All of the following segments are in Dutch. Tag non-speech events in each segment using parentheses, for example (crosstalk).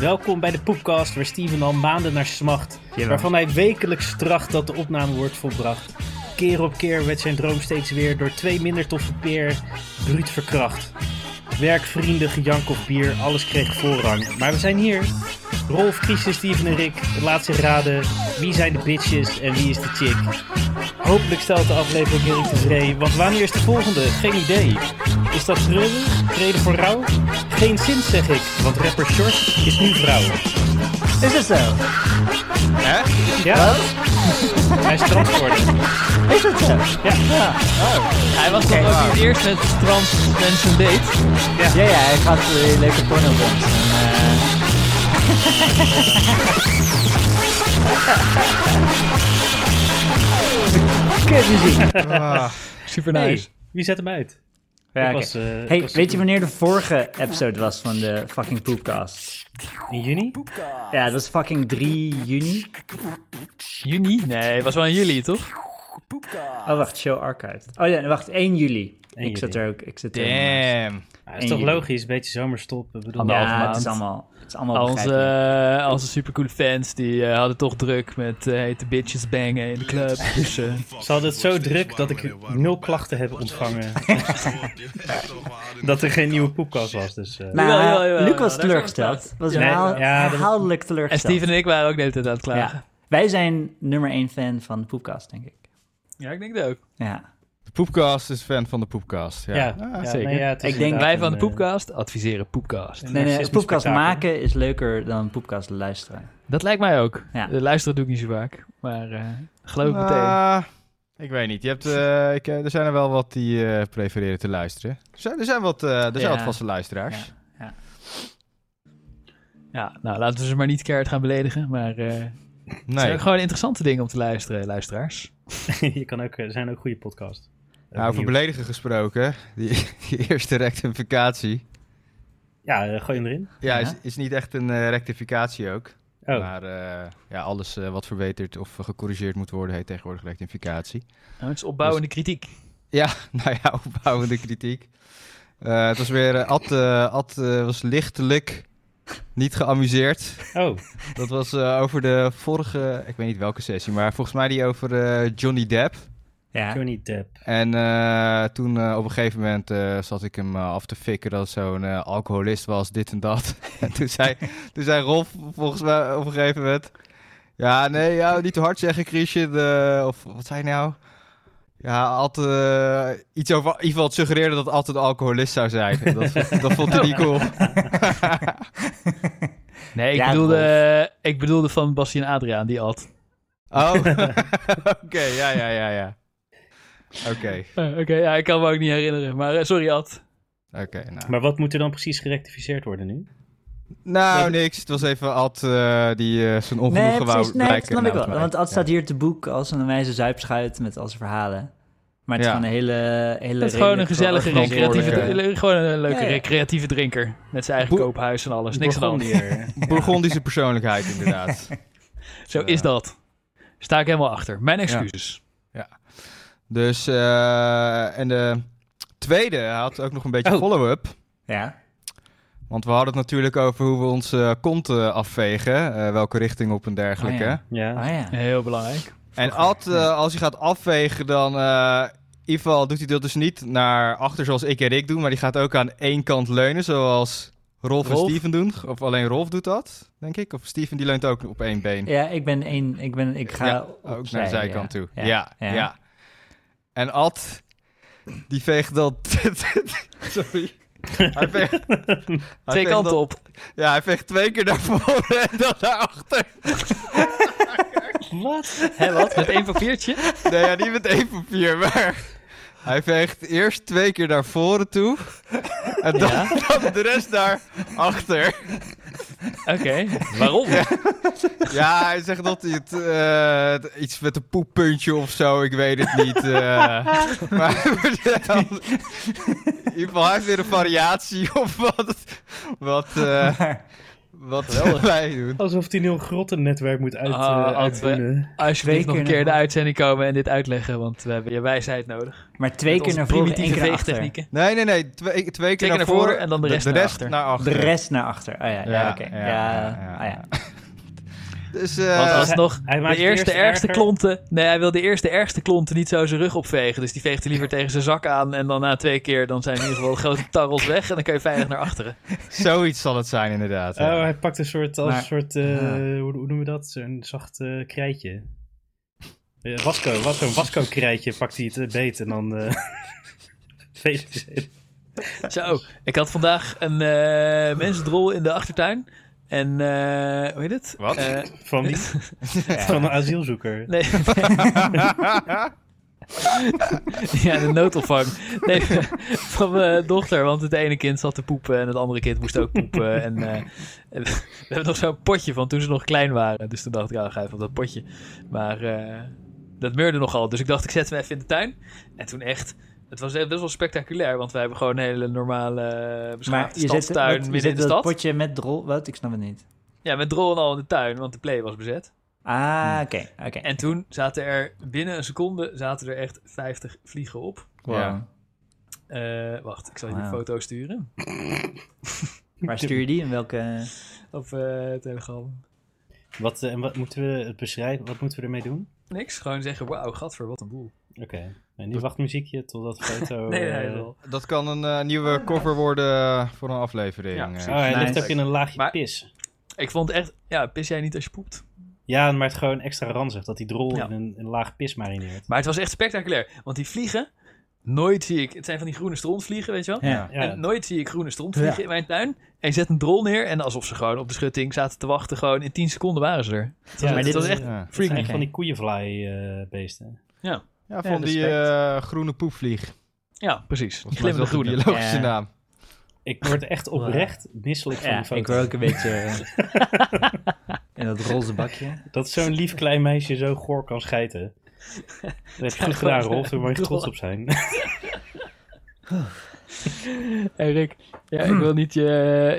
Welkom bij de Poepcast, waar Steven al maanden naar smacht. Jawel. Waarvan hij wekelijks tracht dat de opname wordt volbracht. Keer op keer werd zijn droom steeds weer door twee minder toffe peer bruut verkracht. Werk, vrienden, gejank of bier, alles kreeg voorrang. Maar we zijn hier. Rolf, Christian, Steven en Rick. Laat zich raden. Wie zijn de bitches en wie is de chick? Hopelijk stelt de aflevering Rick tevreden, want wanneer is de volgende? Geen idee. Is dat treurig? Reden voor rouw? Geen zin zeg ik, want rapper Short is nu vrouw. Is het zo? Ja, hij is trans geworden. Is het zo? Ja. Hij was toch ook niet eerst met trans mensen date? Ja, ja, hij gaat uh, leuke porno dansen. En, eh. (laughs) Ah, Super Hey, nice. wie zet hem uit? Ja, was, eh, hey, was- weet je wanneer de vorige episode was van de fucking Poopcast? In juni? Ja, dat was fucking 3 juni. Juni? Nee, het was wel in juli, toch? Oh, wacht, show archived. Oh ja, wacht, 1 juli. 1 ik juli. er ook, ik zit er damn. Ja, dat is toch juli. logisch, een beetje zomerstop. Ik bedoel, Ja, het is allemaal, is allemaal begrijpelijk. eh, onze supercoole fans die eh, hadden toch druk met eh hete bitches bangen in de club. (laughs) Dus eh, Ze hadden het zo druk dat ik nul klachten heb ontvangen. (laughs) dat er geen nieuwe poepkast was. Dus, eh, Nou, Luc was teleurgesteld. Was herhaal- dat- herhaaldelijk en teleurgesteld. Steven en ik waren ook de hele tijd aan het klagen. Ja. Wij zijn nummer 1 fan van de Poepcast, denk ik. Ja, ik denk dat ook. Ja. De Poepcast is fan van de Poepcast. Ja. ja, Ah, ja, zeker. nee, Ik denk- Wij van de eh, Poepcast adviseren Poepcast. Nee, nee, Poepcast maken is leuker dan Poepcast luisteren. Dat lijkt mij ook. Ja. De luisteren doe ik niet zo vaak. Maar eh, geloof meteen. Ah, ik weet niet. Je hebt, eh, ik, er zijn er wel wat die eh, prefereren te luisteren. Er zijn, er zijn, wat, eh, er zijn Ja. wat vaste luisteraars. Ja. Ja, nou laten we ze maar niet keihard gaan beledigen. Maar eh het Nee. zijn ook gewoon interessante dingen om te luisteren, luisteraars. (laughs) je kan ook, er zijn ook goede podcasts. Nou, over beledigen gesproken. Die, (laughs) die eerste rectificatie. Ja, eh, gooi hem erin. Ja. Is, is niet echt een eh, rectificatie ook. Oh, Maar eh, ja, alles wat verbeterd of gecorrigeerd moet worden, heet tegenwoordig rectificatie. Nou, het is opbouwende kritiek. Ja, (laughs) nou ja, opbouwende kritiek. Eh, het was weer, Ad, Ad was lichtelijk niet geamuseerd. oh. Dat was eh, over de vorige, ik weet niet welke sessie, maar volgens mij die over eh, Johnny Depp. Ja. Johnny Depp. En eh, toen eh, op een gegeven moment eh, zat ik hem af te fikken dat zo'n alcoholist was, dit en dat. (laughs) en toen zei, (laughs) toen zei Rolf volgens mij op een gegeven moment... Ja, nee, ja, niet te hard zeggen, Christian. of wat zei hij nou? Ja, altijd iets over... In ieder geval het suggereerde dat altijd een alcoholist zou zijn. (laughs) Dat, dat vond hij niet cool. Nee, ik, Ja, bedoelde, ik bedoelde van Bastien Adriaan, die ad. Oh, oké, ja, ja, ja, ja. Oké, Eh, Oké, ja, ik kan me ook niet herinneren. Maar eh, sorry, Ad. oké, nou. Maar wat moet er dan precies gerectificeerd worden nu? Nou, niks. Het was even Ad eh, die eh, zijn ongenoegen Nee, wou precies. Nee, dat snap ik wel. Want Ad Ja. staat hier te boek als een wijze zuipschuit met al zijn verhalen. Maar het is Ja. gewoon een hele... hele Het is gewoon een gezellige recreatieve, gewoon een leuke Ja, ja. recreatieve drinker. Met zijn eigen koophuis en alles. Niks aan. Bourgondier. (laughs) Burgondische persoonlijkheid, inderdaad. (laughs) Zo is dat. Sta ik helemaal achter. Mijn excuses. Dus, eh, en de tweede had ook nog een beetje Oh. follow-up. Ja. Want we hadden het natuurlijk over hoe we onze kont eh, afvegen. eh, welke richting op en dergelijke. Oh ja. Ja. Oh ja. Heel belangrijk. En Ad, als hij gaat afvegen, dan... eh, in ieder geval doet hij dat dus niet naar achter zoals ik en Rick doen. Maar die gaat ook aan één kant leunen, zoals Rolf, Rolf? en Steven doen. Of alleen Rolf doet dat, denk ik. Of Steven die leunt ook op één been. Ja, ik ben één... Ik, ben, ik ga Ja, ook naar de zijkant ja. toe. Ja. Ja, ja. En Ad, die veegt dan... (laughs) Sorry. Hij veegt, hij Twee kanten dan- op. Ja, hij veegt twee keer naar voren en dan naar achter. Wat? Hé, wat? Met één papiertje? Nee, ja, niet met één papier, maar... Hij veegt eerst twee keer naar voren toe. En dan, Ja. (laughs) dan de rest naar achter. Oké. Waarom? Ja, hij zegt dat hij het... eh, iets met een poeppuntje of zo, ik weet het niet. eh. (laughs) maar in ieder geval, hij heeft weer een variatie of wat... Wat, eh, Wat Geweldig. (laughs) wij doen. Alsof hij nu een grottennetwerk moet uit, hadden we- uitvoeren. Alsjeblieft nog een keer de uitzending komen en dit uitleggen, want we hebben je wijsheid nodig. Maar twee Met keer naar voren, één keer achter. veegtechnieken. Nee, nee, nee. Twee, twee keer naar voren en dan de rest naar achter. naar achter. De rest naar achter. Oh ja, ja, oké. Ja, ja, ah, ja. Dus, Want eh alsnog, hij maakt de eerste eerst ergste erger. klonten... Nee, hij wil de eerste ergste klonten niet zo zijn rug opvegen. Dus die veegt hij liever (laughs) tegen zijn zak aan. En dan na twee keer, dan zijn in ieder geval de grote tarrels weg. En dan kan je veilig naar achteren. zoiets zal het zijn, inderdaad. ja. Oh, hij pakt een soort, als Maar- een soort, eh, Ah. hoe, hoe noemen we dat? Zo'n zacht eh, krijtje. Eh, wasco, was zo'n wasco krijtje pakt hij het eh, beet en dan eh (laughs) veegt hij. Zo, ik had vandaag een eh mensendrol in de achtertuin. En, eh hoe heet het? Wat? Eh, Van, die, (laughs) van een asielzoeker. nee. (laughs) ja, de noodopvang. Nee, (laughs) van mijn dochter, want het ene kind zat te poepen en het andere kind moest ook poepen. En, eh, en we hebben nog zo'n potje van toen ze nog klein waren. Dus toen dacht ik, ja, ga even op dat potje. Maar eh, dat meurde nogal. Dus ik dacht, ik zet hem even in de tuin. En toen echt, het was echt best wel spectaculair. Want wij hebben gewoon een hele normale eh, Maar beschaafde stadstuin je midden in de stad. potje met drol... Wat? Ik snap het niet. Ja, met drol en al in de tuin, want de play was bezet. Ah, oké. oké. En toen zaten er binnen een seconde zaten er echt 50 vliegen op. Wow. Ja. Eh, wacht, ik zal je die Wauw. foto sturen. (laughs) Waar stuur je die? In welke... Op eh Telegram. Wat, en wat moeten we het beschrijven? Wat moeten we ermee doen? Niks, gewoon zeggen, wauw, gadver, wat een boel. Oké. En niet wachtmuziekje totdat de foto... (laughs) nee, nee, eh. Dat kan een eh, nieuwe cover worden voor een aflevering. Ja, eh. Oh, hij ligt ook in een laagje Maar- pis. Ik vond echt, ja, pis jij niet als je poept? Ja, maar het gewoon extra ranzig dat die drol Ja. in een, een laag pis marineert. Maar het was echt spectaculair, want die vliegen, nooit zie ik, het zijn van die groene strontvliegen, weet je wel? Ja. Ja. En nooit zie ik groene strontvliegen Ja. in mijn tuin. En je zet een drol neer en alsof ze gewoon op de schutting zaten te wachten, gewoon in 10 seconden waren ze er. Het was, Ja, het dit was is- echt Ja. Het freaky. zijn Oké. van die koeienvlaai-beesten. Ja, Ja, van die eh, groene poepvlieg. ja, precies. Die glimmende groene. biologische Ja. naam. Ik word echt (laughs) oprecht misselijk van Ja, die foto. ik word ook een beetje... eh, (laughs) in dat roze bakje. Dat zo'n lief klein meisje zo goor kan schijten. (laughs) Dat heb je goed gedaan, Rolf. Daar mag je trots op zijn. (laughs) Hey Rick, ja, ik wil niet je,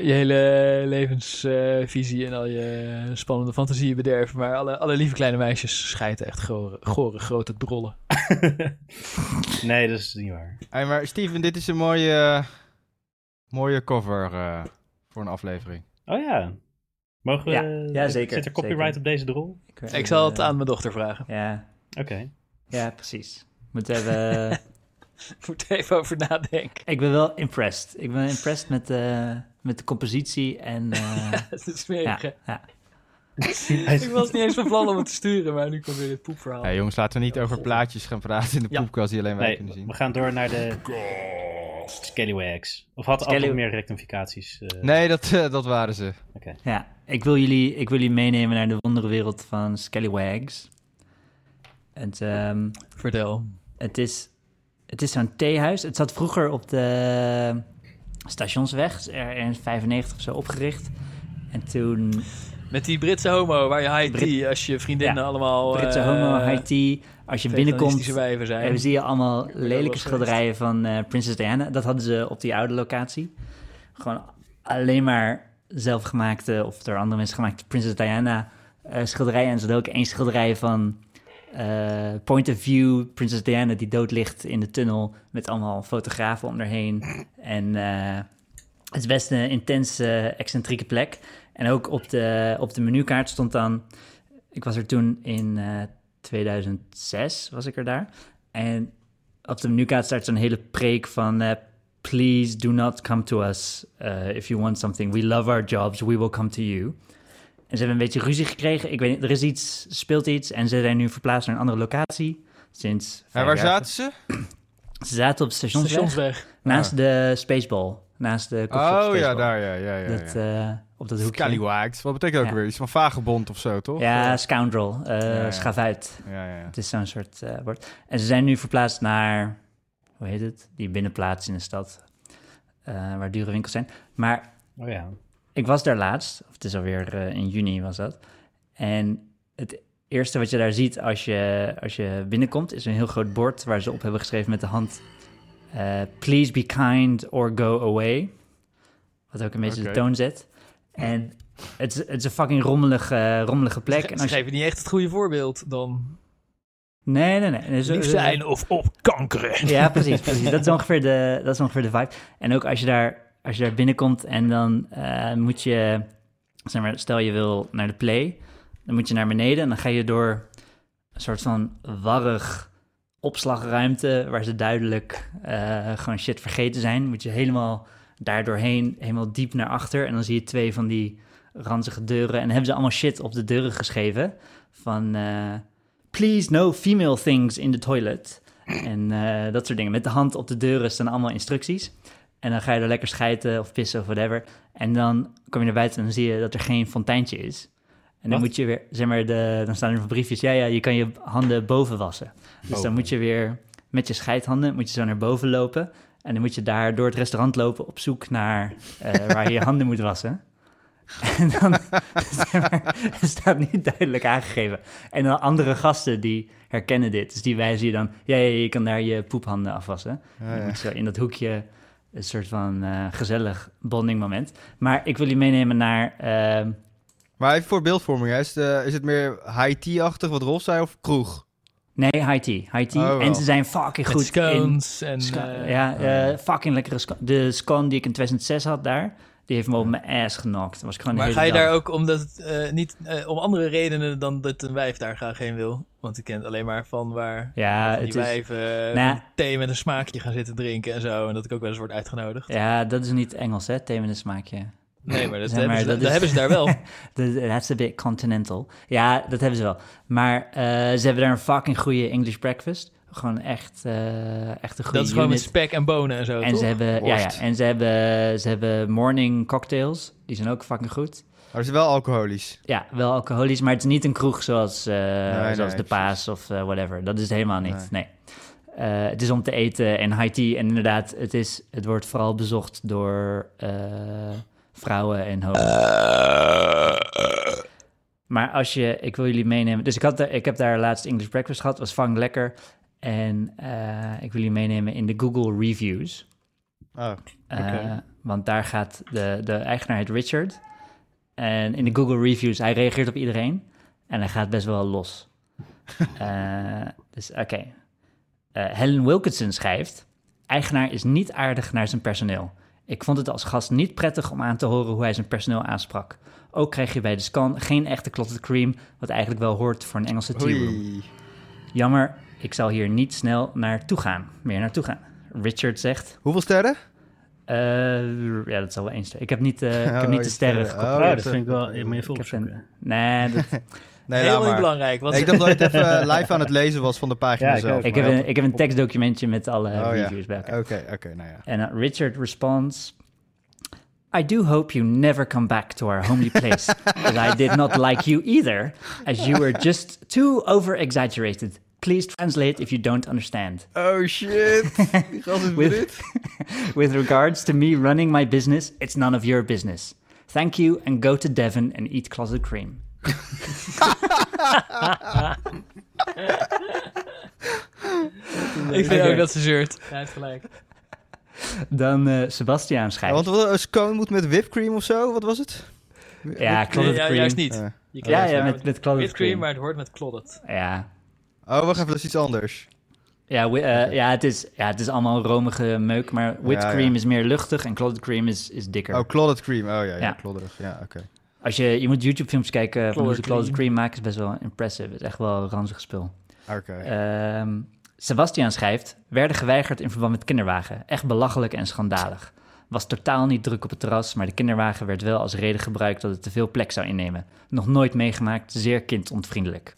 je hele levensvisie en al je spannende fantasieën bederven, maar alle, alle lieve kleine meisjes schijten echt gore, gore grote drollen. (laughs) nee, dat is niet waar. Hey, maar Steven, dit is een mooie, mooie cover eh, voor een aflevering. Oh ja. Mogen we... Ja, ja, zeker, Zit er copyright zeker. op deze drol? weet- Ik zal het eh, aan mijn dochter vragen. Ja, Oké. ja, precies. Moet even... (laughs) (laughs) Moet er even over nadenken. ik ben wel impressed. Ik ben impressed met, de met de compositie en... eh, (laughs) Het is smerig, ja, ja. Ik was niet eens van plan om het te sturen, maar nu komt weer dit poepverhaal. Hey, jongens, laten we niet over plaatjes gaan praten in de Ja. poepkast die alleen wij Nee, kunnen zien. we gaan door naar de... Scallywags. Of had Scally- nog meer rectificaties? eh, Nee, dat, dat waren ze. Oké. Ja, ik wil jullie, ik wil jullie meenemen naar de wonderwereld van Scallywags. Het, ehm, Vertel. het is, het is zo'n theehuis. Het zat vroeger op de stationsweg, er in 95 of zo opgericht. En toen Met die Britse homo waar je high Brit- tea als je vriendinnen Ja, allemaal... Britse eh, homo, high tea. Als je binnenkomt, wijven zijn. en zie je allemaal lelijke schilderijen van eh Prinses Diana. Dat hadden ze op die oude locatie. Gewoon alleen maar zelfgemaakte of door andere mensen gemaakte Prinses Diana eh, schilderijen. En ze hadden ook één schilderij van eh, Point of View, Prinses Diana die dood ligt in de tunnel met allemaal fotografen om haar heen. En eh, het is best een intense, excentrieke plek. En ook op de, op de menukaart stond dan... Ik was er toen in eh, 2006, was ik er daar. En op de menukaart staat zo'n hele preek van... eh, Please do not come to us eh, if you want something. We love our jobs, we will come to you. En ze hebben een beetje ruzie gekregen. Ik weet niet, er is iets, speelt iets. En ze zijn nu verplaatst naar een andere locatie. Sinds En waar jaar. zaten ze? (clears throat) Ze zaten op stationsweg. Stationsweg. Naast Ah. de Spaceball. Naast de Oh ja, daar, ja, ja, ja. Dat, ja. eh, op dat hoekje. Scallywags. Wat betekent ook Ja. weer? Iets van vagebond of zo, toch? Ja, scoundrel. eh ja. Schavuit. Ja, ja, ja. Het is zo'n soort eh, woord. En ze zijn nu verplaatst naar, hoe heet het? Die binnenplaats in de stad. eh, waar dure winkels zijn. Maar Oh ja. Ik was daar laatst, of het is alweer eh, in juni was dat. En het eerste wat je daar ziet als je, als je binnenkomt, is een heel groot bord waar ze op hebben geschreven met de hand: eh, Please be kind or go away. Wat ook een beetje de toon zet. En het, is, het is een fucking rommelige, rommelige plek. Ze En als je, geven niet echt het goede voorbeeld dan. nee, nee, nee. Dus, Lief zijn of opkankeren. Ja, precies, precies. Dat is ongeveer de, dat is ongeveer de vibe. En ook als je daar, als je daar binnenkomt en dan eh, moet je, zeg maar, stel je wil naar de play, dan moet je naar beneden en dan ga je door een soort van warrig opslagruimte waar ze duidelijk eh, gewoon shit vergeten zijn. Moet je helemaal daar doorheen, helemaal diep naar achter en dan zie je twee van die ranzige deuren en hebben ze allemaal shit op de deuren geschreven van eh, please no female things in the toilet. En dat soort dingen. Met de hand op de deuren staan allemaal instructies. En dan ga je er lekker schijten of pissen of whatever. En dan kom je naar buiten en dan zie je dat er geen fonteintje is. En dan Wat? moet je weer, zeg maar, de, dan staan er briefjes. Ja, ja, je kan je handen boven wassen. Dus dan moet je weer met je scheidhanden, moet je zo naar boven lopen. En dan moet je daar door het restaurant lopen op zoek naar eh, waar je je handen moet wassen. (laughs) En dan (laughs) zeg maar, staat niet duidelijk aangegeven. En dan andere gasten die herkennen dit. Dus die wijzen je dan, ja, ja, je kan daar je poephanden afwassen. Ja, ja. moet je zo in dat hoekje een soort van eh, gezellig bonding moment. Maar ik wil je meenemen naar... ehm, Maar even voor beeldvorming, hè. Is, het, eh, is het meer high tea-achtig wat Rolf zei of kroeg? nee, high tea. High tea. Oh, en ze zijn fucking Met goed in... scones en... Sco- eh, ja, oh, eh, fucking lekkere scone. De scone die ik in 2006 had daar, die heeft me op mijn ass genokt. Dat was gewoon Maar ga je dag. daar ook omdat het eh, niet eh, om andere redenen dan dat een wijf daar graag heen wil? Want ik ken het alleen maar van waar Ja, van die het is, wijven eh, Nou- thee met een smaakje gaan zitten drinken en zo. En dat ik ook wel eens word uitgenodigd. ja, dat is niet Engels, hè? Thee met een smaakje. Nee, maar dat, Zeg hebben, maar, ze, dat dat is- hebben ze daar wel. (laughs) Dat- That's a bit continental. Ja, dat hebben ze wel. Maar ze hebben daar een fucking goede English breakfast. Gewoon echt, eh, echt een goede dat is gewoon met spek en bonen en zo, En toch? ze hebben, ja, ja, en ze hebben, ze hebben morning cocktails. Die zijn ook fucking goed. Maar het is wel alcoholisch. Ja, wel alcoholisch, maar het is niet een kroeg zoals, eh, nee, zoals de precies. Paas of eh, whatever. Dat is het helemaal niet. Nee. Eh, het is om te eten en high tea. En inderdaad, het, is, het wordt vooral bezocht door eh, vrouwen en homo's. Maar als je, ik wil jullie meenemen. Dus ik, had, daar- ik heb daar laatst English breakfast gehad, was fucking lekker. En eh, ik wil jullie meenemen in de Google reviews. Oh, Eh, Oké. Want daar gaat de, de eigenaar heet Richard. En in de Google reviews, hij reageert op iedereen. En hij gaat best wel los. (laughs) Eh, dus oké. Eh, Helen Wilkinson schrijft... Eigenaar is niet aardig naar zijn personeel. Ik vond het als gast niet prettig om aan te horen hoe hij zijn personeel aansprak. Ook krijg je bij de scan geen echte clotted cream... wat eigenlijk wel hoort voor een Engelse tea room. oei. Jammer, ik zal hier niet snel naartoe gaan. Meer naartoe gaan. Richard zegt... Hoeveel sterren? Eh, ja, dat zal wel één ster. Ik heb niet, eh, ik Oh, heb niet de sterren sterren. gekoppeld. Oh, Oh, je dat vind ik wel... Je moet even Ik opzoeken. Nee, (laughs) dat, Nee, Helemaal laat niet maar. belangrijk. Nee, ik dacht dat het even eh, (laughs) live aan het lezen was van de pagina Ja, ik zelf. ik, maar heb een, ik heb een tekstdocumentje met alle Oh, ja. reviews bij elkaar. Oké, oké, nou ja. En uh, Richard responds... I do hope you never come back to our homely place, as I did not like you either, as you were just too over-exaggerated. Please translate if you don't understand. Oh shit. (laughs) With-. (laughs) With regards to me running my business, it's none of your business. Thank you and go to Devon and eat clotted cream. Ik vind ook dat ze zeurt. Hij heeft gelijk. Dan eh Sebastiaan Ja, schrijft. want wat, een scone moet met whipped cream of zo? Wat was het? Ja, clotted Nee, ja, cream. juist niet. Je Ja, ja, met, met clotted whipped cream, cream. maar het hoort met clotted. Ja, Oh, wacht even, dat is iets anders. ja, eh, ja, het is, ja, het is allemaal romige meuk, maar whipped Ja, ja. cream is meer luchtig en clotted cream is, is dikker. Oh, clotted cream. Oh ja, ja, Ja. klodderig. Ja, oké. Als je, je moet YouTube-films kijken van hoe Clotted ze clotted cream. cream maken, is best wel impressive. Het is echt wel een ranzig spul. Oké. Ehm Sebastian schrijft, werden geweigerd in verband met kinderwagen. Echt belachelijk en schandalig. Was totaal niet druk op het terras, maar de kinderwagen werd wel als reden gebruikt dat het te veel plek zou innemen. Nog nooit meegemaakt, zeer kindontvriendelijk.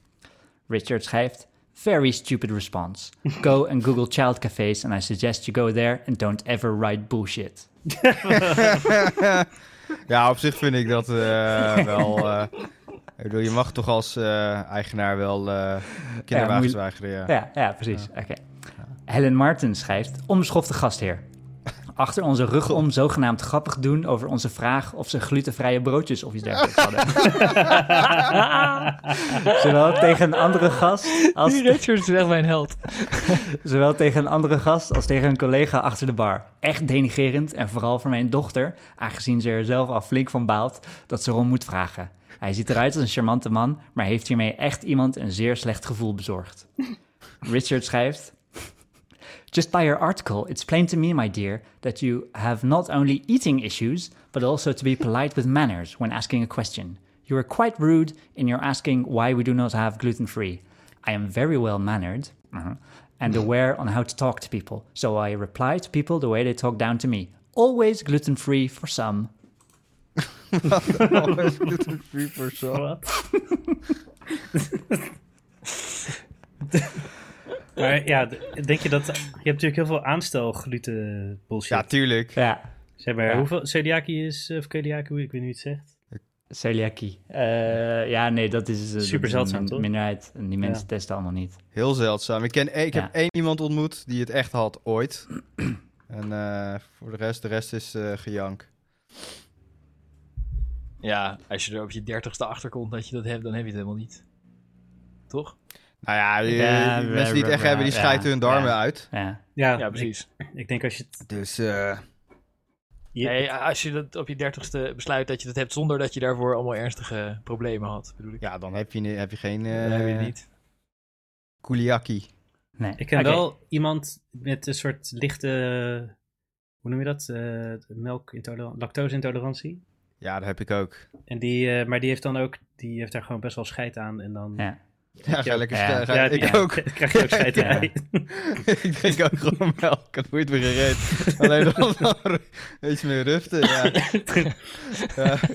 Richard schrijft, very stupid response. (laughs) Go and Google child cafes and I suggest you go there and don't ever write bullshit. (laughs) ja, op zich vind ik dat eh, wel... eh, ik bedoel, je mag toch als eh, eigenaar wel eh kinderwagens moet- weigeren, ja. Ja, ja precies. Oké. Helen Martin schrijft, onbeschofte gastheer. Achter onze rug om zogenaamd grappig doen over onze vraag of ze glutenvrije broodjes of iets dergelijks hadden. (laughs) Zowel tegen een andere gast als Die Richard is echt mijn held. (laughs) Zowel tegen een andere gast als tegen een collega achter de bar. Echt denigerend en vooral voor mijn dochter, aangezien ze er zelf al flink van baalt dat ze erom moet vragen. Hij ziet eruit als een charmante man, maar heeft hiermee echt iemand een zeer slecht gevoel bezorgd. (laughs) Richard schrijft... Just by your article, it's plain to me, my dear, that you have not only eating issues, but also to be polite with manners when asking a question. You are quite rude in your asking why we do not have gluten free. I am very well mannered uh-huh, and aware on how to talk to people, so I reply to people the way they talk down to me. Always gluten free for some. Always gluten-free for some. (laughs) (laughs) Maar ja, denk je dat... Je hebt natuurlijk heel veel aanstel gluten bullshit. Ja, tuurlijk. Ja, zeg maar, ja. hoeveel celiakie is... Of celiakie, ik weet niet hoe je het zegt. celiakie. Eh, ja, nee, dat is, eh, dat Super is een zeldzaam, toch? minderheid. En die mensen Ja. testen allemaal niet. Heel zeldzaam. Ik, ken, ik Ja. heb één iemand ontmoet die het echt had ooit. (clears throat) en eh, voor de rest, de rest is eh, gejank. Ja, als je er op je dertigste achterkomt dat je dat hebt, dan heb je het helemaal niet. Toch? Nou ja, die, Ja, die we- mensen die het echt hebben, die ja, scheiden hun darmen ja. uit. Ja, Ja, Ja, precies. Ik, ik denk als je het... Dus eh, je- Nee, als je dat op je dertigste besluit dat je dat hebt zonder dat je daarvoor allemaal ernstige problemen had, bedoel ik. ja, dan heb je, heb je geen dan heb je het eh niet. nee. kuliaki. Ik ken wel iemand met een soort lichte... Hoe noem je dat? Eh melkintolerantie, lactose-intolerantie. Ja, dat heb ik ook. En die, eh, maar die heeft dan ook, die heeft daar gewoon best wel scheid aan. En dan, Ja. Ja, ga lekker Ja. Ja, ik die- ook. krijg je ook scheid Ja. (laughs) ik drink ook gewoon melk. Het moet me gereed. Alleen dan dan iets meer ruften. Ja. ja. (laughs)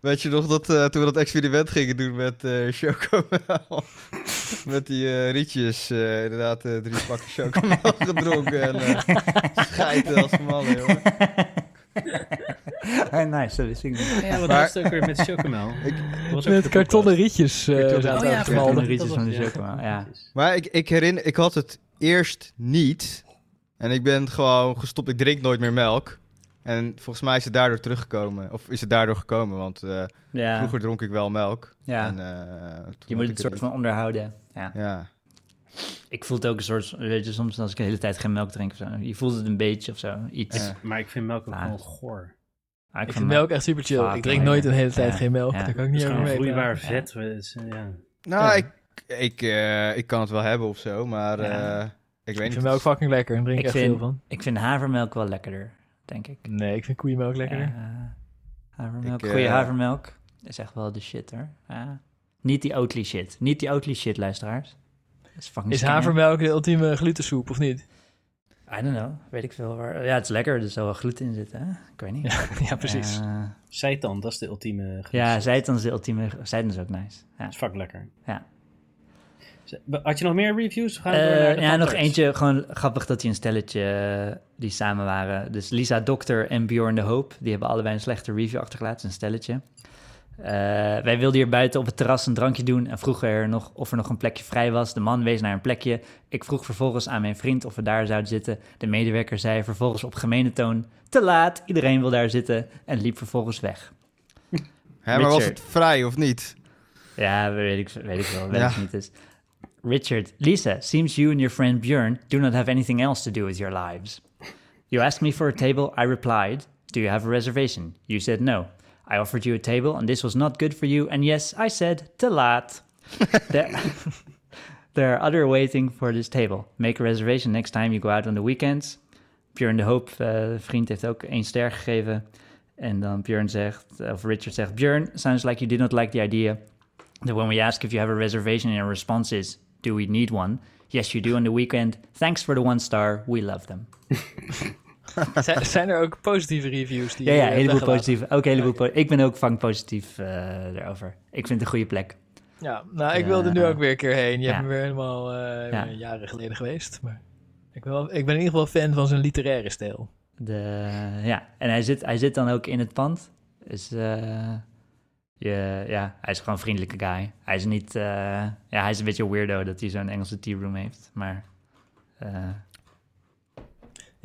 Weet je nog dat eh, toen we dat experiment gingen doen met eh chocomel? (laughs) met die eh, rietjes. eh, inderdaad, drie pakken chocomel gedronken. En eh scheiden als mannen, jongen. (laughs) Nice, dat wist ik niet. Ja, wat Maar- was het ook weer met chocomel? (laughs) Ik- Dat was ook Met kartonnen rietjes. Kartonnen- Oh aan ja, kartonnen rietjes van de chocomel, ja. Maar ik, ik herinner, ik had het eerst niet. En ik ben gewoon gestopt. Ik drink nooit meer melk. En volgens mij is het daardoor teruggekomen. Of is het daardoor gekomen, want eh, Ja, vroeger dronk ik wel melk. ja. En, eh, je moet het soort van onderhouden. Ja. Ja. Ik voel het ook een soort, weet je, soms als ik de hele tijd geen melk drink of zo. Je voelt het een beetje of zo, iets. Ja. Maar ik vind melk ook gewoon goor. Ah, Ik vind melk echt super chill. Ik drink nooit een hele tijd Ja, geen melk. ja. Daar kan ik niet is over gewoon mee vloeibaar vet. eh. Nou, Ja. ik, ik, eh, ik kan het wel hebben of zo, maar Ja. eh, ik weet Ik niet. vind melk fucking lekker. Drink ik Ik echt vind- veel van. Ik vind havermelk wel lekkerder, denk ik. Nee, ik vind koeienmelk lekkerder. Ja, havermelk, Ik, goede eh, havermelk is echt wel de shit hoor. Niet die Oatly shit. Niet die Oatly shit, luisteraars. Is fucking Is havermelk de ultieme glutensoep of niet? I don't know. Weet ik veel waar. Ja, het is lekker. Er zal wel gluten in zitten. Hè? Ik weet niet. Ja, (laughs) ja precies. Eh, Seitan, dat is de ultieme ja, zijtan is de ultieme. Zijtan is ook nice. Ja. Dat is fucking lekker. Ja. Had je nog meer reviews? We gaan door Eh, ja, nog eentje. Gewoon grappig dat die een stelletje eh, die samen waren. Dus Lisa Dokter en Bjorn de Hoop. Die hebben allebei een slechte review achtergelaten. Een stelletje. Eh, wij wilden hier buiten op het terras een drankje doen en vroegen er nog of er nog een plekje vrij was. De man wees naar een plekje. Ik vroeg vervolgens aan mijn vriend of we daar zouden zitten. De medewerker zei vervolgens op gemene toon: te laat, iedereen wil daar zitten en liep vervolgens weg. Hè, maar was het vrij of niet? Ja, weet ik, weet ik wel, (laughs) weet Ja. ik niet. Dus. Richard, Lisa, seems you and your friend Björn do not have anything else to do with your lives. You asked me for a table, I replied, do you have a reservation? You said no. I offered you a table and this was not good for you, and yes, I said, te laat. (laughs) there, (laughs) there are other waiting for this table. Make a reservation next time you go out on the weekends. Björn de Hoop, eh, vriend, heeft ook één ster gegeven. En dan Björn zegt, of Richard zegt, Björn, sounds like you did not like the idea that when we ask if you have a reservation and your response is, do we need one? Yes, you do on the weekend. Thanks for the one star. We love them. (laughs) (laughs) Zijn, er ook positieve reviews? Die Ja, ja, hebt heleboel positief. Ook heleboel po- Ik ben ook vang positief eh erover. Ik vind het een goede plek. Ja, nou, ik Ja. wilde nu ook weer een keer heen. Je hebt me weer helemaal eh, Ja. jaren geleden geweest. Maar ik, wil, ik ben in ieder geval fan van zijn literaire stijl. De, ja, en hij zit, hij zit dan ook in het pand. Dus eh, je, ja, hij is gewoon een vriendelijke guy. Hij is niet, eh, ja, hij is een beetje een weirdo dat hij zo'n Engelse tea room heeft. Maar eh,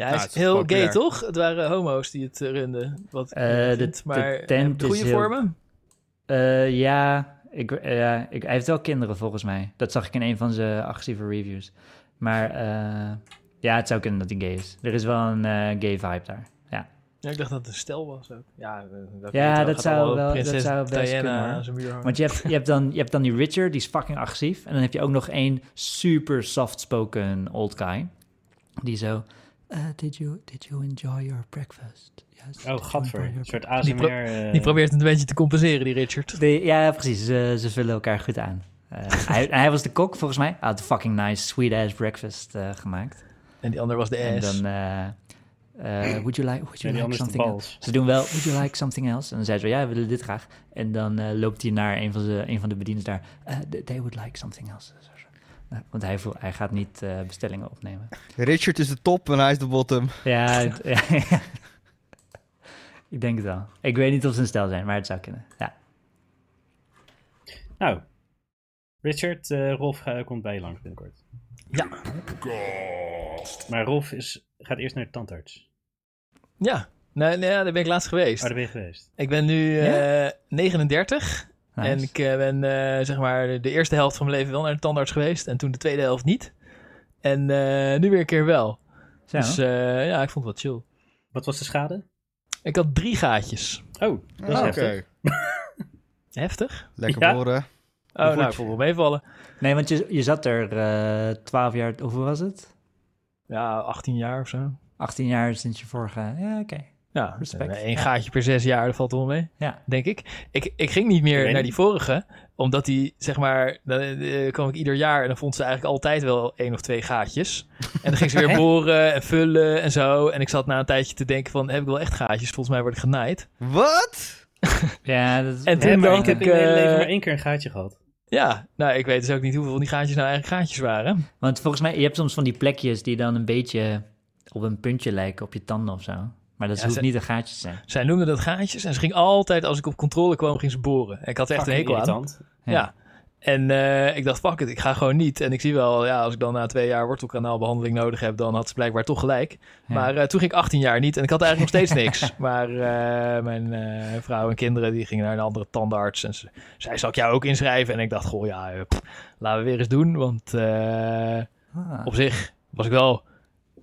Ja, hij Nou, is het is heel populair. gay, toch? Het waren homo's die het eh, runden. Wat ik de- vind, de maar eh, tent de goede heel- vormen. Ja, ik, ik, hij heeft wel kinderen volgens mij. Dat zag ik in een van zijn agressieve reviews. Maar ja, het zou kunnen dat hij gay is. Er is wel een gay vibe daar. Ja, Ja, ik dacht dat het een stel was ook. Ja, welke Ja, dat zou wel- dat zou best Diana kunnen, want je hebt, je, hebt dan, je hebt dan die Richard, die is fucking agressief. En dan heb je ook nog één super soft-spoken old guy. Die zo... eh, did, you, did you enjoy your breakfast? Yes, Oh, gadver. Een soort Die pro- ASMR. eh, Die probeert het een beetje te compenseren, die Richard. De- ja, precies. Ze, ze vullen elkaar goed aan. Eh, (laughs) hij, hij was de kok, volgens mij. Hij had een fucking nice sweet-ass breakfast eh, gemaakt. En die ander was de En ass. dan... eh, eh, would you like, would you like something else? Ze doen wel, would you like something else? En dan zei ze, ja, we willen dit graag. En dan eh, loopt hij naar een van, de, een van de bedieners daar. eh, they would like something else. Want hij, voel, hij gaat niet eh, bestellingen opnemen. Richard is de top en hij is de bottom. Ja, het- (laughs) ja, ik denk het wel. Ik weet niet of ze een stel zijn, maar het zou kunnen. Ja. Nou, Richard, eh, Rolf eh, komt bij je langs binnenkort. Ja. Maar Rolf is, gaat eerst naar de tandarts. Ja, nee, nee, ja, daar ben ik laatst Oh, geweest. daar ben je geweest. Ik ben nu eh, 39 Nice. en ik eh, ben eh, zeg maar de eerste helft van mijn leven wel naar de tandarts geweest en toen de tweede helft niet. En eh, nu weer een keer wel. Zo. Dus eh, ja, ik vond het wel chill. Wat was de schade? Ik had drie gaatjes. Oh, dat is Ah, heftig. (laughs) Heftig? Lekker Ja. boren. Oh, Hoe nou, ik vond het wel meevallen. Nee, want je, je zat er eh 12 jaar, hoeveel was het? Ja, 18 jaar of zo. 18 jaar sinds je vorige. Ja, oké. Ja, Respect. één gaatje per zes jaar, dat valt er wel mee, Ja. denk ik. Ik, ik ging niet meer naar niet. die vorige, omdat die, zeg maar, dan eh, kwam ik ieder jaar en dan vond ze eigenlijk altijd wel één of twee gaatjes. En dan ging ze weer (laughs) boren en vullen en zo. En ik zat na een tijdje te denken van, heb ik wel echt gaatjes? Volgens mij word ik genaaid. Wat? (laughs) Ja, dat is, En toen dacht ik heb ik, in mijn hele leven eh, maar één keer een gaatje gehad. Ja, nou, ik weet dus ook niet hoeveel van die gaatjes nou eigenlijk gaatjes waren. Want volgens mij, je hebt soms van die plekjes die dan een beetje op een puntje lijken op je tanden of zo. Maar dat Ja, hoeft ze- niet een gaatje te zijn. Zij noemde dat gaatjes en ze ging altijd, als ik op controle kwam, ging ze boren. Ik had echt een hekel aan. irritant. Ja. En eh, ik dacht, fuck it, ik ga gewoon niet. En ik zie wel, ja, als ik dan na twee jaar wortelkanaalbehandeling nodig heb, dan had ze blijkbaar toch gelijk. Ja. Maar eh, toen ging ik 18 jaar niet en ik had eigenlijk nog steeds niks. (laughs) Maar eh, mijn eh, vrouw en kinderen, die gingen naar een andere tandarts. En ze zei, zal ik jou ook inschrijven? En ik dacht, goh, ja, pff, laten we weer eens doen. Want eh, Ah. op zich was ik wel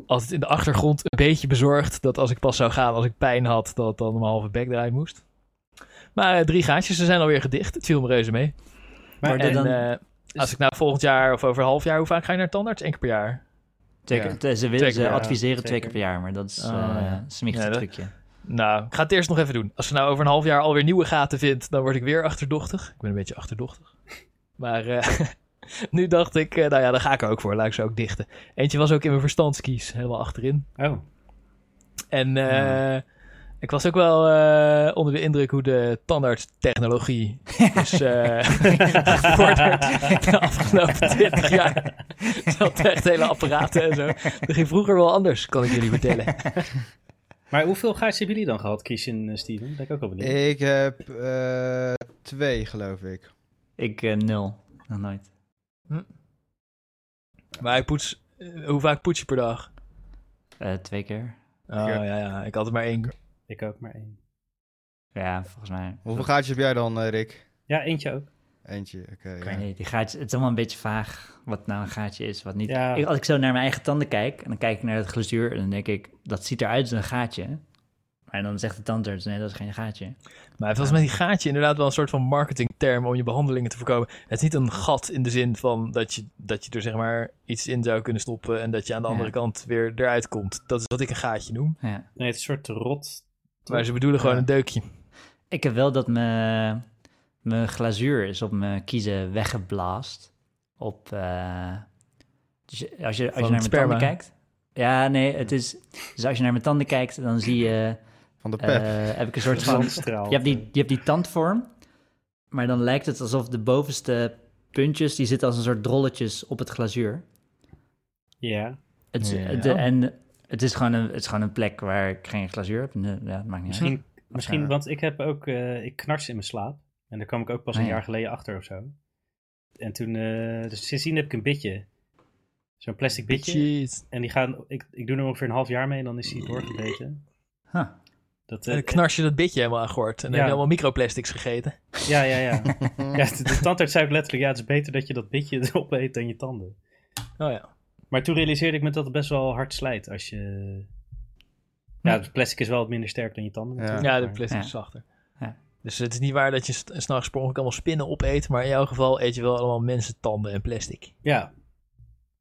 altijd in de achtergrond een beetje bezorgd dat als ik pas zou gaan, als ik pijn had, dat dan mijn halve bek eruit moest. Maar eh, drie gaatjes, ze zijn alweer gedicht. Het viel me reuze mee. Maar En dan- eh, als ik nou volgend jaar of over een half jaar, hoe vaak ga je naar tandarts? Eén keer per jaar. Twee Ja. ze willen, ze adviseren twee keer per jaar, maar dat is ja. een Ja, dat- trucje. Nou, ik ga het eerst nog even doen. Als ze nou over een half jaar alweer nieuwe gaten vindt, dan word ik weer achterdochtig. Ik ben een beetje achterdochtig. Maar eh, (laughs) (laughs) nu dacht ik, eh, nou ja, daar ga ik er ook voor. Laat ik ze ook dichten. Eentje was ook in mijn verstandskies, helemaal achterin. Oh, En eh, ik was ook wel eh, onder de indruk hoe de tandartstechnologie is eh (laughs) gevorderd de afgelopen 20 jaar. Ze had echt hele apparaten en zo. Dat ging vroeger wel anders, kan ik jullie vertellen. (laughs) maar hoeveel gaatjes hebben jullie dan gehad, Christian en Steven? Ben ik ook wel benieuwd. Ik heb eh, twee, geloof ik. Ik nul, nog nooit. Maar ik poets, eh, hoe vaak poets je per dag? Eh, twee keer. Oh ja, ja, ik had er maar één. Ik ook maar één. Ja, volgens mij. Hoeveel gaatjes heb jij dan, eh, Rick? Ja, eentje ook. Eentje, oké. Ik ja. weet niet, die gaatjes, het is allemaal een beetje vaag wat nou een gaatje is, wat niet. Ja. Ik, als ik zo naar mijn eigen tanden kijk, en dan kijk ik naar het glazuur, en dan denk ik, dat ziet eruit als een gaatje. Maar dan zegt de tandarts, nee, dat is geen gaatje. Maar het was met die gaatje inderdaad wel een soort van marketingterm om je behandelingen te voorkomen. Het is niet een gat in de zin van dat je, dat je er zeg maar iets in zou kunnen stoppen en dat je aan de Ja. andere kant weer eruit komt. Dat is wat ik een gaatje noem. Ja. Nee, het is een soort rot. Maar ze bedoelen gewoon Ja. een deukje. Ik heb wel dat mijn, mijn glazuur is op mijn kiezen weggeblaast. Op, eh, dus als je, als je naar mijn sperma. tanden kijkt. Ja, nee, het is... Dus als je naar mijn tanden kijkt, dan zie je... Van de eh, pep. heb ik een (laughs) soort van... Je hebt, die, je hebt die tandvorm, maar dan lijkt het alsof de bovenste puntjes, die zitten als een soort drolletjes op het glazuur. Ja. Het, Ja. en het is, gewoon een, het is gewoon een plek waar ik geen glazuur heb. Nee, Ja, dat maakt niet uit. Misschien, misschien eh, want ik heb ook, eh, ik knars in mijn slaap. En daar kwam ik ook pas Ah, een ja. jaar geleden achter of zo. En toen, eh, dus sindsdien heb ik een bitje. Zo'n plastic bitje. Shit. En die gaan, ik, ik doe er ongeveer een half jaar mee en dan is die doorgebeten. Huh. Dat, En eh, dan knars je dat bitje helemaal aan gort. En dan Ja. heb je allemaal microplastics gegeten. ja, ja, ja. (laughs) ja de, de tandarts zei ook letterlijk, ja, het is beter dat je dat bitje (laughs) opeet dan je tanden. Oh ja. Maar toen realiseerde ik me dat het best wel hard slijt als je... Ja, het plastic is wel wat minder sterk dan je tanden Ja. natuurlijk. Ja, de plastic Ja. is zachter. Ja. Dus het is niet waar dat je s'nachts per ongeluk allemaal spinnen opeet. Maar in jouw geval eet je wel allemaal mensentanden en plastic. Ja.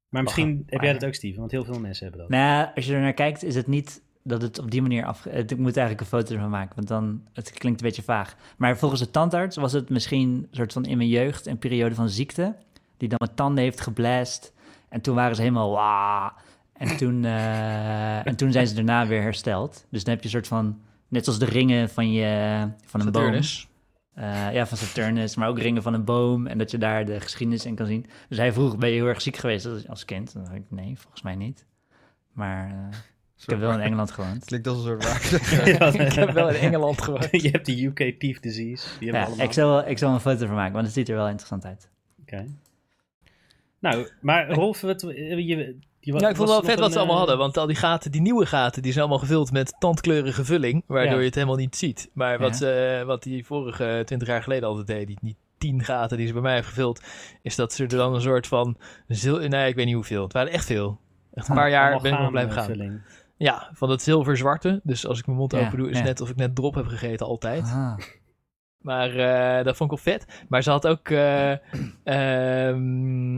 Maar misschien heb jij dat ook, Steven, want heel veel mensen hebben dat. Nou, ja, als je er naar kijkt, is het niet dat het op die manier af... Ik moet eigenlijk een foto ervan maken, want dan... Het klinkt een beetje vaag. Maar volgens de tandarts was het misschien een soort van in mijn jeugd een periode van ziekte. Die dan mijn tanden heeft geblast. En toen waren ze helemaal... Waa, en, toen, (laughs) eh, en toen zijn ze daarna weer hersteld. Dus dan heb je een soort van... Net zoals de ringen van, je, van een boom. Saturnus. Eh, ja, van Saturnus, maar ook ringen van een boom. En dat je daar de geschiedenis in kan zien. Dus hij vroeg, ben je heel erg ziek geweest als, als kind? Dan dacht ik, nee, volgens mij niet. Maar eh, ik heb wel in Engeland gewoond. Klinkt als een soort waar. (laughs) Ja, Ik heb wel in (laughs) Engeland gewoond. (laughs) je hebt de UK Teeth Disease. Die hebben Ja, ik zal, wel- ik zal een foto van maken, want het ziet er wel interessant uit. Oké. Nou, maar Rolf, wat, je, je, Ja, ik vond het wel vet wat ze allemaal eh, hadden. Want al die gaten, die nieuwe gaten, die zijn allemaal gevuld met tandkleurige vulling. Waardoor Ja. je het helemaal niet ziet. Maar wat, Ja. ze, wat die vorige twintig jaar geleden altijd deed, die, die tien gaten die ze bij mij heeft gevuld, is dat ze er dan een soort van zil... Nee, ik weet niet hoeveel. Het waren echt veel. Echt een paar jaar ben ik nog blijven gaan. vulling. Ja, van dat zilver-zwarte. Dus als ik mijn mond Ja, open doe, is het ja. net of ik net drop heb gegeten, altijd. Ah. Maar eh, dat vond ik wel vet. Maar ze had ook. eh, (clears throat) ehm,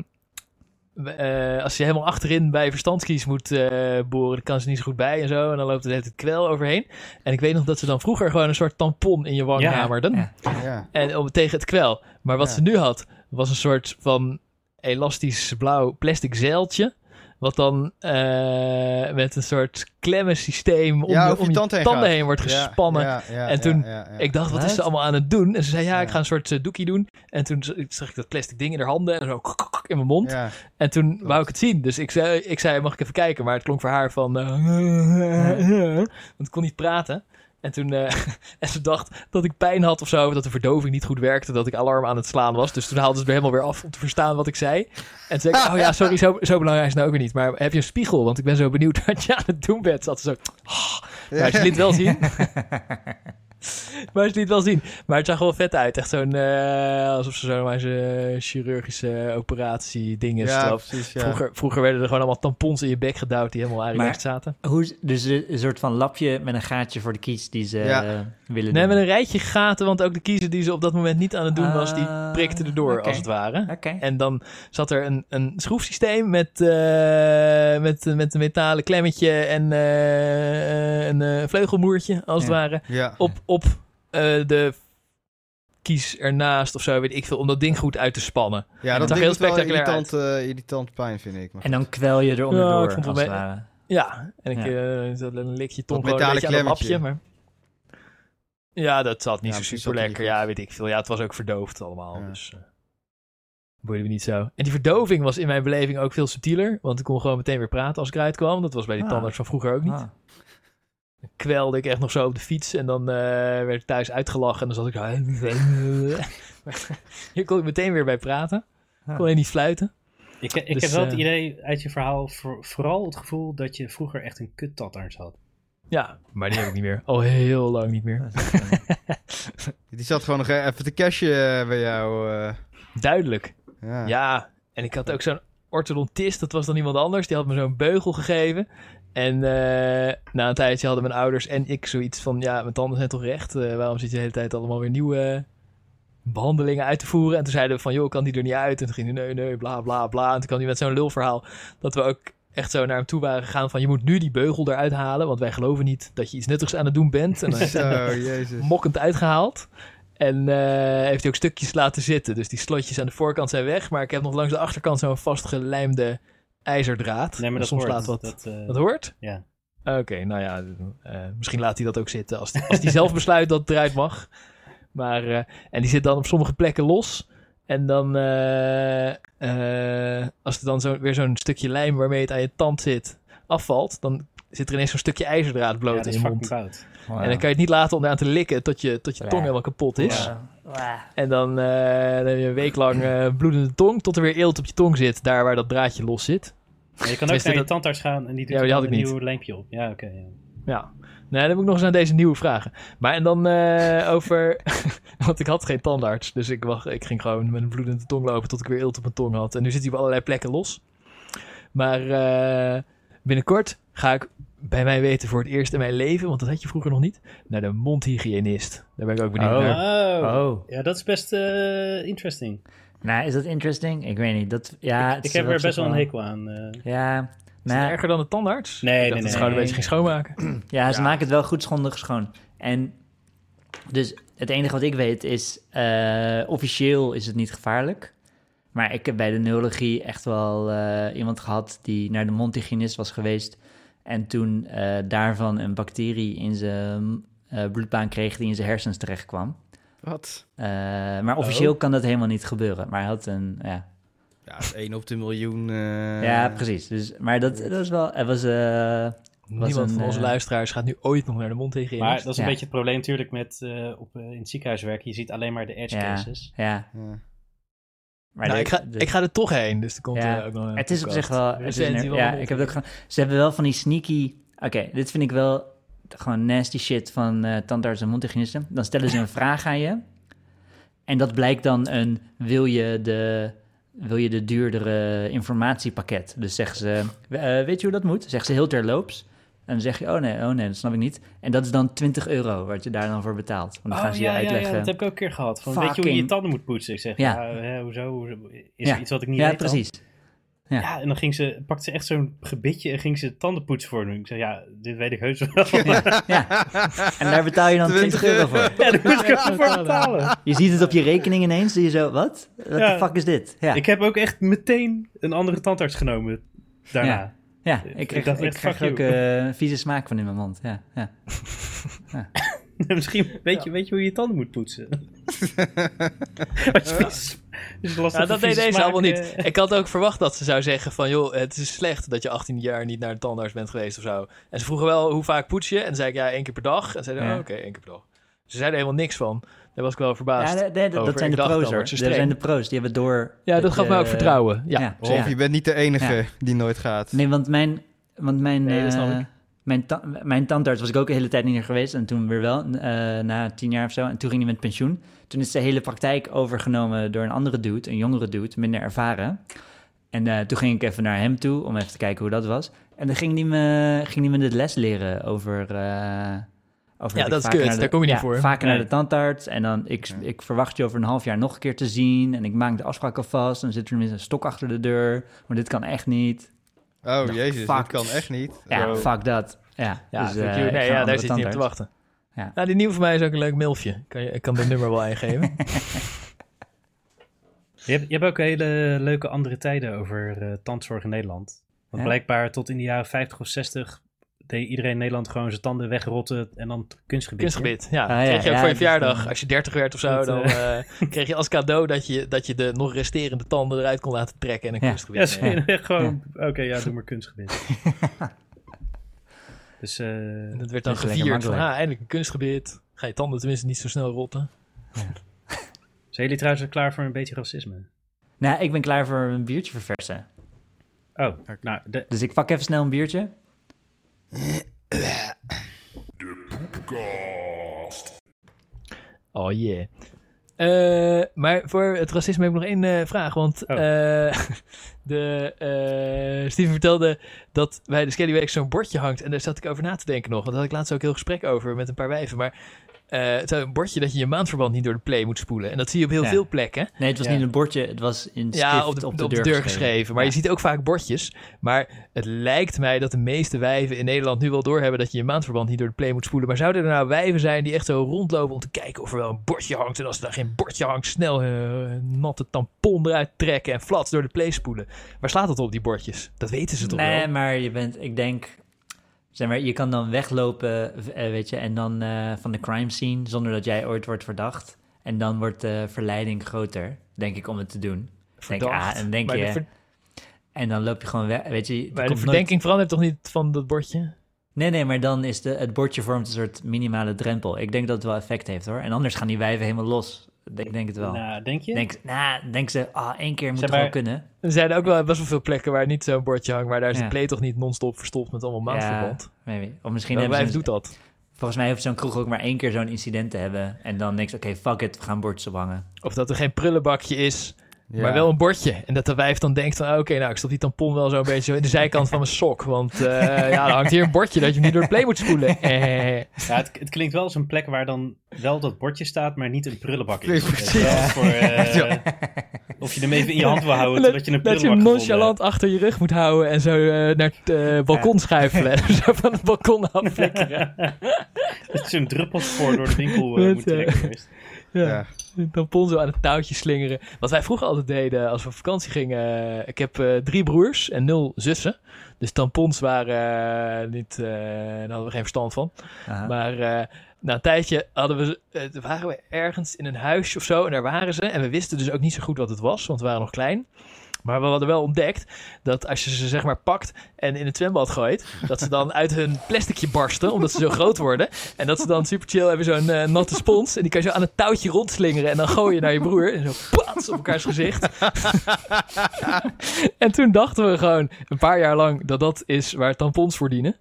eh, als je helemaal achterin bij verstandskies moet eh, boren, dan kan ze niet zo goed bij en zo. En dan loopt er net het kwel overheen. En ik weet nog dat ze dan vroeger gewoon een soort tampon in je wang Ja, hamerden. ja. Ja. En om, tegen het kwel. Maar wat Ja. ze nu had, was een soort van elastisch blauw plastic zeiltje. Wat dan eh, met een soort klemmensysteem om, Ja, je, over om je je tand heen tanden heen wordt gespannen. ja, ja, En toen- ja, ja. Ik dacht, wat is ze allemaal aan het doen? En ze zei, ja, ik ga een soort uh, doekie doen. En toen zag ik dat plastic ding in haar handen en zo in mijn mond. Ja. En toen wou ik het zien. Dus ik zei, ik zei, mag ik even kijken? Maar het klonk voor haar van... eh, (laughs) want ik kon niet praten. En toen eh, (laughs) en ze dacht dat ik pijn had of zo. Dat de verdoving niet goed werkte. Dat ik alarm aan het slaan was. Dus toen haalde ze er helemaal weer af om te verstaan wat ik zei. En toen zei ik, oh ja, sorry, zo, zo belangrijk is nou ook weer niet. Maar heb je een spiegel? Want ik ben zo benieuwd (laughs) wat je aan het doen bent. Zat zo... Maar ze liet wel zien. (laughs) (laughs) maar ze liet wel zien. Maar het zag er wel vet uit. Echt zo'n... eh, alsof ze zo maar zo'n chirurgische operatie dingen Ja, precies. Ja. Vroeger, vroeger werden er gewoon allemaal tampons in je bek gedouwd die helemaal aangelegd zaten. Hoe, dus een soort van lapje met een gaatje voor de kies die ze Ja. eh, willen Nee, doen. met een rijtje gaten, want ook de kiezer die ze op dat moment niet aan het doen was, die Ah, prikte erdoor oké. als het ware. En dan zat er een, een schroefsysteem met, eh, met, met een metalen klemmetje en eh, een eh, vleugelmoertje, als het ware, Ja. op, op eh, de kies ernaast of zo, weet ik veel, om dat ding goed uit te spannen. Ja, dat ding heel spectaculair irritant, eh, irritant pijn, vind ik. Maar En dan kwel je eronder Ja, door, ik vond het als het wel- ware. Ja, en ik Ja. eh, dan lik je tong gewoon een beetje aan lapje, klemmetje. maar... Ja, dat zat niet Ja, zo super er lekker. Ja, weet ik veel. Ja, het was ook verdoofd allemaal, Ja. dus... eh boeide me niet zo. En die verdoving was in mijn beleving ook veel subtieler, want ik kon gewoon meteen weer praten als ik eruit kwam. Dat was bij die Ah. tandarts van vroeger ook niet. Ah. Dan kwelde ik echt nog zo op de fiets en dan eh, werd ik thuis uitgelachen en dan zat ik zo... (laughs) Hier kon ik meteen weer bij praten. Ah. Kon je niet fluiten. Ik, ik Dus, heb wel het eh, idee uit je verhaal, voor- vooral het gevoel dat je vroeger echt een kuttandarts had. Ja, maar die heb ik niet meer. (laughs) Al heel lang niet meer. (laughs) die zat gewoon nog even te cashen eh, bij jou. eh. Duidelijk. ja. Ja, en ik had ook zo'n orthodontist, dat was dan iemand anders, die had me zo'n beugel gegeven. En eh, na een tijdje hadden mijn ouders en ik zoiets van, ja, mijn tanden zijn toch recht, eh, waarom zit je de hele tijd allemaal weer nieuwe behandelingen uit te voeren? En toen zeiden we van, joh, kan die er niet uit? En toen ging hij, nee, nee, bla, bla, bla. En toen kwam hij met zo'n lulverhaal, dat we ook echt zo naar hem toe waren gegaan van, je moet nu die beugel eruit halen, want wij geloven niet dat je iets nuttigs aan het doen bent. En dan (laughs) Zo, jezus. mokkend uitgehaald. En eh, heeft hij ook stukjes laten zitten. Dus die slotjes aan de voorkant zijn weg. Maar ik heb nog langs de achterkant zo'n vastgelijmde ijzerdraad. Nee, maar dat soms hoort. laat wat. Dat, eh, Dat hoort? ja. Oké, nou ja. eh, misschien laat hij dat ook zitten. Als, als hij zelf besluit dat het eruit mag. Maar, eh, en die zit dan op sommige plekken los. En dan, als er dan zo, weer zo'n stukje lijm waarmee het aan je tand zit, afvalt, dan zit er ineens zo'n stukje ijzerdraad bloot ja, in is je mond. Wow. En dan kan je het niet laten om eraan te likken tot je, tot je tong helemaal kapot is. En dan, eh, dan heb je een week lang eh, bloedende tong tot er weer eelt op je tong zit, daar waar dat draadje los zit. Maar je kan ook naar je tandarts gaan en die doet Ja, die had een ik niet. nieuw lampje op. Ja, oké. ja. Ja. Nee, dan moet ik nog eens aan deze nieuwe vragen. Maar en dan eh, over... (laughs) Want ik had geen tandarts. Dus ik, wacht, ik ging gewoon met een bloedende tong lopen tot ik weer eelt op mijn tong had. En nu zit hij op allerlei plekken los. Maar eh, binnenkort ga ik bij mij weten voor het eerst in mijn leven... Want dat had je vroeger nog niet. Naar de mondhygiënist. Daar ben ik ook benieuwd Oh. naar. Oh. Oh, Ja, dat is best eh, interesting. nou is dat interesting? Ik weet niet. Dat, ja, ik het ik is heb er best wel een hekel aan. eh. Ja, Is het nou, erger dan de tandarts? Nee, ik dacht nee, dat ze nee. gewoon een beetje ging schoonmaken. (clears throat) Ja, ze Ja. maken het wel goed schondig schoon. En dus het enige wat ik weet is, eh, officieel is het niet gevaarlijk. Maar ik heb bij de neurologie echt wel eh, iemand gehad die naar de mondhygiënist was geweest. En toen eh, daarvan een bacterie in zijn eh, bloedbaan kreeg die in zijn hersens terecht kwam. Wat? Eh, maar officieel kan dat helemaal niet gebeuren. Maar hij had een, ja, Ja, het is 1 op de miljoen. eh, ja precies. Dus, maar dat, dat was wel, het was, eh, Niemand een, van onze luisteraars gaat nu ooit nog naar de mondhygiënist. Maar dat is een Ja. beetje het probleem natuurlijk met eh, op, eh, in het ziekenhuis werken. Je ziet alleen maar de edge ja, cases. ja. Ja. Maar nou, de- ik, ga, de- ik ga er toch heen, dus er komt Ja, eh, ook nog een Het is op zich wel. Het is een- ja, ik heb het ook. Ze hebben wel van die sneaky. Oké, dit vind ik wel gewoon nasty shit van eh tandarts en mondhygiënisten. Dan stellen ze een vraag aan je. En dat blijkt dan een. Wil je de. Wil je de duurdere informatiepakket? Dus zeggen ze, eh, weet je hoe dat moet? Zeggen ze heel terloops. En dan zeg je, oh nee, oh nee, dat snap ik niet. En dat is dan 20 euro wat je daar dan voor betaalt. Want dan gaan Oh, ze ja, je ja, uitleggen. ja, dat heb ik ook een keer gehad. Van, weet je hoe je je tanden moet poetsen? Ik zeg, Ja. ja, hè, hoezo? Hoezo? Is Ja. er iets wat ik niet ja, weet dan? precies. Ja. Ja, en dan ging ze, pakte ze echt zo'n gebitje en ging ze tandenpoetsen voor doen. Ik zei, ja, dit weet ik heus wel. Ja, (laughs) ja. En daar betaal je dan 20 euro voor. Ja, daar moet ik ook voor betalen. Je ziet het op je rekening ineens, zie je zo, wat? Wat Ja. de fuck is dit? Ja, Ik heb ook echt meteen een andere tandarts genomen daarna. Ja ik ik krijg, dacht ik fuck ook eh, een vieze smaak van in mijn mond. Ja, ja. (laughs) Misschien weet je, weet je hoe je je tanden moet poetsen. (laughs) (laughs) Dus Ja, dat deed deze smaak, allemaal niet. eh, Ik had ook verwacht dat ze zou zeggen van... joh, het is slecht dat je 18 jaar niet naar de tandarts bent geweest of zo. En ze vroegen wel, hoe vaak poets je? En dan zei ik, ja, één keer per dag. En zeiden, Ja. oh, oké, één keer per dag. Ze zeiden helemaal niks van. Daar was ik wel verbaasd. ja Ja, de- de- de- over. dat zijn de pro's Dat zijn de pro's, die hebben door... dat gaf mij ook vertrouwen. Ja, ja. Rolf, je bent niet de enige Ja. die nooit gaat. Nee, want mijn, want mijn, Nee, dat snap eh, ik. mijn, ta- mijn tandarts was ik ook de hele tijd niet meer geweest. En toen weer wel, eh, na tien jaar of zo. En toen ging hij met pensioen. Toen is de hele praktijk overgenomen door een andere dude, een jongere dude, minder ervaren. En eh, toen ging ik even naar hem toe om even te kijken hoe dat was. En dan ging hij me, ging hij me de les leren over... eh, Ja, dat is kut. naar de- Daar kom je niet ja, voor. Vaker naar de tandarts. En dan, ik, Ja. ik verwacht je over een half jaar nog een keer te zien. En ik maak de afspraak alvast. Dan zit er tenminste een stok achter de deur. Maar dit kan echt niet. Oh, jezus, fuck. dat kan echt niet. Ja, fuck dat. Ja, Ja, dus, eh, nee, ja, daar zit je niet op te wachten. Ja. Nou, die nieuwe voor mij is ook een leuk milfje. Kan je, ik kan dit nummer wel ingeven. (laughs) Je hebt, je hebt ook hele leuke andere tijden over eh tandzorg in Nederland. Want Ja? blijkbaar tot in de jaren 50 of 60 deed iedereen in Nederland gewoon zijn tanden wegrotten en dan kunstgebied. Kunstgebied, ja. Ah, ja, kreeg je ook ja, voor je dus verjaardag. dan- Als je 30 werd of zo, Dat, dan eh, eh, (laughs) kreeg je als cadeau dat je, dat je de nog resterende tanden eruit kon laten trekken en een Ja. kunstgebied. Ja, gewoon, oké, ja, doe maar kunstgebied. (laughs) dus, eh, En dat werd dan gevierd van, makkelijk. ah, eindelijk een kunstgebied. Ga je tanden tenminste niet zo snel rotten. (laughs) zijn jullie trouwens klaar voor een beetje racisme? Nou, ik ben klaar voor een biertje verversen. Oh, nou, de, Dus ik pak even snel een biertje. Oh yeah. Eh, maar voor het racisme heb ik nog één eh, vraag. Want Oh. eh, (laughs) de, eh, Steven vertelde dat bij de Skelly Week zo'n bordje hangt. En daar zat ik over na te denken nog. Want daar had ik laatst ook heel gesprek over met een paar wijven. Maar eh, het is een bordje dat je je maandverband niet door de play moet spoelen. En dat zie je op heel Ja. veel plekken. Nee, het was Ja. niet een bordje, het was in stift Ja, op de, op de, deur, geschreven. geschreven. Maar Ja. je ziet ook vaak bordjes. Maar het lijkt mij dat de meeste wijven in Nederland nu wel doorhebben dat je je maandverband niet door de play moet spoelen. Maar zouden er nou wijven zijn die echt zo rondlopen om te kijken of er wel een bordje hangt? En als er daar geen bordje hangt, snel eh, een natte tampon eruit trekken en flats door de play spoelen. Waar slaat dat op, die bordjes? Dat weten ze toch Nee, wel? maar je bent, ik denk, zeg maar, je kan dan weglopen, eh, weet je, en dan eh, van de crime scene zonder dat jij ooit wordt verdacht. En dan wordt de verleiding groter, denk ik, om het te doen. Denk, Verdacht. ah, en denk je, ver- en dan loop je gewoon weg, weet je. maar de komt nooit- verdenking verandert toch niet van dat bordje? Nee, nee, maar dan is de, het bordje vormt een soort minimale drempel. Ik denk dat het wel effect heeft hoor. En anders gaan die wijven helemaal los. Ik denk het wel. Nou, denk je? Denk, nou, denk ze, ah, één keer moet Zeg het wel kunnen. Er zijn ook wel best wel veel plekken waar niet zo'n bordje hangt, maar daar is Ja. de play toch niet non-stop verstopt met allemaal maandverband. Maybe. Of misschien hebben ze doet dat? Volgens mij heeft zo'n kroeg ook maar één keer zo'n incident te hebben. En dan niks, oké, fuck it, we gaan bordjes ophangen. Of dat er geen prullenbakje is, Ja. maar wel een bordje. En dat de wijf dan denkt van, oké, nou, ik stop die tampon wel zo'n beetje zo in de zijkant van mijn sok. Want eh, (laughs) ja, er hangt hier een bordje dat je hem niet door de play moet spoelen. Eh. (laughs) Ja, het, het klinkt wel als een plek waar dan wel dat bordje staat, maar niet een prullenbak is. Precies. Voor, (laughs) eh, Ja. Of je hem even in je hand wil houden, totdat je een Dat je hem nonchalant achter je rug moet houden en zo eh, naar het balkon schuifelen. zo van het balkon afflikkeren. Dat je zo'n druppelspoor door de winkel moet trekken. Ja. (laughs) Tampon zo aan het touwtje slingeren. Wat wij vroeger altijd deden als we op vakantie gingen. eh, ik heb eh, drie broers en nul zussen. Dus tampons waren eh, niet, daar hadden we geen verstand van. Aha. Maar na een tijdje hadden we, waren we ergens in een huisje of zo. En daar waren ze. En we wisten dus ook niet zo goed wat het was, want we waren nog klein. Maar we hadden wel ontdekt dat als je ze zeg maar pakt en in het zwembad gooit, dat ze dan uit hun plasticje barsten, omdat ze zo groot worden. En dat ze dan super chill hebben zo'n eh, natte spons. En die kan je zo aan het touwtje rondslingeren en dan gooi je naar je broer. En zo pats op elkaars gezicht. (laughs) en toen dachten we gewoon een paar jaar lang dat dat is waar tampons voor dienen.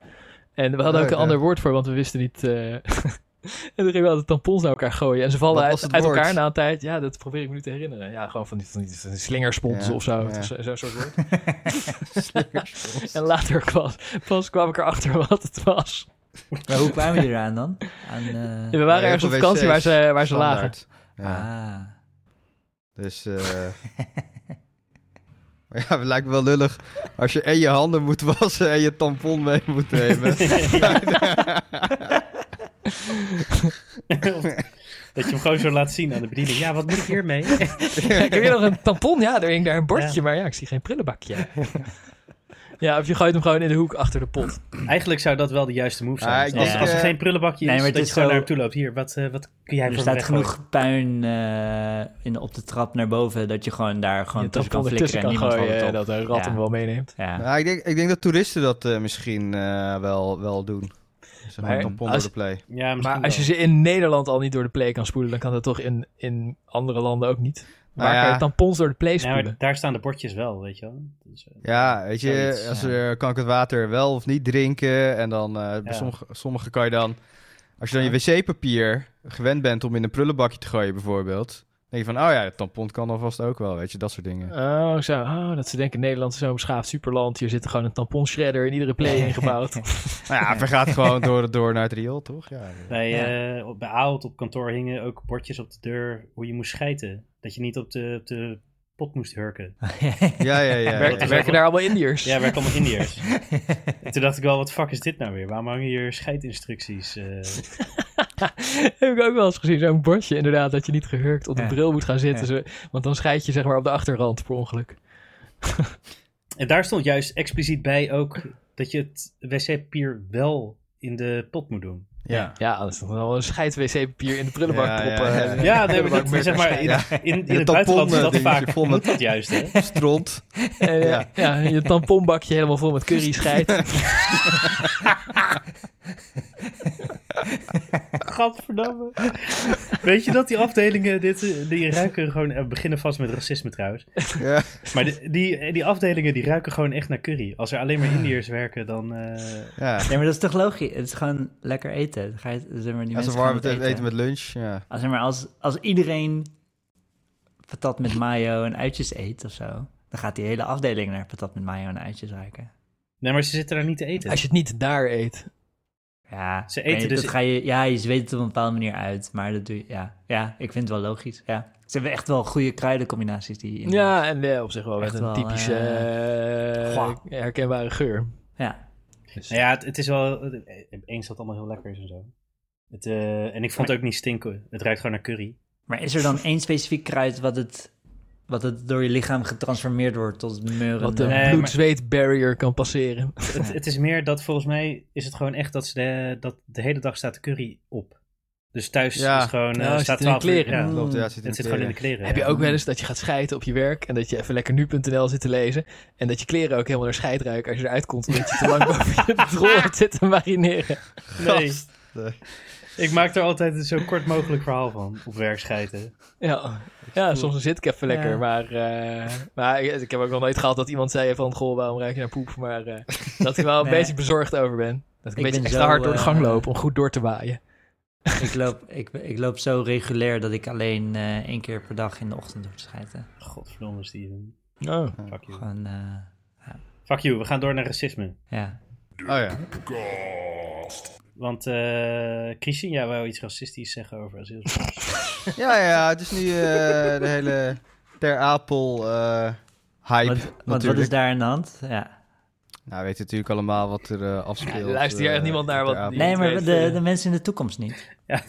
En we hadden ook een ander woord voor, want we wisten niet... eh, (laughs) En toen gingen we altijd tampons naar elkaar gooien. En ze vallen uit, elkaar na een tijd. Ja, dat probeer ik me nu te herinneren. Ja, gewoon van die, van die, van die slingerspons Ja, of zo. ja. Zo'n soort woord. (laughs) (laughs) en later pas, pas kwam ik erachter wat het was. Maar hoe kwamen jullie eraan dan? Aan, (laughs) eh, we waren ergens op vakantie waar ze, waar ze lagen. Ah. Dus, eh maar ja, het lijkt me wel lullig als je en je handen moet wassen en je tampon mee moet nemen. (laughs) dat je hem gewoon zo laat zien aan de bediening. Ja, wat moet ik hiermee? (laughs) ik heb hier nog een tampon. Ja, er hing daar een bordje. Maar ja, ik zie geen prullenbakje. ja, of je gooit hem gewoon in de hoek achter de pot. Eigenlijk zou dat wel de juiste move zijn. Ah, als, er eh, geen prullenbakje nee, is, maar het dat is je gewoon zo- naar hem toe loopt. Hier, wat, eh, wat kun jij Er staat genoeg puin eh, in, op de trap naar boven dat je gewoon daar gewoon je tussen kan flikkeren en niemand gooien. op. Dat een rat Ja. hem wel meeneemt. Ja. Ja, ik, denk, ik denk dat toeristen dat eh, misschien eh, wel, wel doen. Zeg maar Maar tampon als- door de play. Ja, misschien Maar als je ze in Nederland al niet door de play kan spoelen, dan kan dat toch in, in andere landen ook niet. Waar Nou ja. kan je tampons door de play Ja, spoelen? maar daar staan de bordjes wel, weet je wel. Dus, eh, Ja, weet je, zoiets, als ja. er, kan ik het water wel of niet drinken. En dan, eh, bij Ja. sommige, sommige kan je dan, als je dan je wc-papier gewend bent om in een prullenbakje te gooien bijvoorbeeld. Denk je van, oh ja, het tampon kan alvast ook wel, weet je, dat soort dingen. Oh, zo. Oh, dat ze denken Nederland is zo'n beschaafd superland. Hier zit er gewoon een tampon-shredder in iedere play (laughs) ingebouwd. Nou ja, het gaat gewoon door, door naar het riool, toch? Ja, Bij, Ja. eh, op- bij Aalt op kantoor hingen ook bordjes op de deur hoe je moest schijten. Dat je niet op de, op de pot moest hurken. (laughs) ja, ja. ja, werken daar allemaal Indiërs? Ja, waar komen Indiërs? (laughs) en toen dacht ik wel, wat fuck is dit nou weer? Waarom hangen hier scheidinstructies? eh? (laughs) Heb ik ook wel eens gezien, zo'n bordje inderdaad, dat je niet gehurkt op de Ja. bril moet gaan zitten. Ja. zo- want dan scheid je zeg maar op de achterrand per ongeluk. En daar stond juist expliciet bij ook dat je het wc-papier wel in de pot moet doen. Ja. Ja, anders is nog wel een scheid wc-papier in de prullenbak Ja, ja, proppen. ja. Ja, nee, maar prullenbak dat, zeg maar, in, Ja. in, in Je het buitenland is dat eh, vaak vol met- moet dat juist, hè? Stront. En, eh, Ja. ja. je tamponbakje helemaal vol met curry scheid. (laughs) Gadverdamme. Weet je dat die afdelingen, dit, die ruiken gewoon, eh, beginnen vast met racisme trouwens. Ja. Maar die, die, die afdelingen die ruiken gewoon echt naar curry. Als er alleen maar Indiërs werken, dan... eh, Ja. Nee, maar dat is toch logisch? Het is gewoon lekker eten. Dan ga je, zeg maar, die Als gaan warm eten met lunch, ja. Als, zeg maar, als, als iedereen patat met mayo en uitjes eet of zo, dan gaat die hele afdeling naar patat met mayo en uitjes ruiken. Nee, maar ze zitten daar niet te eten. Als je het niet daar eet. Ja, Ze eten niet, dus- dat ga je, ja, je weet het op een bepaalde manier uit, maar dat doe je, ja, ja, ik vind het wel logisch, ja. Ze hebben echt wel goede kruidencombinaties die in, Ja, en eh, op zich wel met Echt een wel, typische eh, eh, herkenbare geur. ja. Dus- Nou ja, het, het is wel... Eens dat het allemaal heel lekker is en zo. Het, eh, en ik vond het ook niet stinken. Het ruikt gewoon naar curry. Maar is er dan één specifiek kruid wat het, wat het door je lichaam getransformeerd wordt tot meuren? Wat de Nee, bloed-zweet barrier kan passeren. Het, het is meer dat volgens mij is het gewoon echt dat, ze de, dat de hele dag staat de curry op. Dus thuis Ja. is het gewoon... eh, Ja, staat zit in de 12 uur, kleren. Ja, Klopt, ja, het zit in het de zit gewoon in de kleren. Heb je ook wel eens dat je gaat scheiden op je werk en dat je even lekker nu.nl zit te lezen en dat je kleren ook helemaal naar scheid ruiken als je eruit komt omdat je te (laughs) lang boven je (laughs) drol hebt zitten marineren? Nee. Gast. Ik maak er altijd een zo kort mogelijk verhaal van, op werk schijten. Ja, ja soms zit ik even lekker, Ja. maar, eh, maar ik, ik heb ook nog nooit gehad dat iemand zei van, goh, waarom ruik je naar poep? Maar eh, (laughs) dat ik wel een beetje bezorgd over ben. Dat ik een Ik beetje extra zo, hard door de gang eh, loop om goed door te waaien. ik, loop, ik, ik loop zo regulair dat ik alleen eh, één keer per dag in de ochtend hoef te schijten. Godverdomme, Steven. Oh. Fuck you. Gewoon, eh, Fuck you, we gaan door naar racisme. ja. Oh ja. Want eh Christine, jij wou iets racistisch zeggen over asielzoekers. (laughs) Ja, ja, het is nu eh, de hele Ter Apel eh hype wat natuurlijk. is daar aan de hand? Ja. Nou, we weten natuurlijk allemaal wat er afspeelt. Ja, er luistert hier echt niemand naar wat Nee, maar weet, de, de mensen in de toekomst niet. ja,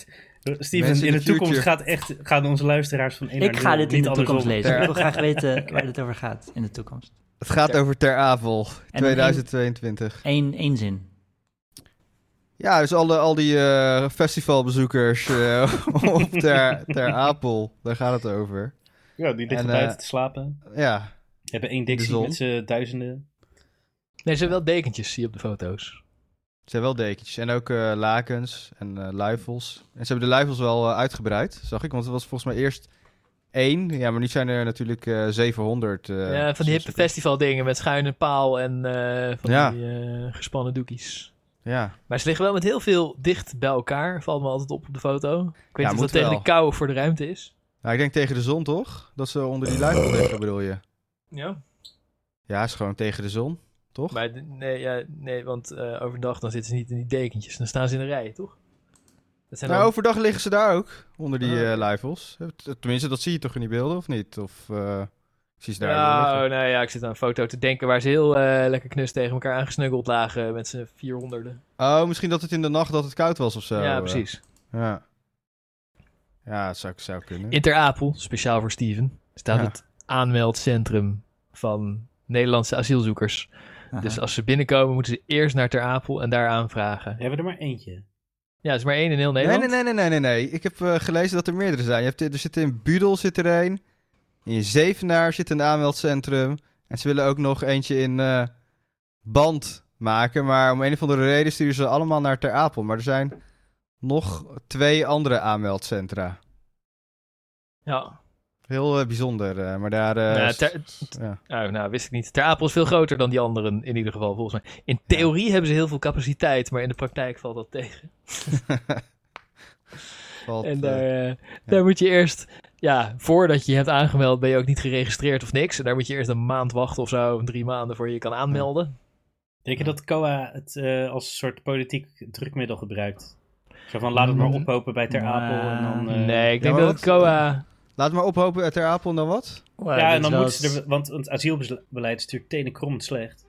Steven, Mensen in in de toekomst gaat echt, gaan onze luisteraars van 1 Ik naar ga 0, dit in niet de toekomst lezen. Ik wil (laughs) graag weten waar dit over gaat in de toekomst. Het gaat over Ter Apel, En 2022. Eén, één zin. Ja, dus alle, al die eh, festivalbezoekers eh, (laughs) op ter, ter Apel, daar gaat het over. Ja, die liggen En, buiten eh, te slapen. Ja, Hebben één dictie met z'n duizenden. Nee, ze hebben wel dekentjes, zie je op de foto's. ze hebben wel dekentjes en ook eh, lakens en eh luifels. En ze hebben de luifels wel eh, uitgebreid, zag ik, want het was volgens mij eerst één. Ja, maar nu zijn er natuurlijk eh 700. eh, ja, van die hippe festival-dingen met schuine paal en eh, van Ja. die eh, gespannen doekies. Ja, Maar ze liggen wel met heel veel dicht bij elkaar. Valt me altijd op op de foto. Ik weet Ja, niet of dat tegen de kou voor de ruimte is. nou, ik denk tegen de zon toch? Dat ze onder die luifel liggen, bedoel je? Ja. Ja, is gewoon tegen de zon, toch? Maar nee, ja, nee want eh, overdag dan zitten ze niet in die dekentjes. Dan staan ze in de rij, toch? Dat zijn Nou, dan- overdag liggen ze daar ook, onder die eh, luifels. T- Tenminste, dat zie je toch in die beelden, of niet? Of eh ze daar ja, oh, nou ja, ik zit aan een foto te denken waar ze heel eh, lekker knus tegen elkaar aangesnuggeld lagen met z'n vierhonderden. Oh, misschien dat het in de nacht dat het koud was of zo. ja, eh. precies. Ja. Ja, dat zou, zou kunnen. In Ter Apel, speciaal voor Steven, staat Ja. het aanmeldcentrum van Nederlandse asielzoekers. Aha. Dus als ze binnenkomen, moeten ze eerst naar Ter Apel en daar aanvragen. We hebben er maar eentje. Ja, er is maar één in heel Nee, Nederland. nee, nee, nee, nee, nee, nee. Ik heb eh, gelezen dat er meerdere zijn. Je hebt, er zit in Budel zit er een. In Zevenaar zit een aanmeldcentrum. En ze willen ook nog eentje in eh, Band maken. Maar om een of andere reden sturen ze allemaal naar Ter Apel. Maar er zijn nog twee andere aanmeldcentra. Ja, Heel eh, bijzonder. eh, maar daar... eh, Ja, s- ter- ja. nou, nou, wist ik niet. Ter Apel is veel groter dan die anderen in ieder geval, volgens mij. In theorie hebben ze heel veel capaciteit, maar in de praktijk valt dat tegen. (laughs) Valt, En daar, daar moet je eerst, ja, voordat je je hebt aangemeld, ben je ook niet geregistreerd of niks. En daar moet je eerst een maand wachten of zo, drie maanden voor je je kan aanmelden. Denk je dat COA het eh, als een soort politiek drukmiddel gebruikt? Zo van, laat het maar Mm. ophopen bij Ter Apel en dan... eh, nee, ik denk dat het COA... Laat maar ophopen uit Ter Apel en dan wat? Ja, en dan moeten ze er... Want het asielbeleid is natuurlijk tenenkrommend slecht.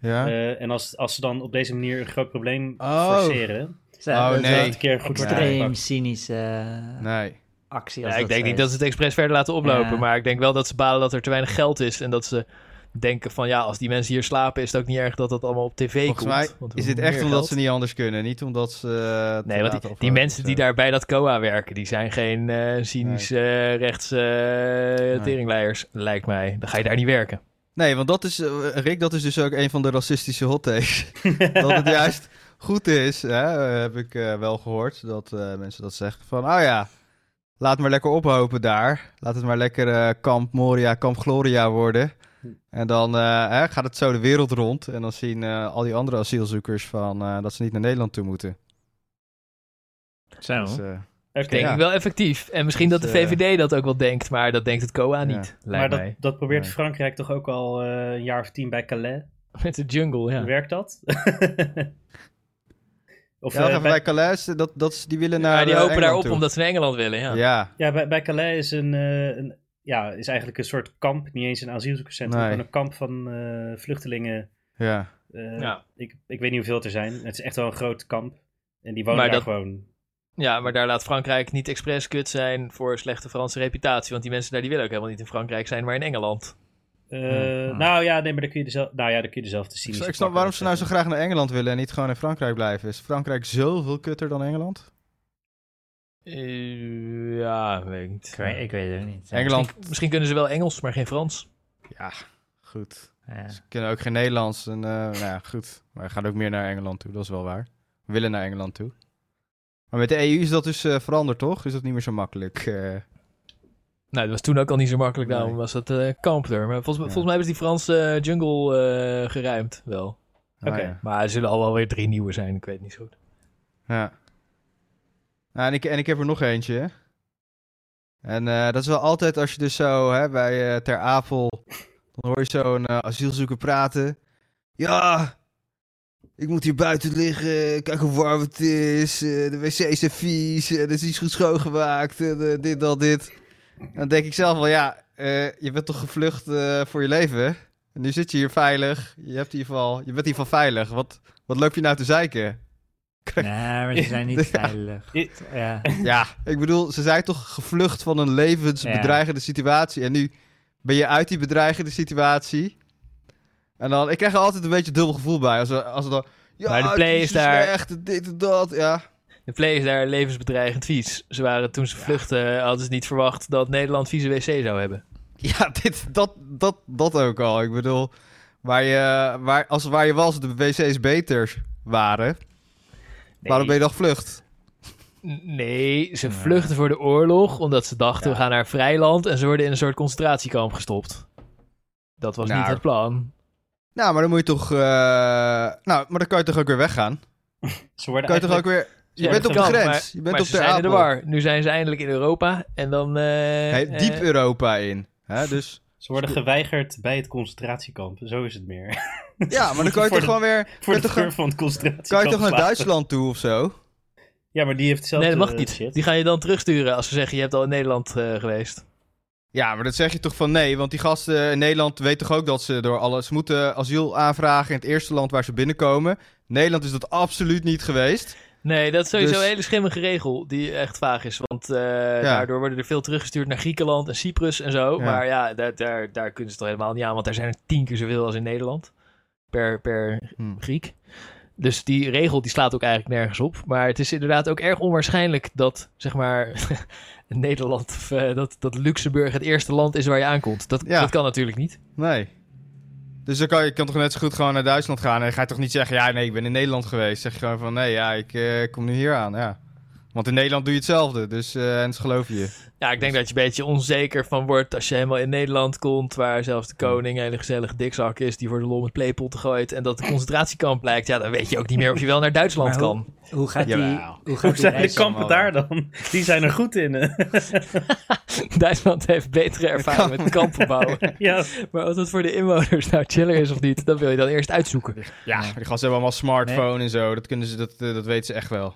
Ja. Eh, en als, als ze dan op deze manier een groot probleem Oh. forceren... Ja, Oh, dat is nee. een keer goed Extreem cynische eh, nee. Actie. Ja, ik denk niet dat ze het expres verder laten oplopen. Ja. Maar ik denk wel dat ze balen dat er te weinig geld is. En dat ze denken van ja, als die mensen hier slapen, is het ook niet erg dat dat allemaal op tv Volgens komt. mij want we is dit hebben echt omdat geld. ze niet anders kunnen. Niet omdat ze... eh, het Nee, want die, mensen of die zo. daar bij dat COA werken, die zijn geen eh cynische eh, rechts eh teringleiers, lijkt mij. Dan ga je daar niet werken. Nee, want dat is, eh, Rick, dat is dus ook een van de racistische hot takes. (laughs) dat het juist goed is, hè, eh, heb ik eh, wel gehoord, dat eh, mensen dat zeggen. Van, oh ja, laat maar lekker ophopen daar. Laat het maar lekker eh, Kamp Moria, Kamp Gloria worden. En dan eh, hè, gaat het zo de wereld rond. En dan zien eh, al die andere asielzoekers van, eh, dat ze niet naar Nederland toe moeten. Zo. Dus, Denk Ja. ik wel effectief. En misschien Dus, dat de VVD dat ook wel denkt, maar dat denkt het COA Ja. niet, maar dat, dat probeert Nee. Frankrijk toch ook al eh, een jaar of tien bij Calais? (laughs) Met de jungle, ja. Werkt dat? (laughs) of, ja, eh, bij, bij Calais, dat, dat, die willen naar Ja, die eh, hopen daar Engeland op toe. omdat ze naar Engeland willen, ja. Ja, ja, bij, bij Calais is, een, eh, een, ja, is eigenlijk een soort kamp, niet eens een asielzoekerscentrum, Nee. maar een kamp van eh, vluchtelingen. ja. Eh, Ja. ik, ik weet niet hoeveel het er zijn. Het is echt wel een groot kamp. En die wonen Maar daar dat- gewoon. Ja, maar daar laat Frankrijk niet expres kut zijn voor slechte Franse reputatie. Want die mensen daar die willen ook helemaal niet in Frankrijk zijn, maar in Engeland. Eh, Ja. Nou ja, nee, maar dan kun je dezelfde, nou ja, dan kun je dezelfde Ik, snap waarom ze nou zo graag naar Engeland willen en niet gewoon in Frankrijk blijven. Is Frankrijk zoveel kutter dan Engeland? Eh, ja, weet ik niet. Ik weet, ik weet het niet. Engeland, Misschien, misschien kunnen ze wel Engels, maar geen Frans. ja, goed. Ja. Ze kunnen ook geen Nederlands. En, eh, nou ja, goed. Maar we gaan ook meer naar Engeland toe, dat is wel waar. We willen naar Engeland toe. Maar met de EU is dat dus eh, veranderd, toch? Is dat niet meer zo makkelijk? Eh? Nou, dat was toen ook al niet zo makkelijk, daarom Nee. was dat eh kamp er. Maar volgens, Ja. volgens mij hebben ze die Franse eh, jungle eh, geruimd, wel. Ah, Oké. ja. Maar er zullen al wel weer drie nieuwe zijn, ik weet niet zo goed. Ja. Nou, en, ik, en ik heb er nog eentje. En eh, dat is wel altijd als je dus zo hè, bij eh, Ter Apel... Dan hoor je zo'n eh, asielzoeker praten. Ja, ik moet hier buiten liggen. Kijk hoe warm het is. eh, de wc's zijn vies. Het is niet goed schoongemaakt. En, eh, dit, dat, dit. Dan denk ik zelf wel, ja, eh, je bent toch gevlucht eh, voor je leven? En nu zit je hier veilig. Je, hebt in ieder geval, je bent in ieder geval veilig. Wat, wat loop je nou te zeiken? Nee, maar ze zijn niet (laughs) veilig. Ja. Ja, ik bedoel, ze zijn toch gevlucht van een levensbedreigende situatie. En nu ben je uit die bedreigende situatie. En dan, ik krijg er altijd een beetje een dubbel gevoel bij. Als we, als we dan, ja, Maar de play het is daar- slecht, en dit en dat, ja. De play is daar levensbedreigend vies. Ze waren toen ze vluchtten, hadden ze niet verwacht dat Nederland vieze wc zou hebben. Ja, dit, dat, dat, dat ook al. Ik bedoel, waar je, waar, als waar je was, de wc's beter waren. Waarom ben je dan vlucht? Nee, ze vluchten voor de oorlog omdat ze dachten we gaan naar vrijland en ze worden in een soort concentratiekamp gestopt. Dat was Nou. niet het plan. Nou, maar dan moet je toch... eh, nou, maar dan kan je toch ook weer weggaan? (laughs) Ze worden Kan je toch ook weer... Je Ja, bent op de kan, grens. maar- je bent maar op ze de zijn in de Apel. war. Nu zijn ze eindelijk in Europa en dan... eh, Hey, diep eh, Europa in. Hè? (laughs) Dus Ze worden geweigerd bij het concentratiekamp. Zo is het meer. (laughs) ja, maar dan kan je toch de- gewoon weer... Voor kan de je toch, geur van het kan concentratiekamp. je toch naar. Duitsland toe of zo? Ja, maar die heeft hetzelfde nee, dat mag niet. shit. Die gaan je dan terugsturen als ze zeggen je hebt al in Nederland eh, geweest. Ja, maar dat zeg je toch van nee, want die gasten in Nederland weten toch ook dat ze door alles ze moeten asiel aanvragen in het eerste land waar ze binnenkomen. Nederland is dat absoluut niet geweest. Nee, dat is sowieso Dus- een hele schimmige regel die echt vaag is. Want eh, daardoor worden er veel teruggestuurd naar Griekenland en Cyprus en zo. Ja. Maar ja, daar, daar, daar kunnen ze toch helemaal niet aan, want daar zijn er tien keer zoveel als in Nederland. Per, per Hm. Griek. Dus die regel die slaat ook eigenlijk nergens op. Maar het is inderdaad ook erg onwaarschijnlijk dat, zeg maar, (laughs) Nederland of eh, dat, dat Luxemburg het eerste land is waar je aankomt. Dat, Ja. dat kan natuurlijk niet. Nee. Dus dan kan je kan toch net zo goed gewoon naar Duitsland gaan en dan ga je toch niet zeggen ja nee ik ben in Nederland geweest. Zeg je gewoon van nee ja ik eh, kom nu hier aan. Ja. Want in Nederland doe je hetzelfde, dus eh, en ze geloven je. Ja, ik denk dat je een beetje onzeker van wordt als je helemaal in Nederland komt, waar zelfs de koning een hele gezellige dikzak is, die voor de lol met playpotten gooit en dat de concentratiekamp blijkt. Ja, dan weet je ook niet meer of je wel naar Duitsland hoe- kan. Hoe gaat die, Jawel. hoe Hoe gaat die zijn de kampen daar dan? (laughs) Die zijn er goed in. (laughs) Duitsland heeft betere ervaring met kampen bouwen. (laughs) ja, Maar of dat voor de inwoners nou chiller is of niet, dat wil je dan eerst uitzoeken. Ja, die gasten hebben allemaal smartphone en zo. Dat, kunnen ze, dat, eh, dat weten ze echt wel.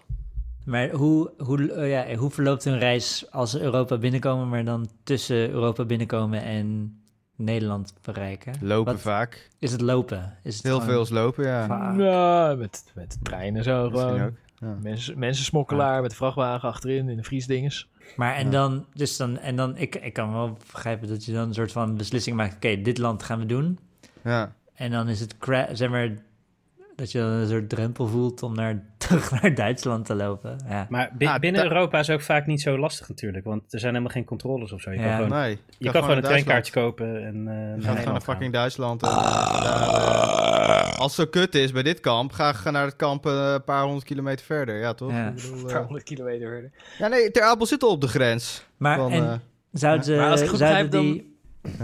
Maar hoe, hoe, eh, ja, hoe verloopt hun reis als ze Europa binnenkomen, maar dan tussen Europa binnenkomen en Nederland bereiken? Lopen Wat- vaak. Is het lopen? Is het Heel veel is lopen, ja. Ja, met, met treinen en zo Misschien gewoon. ook. Ja. Mensen, mensen smokkelaar met de vrachtwagen achterin in de vriesdinges. Maar en Ja. dan, dus dan, en dan, ik, ik kan wel begrijpen dat je dan een soort van beslissing maakt. Oké, dit land gaan we doen. Ja. En dan is het, zeg maar, dat je dan een soort drempel voelt om naar, (laughs) terug naar Duitsland te lopen. Ja. maar bi- Ah, binnen Europa is ook vaak niet zo lastig natuurlijk. Want er zijn helemaal geen controles of zo. Je Ja. kan gewoon, Nee. je kan gewoon een treinkaartje kopen en eh naar Ga gewoon Nederland naar fucking Duitsland. En, daar, als het zo kut is bij dit kamp, ga, ga naar het kamp eh, een paar honderd kilometer verder. Ja, toch? Ja. Ik bedoel, Een eh, paar honderd kilometer verder. ja, nee, Ter Apel zit al op de grens. Maar Van, en zouden ze, Maar als ik goed zouden begrijp, die...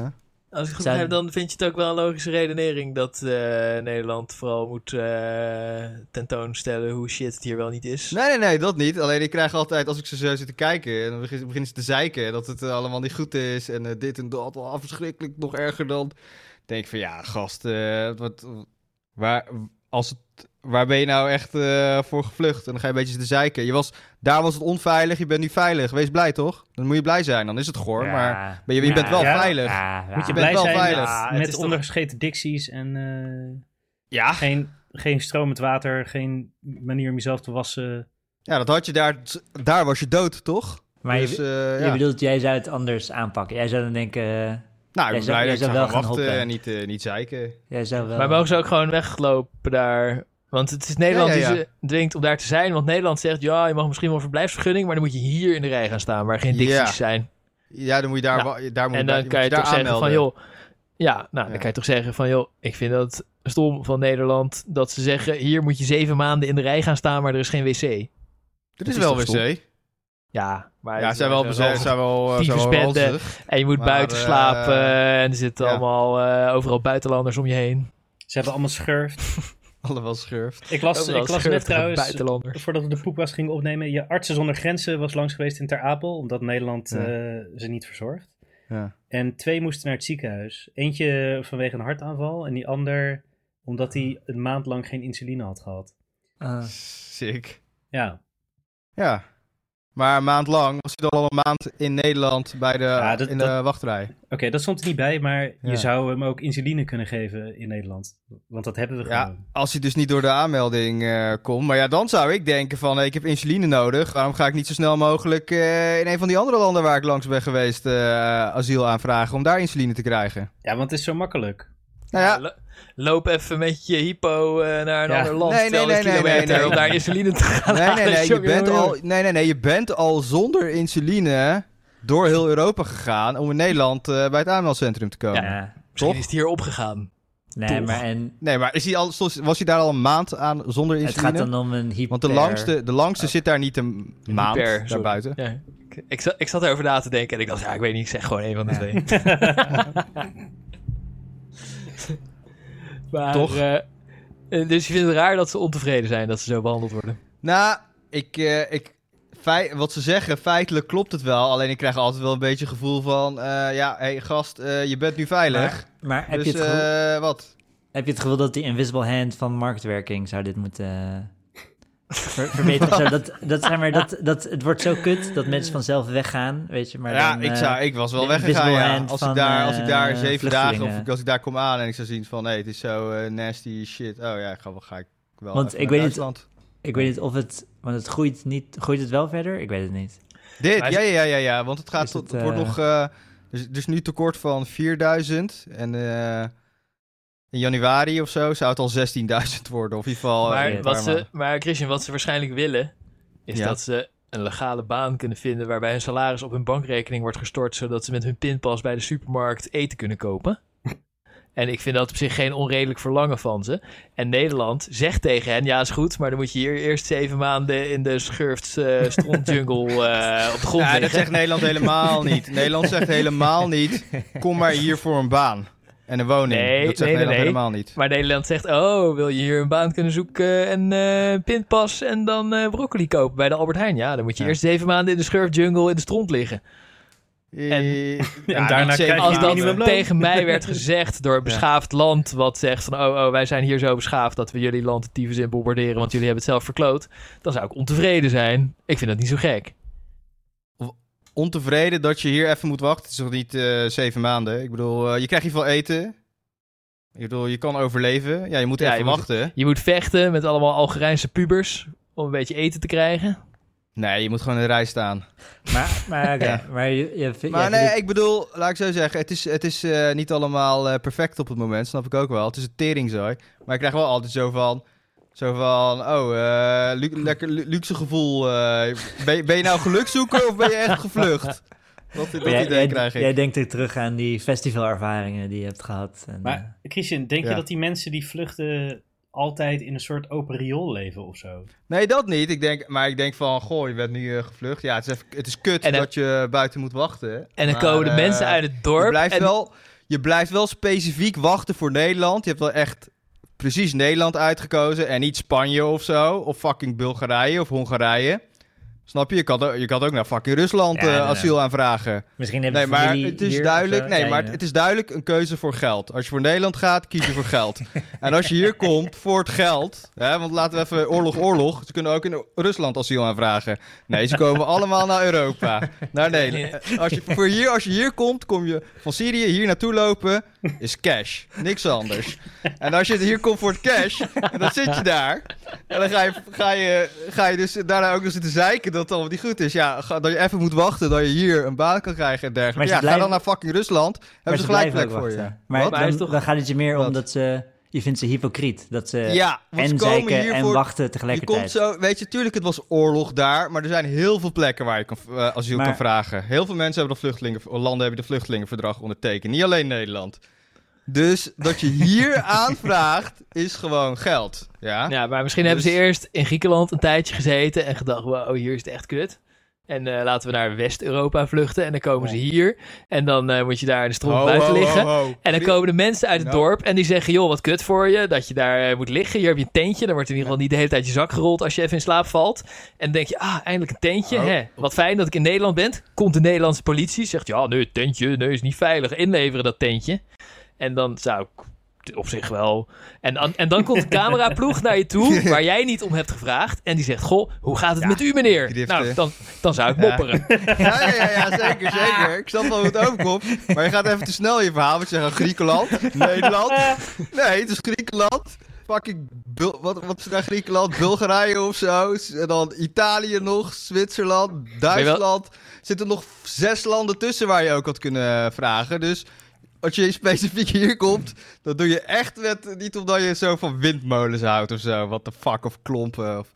Als ik het goed begrijp, dan vind je het ook wel een logische redenering dat eh, Nederland vooral moet eh, tentoonstellen hoe shit het hier wel niet is. Nee, nee, nee, dat niet. Alleen ik krijg altijd, als ik ze zo zit te kijken, en dan begin- beginnen ze te zeiken dat het eh, allemaal niet goed is. En dit en dat, oh, verschrikkelijk, nog erger dan. denk ik van, ja, gast, wat, waar, als het, waar ben je nou echt eh, voor gevlucht? En dan ga je een beetje te zeiken. Je was, daar was het onveilig, je bent nu veilig. Wees blij, toch? Dan moet je blij zijn, dan is het goor, Ja. maar ben je, je Ja. bent wel Ja. veilig. Ja, Moet je bent wel zijn veilig. Ja, het met toch- ondergescheten dicties en eh, Ja, geen, geen stromend water, geen manier om jezelf te wassen. ja, dat had je daar, daar was je dood, toch? Maar dus, je, eh, je ja. bedoelt, jij zou het anders aanpakken. Jij zou dan denken, eh, Nou, ik ben blij dat ik wel gaan wachten en niet, eh, niet zeiken. jij zou wel... Maar mogen ze ook gewoon weglopen daar? Want het is Nederland Ja, ja, ja. die ze dwingt om daar te zijn. Want Nederland zegt, ja, je mag misschien wel een verblijfsvergunning, maar dan moet je hier in de rij gaan staan, waar geen dicties Ja. zijn. Ja, dan moet je daar, daar moet En je, dan kan je daar toch zeggen van, aanmelden. joh, ja, nou, Ja. dan kan je toch zeggen van, joh, ik vind dat stom van Nederland dat ze zeggen, hier moet je zeven maanden in de rij gaan staan, maar er is geen wc. Er is is wel wc. Ja, maar Ja, zijn wel, een zijn, wel, eh, zijn wel. En je moet Maar, buiten eh, slapen en er zitten ja. allemaal eh, overal buitenlanders om je heen. Ze hebben allemaal schurft. (laughs) Allemaal schurft. Ik las, ik las net trouwens, buitenlanders. voordat we de poepkast gingen opnemen, je Artsen zonder Grenzen was langs geweest in Ter Apel, omdat Nederland Ja. eh, ze niet verzorgt. Ja. En twee moesten naar het ziekenhuis. Eentje vanwege een hartaanval en die ander omdat hij een maand lang geen insuline had gehad. Ah. Sick. Ja, Ja. Maar een maand lang was hij dan al een maand in Nederland bij de, Ja, dat- in de dat- wachtrij. oké, dat stond er niet bij, maar Ja. je zou hem ook insuline kunnen geven in Nederland. Want dat hebben we Ja, gewoon. als hij dus niet door de aanmelding eh, komt. Maar ja, dan zou ik denken van, hey, ik heb insuline nodig. Waarom ga ik niet zo snel mogelijk eh, in een van die andere landen waar ik langs ben geweest eh, asiel aanvragen om daar insuline te krijgen? Ja, want het is zo makkelijk. Nou ja, Loop even met je hypo eh, naar een Ja. ander land. Nee, nee, 200 nee, nee, kilometer nee, nee. om daar insuline te gaan nee, nee, halen. nee, je bent al, nee, nee, nee, je bent al zonder insuline door heel Europa gegaan om in Nederland eh, bij het aanmeldcentrum te komen. Ja. Misschien toch? is het hier opgegaan. Nee, Toch? maar en Nee, maar is hij al, was hij daar al een maand aan zonder het insuline? gaat dan om een hyper... Want de langste, de langste zit daar niet een maand Hyper, sorry. daarbuiten. Ja. Ik, ik, zat, ik zat erover na te denken en ik dacht, ja, ik weet niet, ik zeg gewoon een van de Ja. twee. (laughs) (laughs) maar, Toch? eh, eh, dus je vindt het raar dat ze ontevreden zijn dat ze zo behandeld worden. Nou, ik, eh, ik, wat ze zeggen, feitelijk klopt het wel. Alleen ik krijg altijd wel een beetje het gevoel van... eh, ja, hé hey, gast, eh, je bent nu veilig. Maar, maar heb, dus je het gevoel, eh, wat? heb je het gevoel dat die invisible hand van marktwerking zou dit moeten ver- verbeteren? Zo, dat, dat, zeg maar, dat, dat, het wordt zo kut dat mensen vanzelf weggaan, weet je. Maar ja, dan, ik, eh, zou, ik was wel weggegaan, ja. Als ik, daar, als ik daar eh, zeven dagen, of als ik daar kom aan en ik zou zien van... hé, het is zo eh, nasty shit. Oh ja, ik ga, wel- ga ik wel Want ik weet niet- Duitsland. Ik weet niet of het... Want het groeit niet... Groeit het wel verder? Ik weet het niet. Dit, is- ja, ja, ja, ja, want het gaat tot, het, het wordt eh, nog, eh, dus, dus nu tekort van 4000 en eh, in januari of zo zou het al 16.000 worden, of in ieder geval. eh, maar, een wat ze, maar Christian, wat ze waarschijnlijk willen, is Ja. dat ze een legale baan kunnen vinden waarbij hun salaris op hun bankrekening wordt gestort, zodat ze met hun pinpas bij de supermarkt eten kunnen kopen. (laughs) En ik vind dat op zich geen onredelijk verlangen van ze. En Nederland zegt tegen hen, ja is goed, maar dan moet je hier eerst zeven maanden in de schurft eh (laughs) strontjungle eh, op de grond Ja, dat zegt Nederland helemaal niet. Nederland zegt helemaal niet, (laughs) kom maar hier voor een baan en een woning. Nee, dat zegt nee, nee, Nederland nee. helemaal niet. Maar Nederland zegt, oh, wil je hier een baan kunnen zoeken en eh pinpas en dan eh, broccoli kopen bij de Albert Heijn? Ja, dan moet je Ja. eerst zeven maanden in de schurftjungle in de stront liggen. Eh, ja, daarna niet zeven krijg je Als dat tegen mij werd (laughs) gezegd door een beschaafd land, wat zegt van, oh, oh, wij zijn hier zo beschaafd dat we jullie land tyfus in bombarderen, want jullie hebben het zelf verkloot, dan zou ik ontevreden zijn. Ik vind dat niet zo gek. Ontevreden dat je hier even moet wachten. Het is nog niet eh, zeven maanden. Ik bedoel, eh, je krijgt in ieder geval eten. Ik bedoel, je kan overleven. Ja, je moet Ja, even je moet- wachten. Je moet vechten met allemaal Algerijnse pubers om een beetje eten te krijgen. Nee, je moet gewoon in de rij staan. Maar, maar, oké, Ja. maar je, je, Maar nee, ik bedoel, laat ik zo zeggen, het is, het is eh, niet allemaal eh, perfect op het moment, snap ik ook wel. Het is een teringzooi. Maar ik krijg wel altijd zo van, zo van oh, eh, lu- (clears throat) lekker lu- luxe gevoel. eh, ben, je- ben je nou gelukzoeker of ben je echt gevlucht? Dat, jij, idee jij, krijg ik. jij denkt er terug aan die festivalervaringen die je hebt gehad. En, eh, Maar Christian, denk Ja. je dat die mensen die vluchten altijd in een soort open riool leven of zo? Nee, dat niet. Ik denk, maar ik denk van, goh, je bent nu eh, gevlucht. Ja, het is, even, het is kut En dat je buiten moet wachten. En dan Maar, komen de eh, mensen uit het dorp. Je blijft, en- wel, je blijft wel specifiek wachten voor Nederland. Je hebt wel echt precies Nederland uitgekozen. En niet Spanje of zo. Of fucking Bulgarije of Hongarije. Snap je? Je kan, ook- je kan ook naar fucking Rusland Ja, eh, asiel aanvragen. misschien hebben Nee, maar het is duidelijk. Nee, maar het is duidelijk een keuze voor geld. Als je voor Nederland gaat, kies je voor geld. (laughs) en als je hier komt voor het geld, hè, want laten we even oorlog, oorlog. Ze kunnen ook in Rusland asiel aanvragen. Nee, ze komen allemaal naar Europa, naar Nederland. (laughs) Als je, voor hier, als je hier komt, kom je van Syrië hier naartoe lopen, is cash, niks anders. En als je hier komt voor het cash, en dan zit je daar. En dan ga je, ga je, ga je dus daarna ook nog zitten zeiken dat het allemaal niet goed is. Ja, ga- dat je even moet wachten dat je hier een baan kan krijgen en dergelijke. Ja, blijven- ga dan naar fucking Rusland. Hebben ze ze gelijk plek voor je. wachten. Maar, dan, dan gaat het je meer om dat ze... Je vindt ze hypocriet. Dat ze Ja, en komen zeiken hier en wachten Je tegelijkertijd. komt zo, weet je, tuurlijk het was oorlog daar, maar er zijn heel veel plekken waar je kan, eh, asiel Maar- kan vragen. Heel veel mensen hebben de vluchtelingen, landen hebben de vluchtelingenverdrag ondertekend, niet alleen Nederland. Dus dat je hier (laughs) aanvraagt, is gewoon geld. Ja? Ja, maar misschien hebben ze Dus- eerst in Griekenland een tijdje gezeten en gedacht, wow, hier is het echt kut. En eh, laten we naar West-Europa vluchten en dan komen ze hier. En dan eh, moet je daar in de stroom buiten liggen. En dan komen de mensen uit het dorp en die zeggen, joh, wat kut voor je, dat je daar eh, moet liggen. Hier heb je een tentje, dan wordt in ieder geval niet de hele tijd je zak gerold als je even in slaap valt. En dan denk je, ah, eindelijk een tentje, Oh. hè. Wat fijn dat ik in Nederland ben. Komt de Nederlandse politie, zegt, ja, nee, tentje, nee, is niet veilig. Inleveren dat tentje. En dan zou ik op zich wel... En, dan- en dan komt de cameraploeg naar je toe, (laughs) waar jij niet om hebt gevraagd. En die zegt, goh, hoe gaat het met u, meneer? Nou, dan, dan zou ik Ja. mopperen. (laughs) Ja, ja, ja, zeker, zeker. Ik snap wel hoe het overkomt. Maar je gaat even te snel je verhaal. Want je zegt Griekenland, Nederland. Nee, het is Griekenland. Fucking, Bul- wat, wat is nou Griekenland? Bulgarije of zo. En dan Italië nog, Zwitserland, Duitsland. Er zitten nog zes landen tussen waar je ook had kunnen vragen. Dus als je specifiek hier komt, dan doe je echt met, niet omdat je zo van windmolens houdt of zo. What the fuck, of klompen. Of,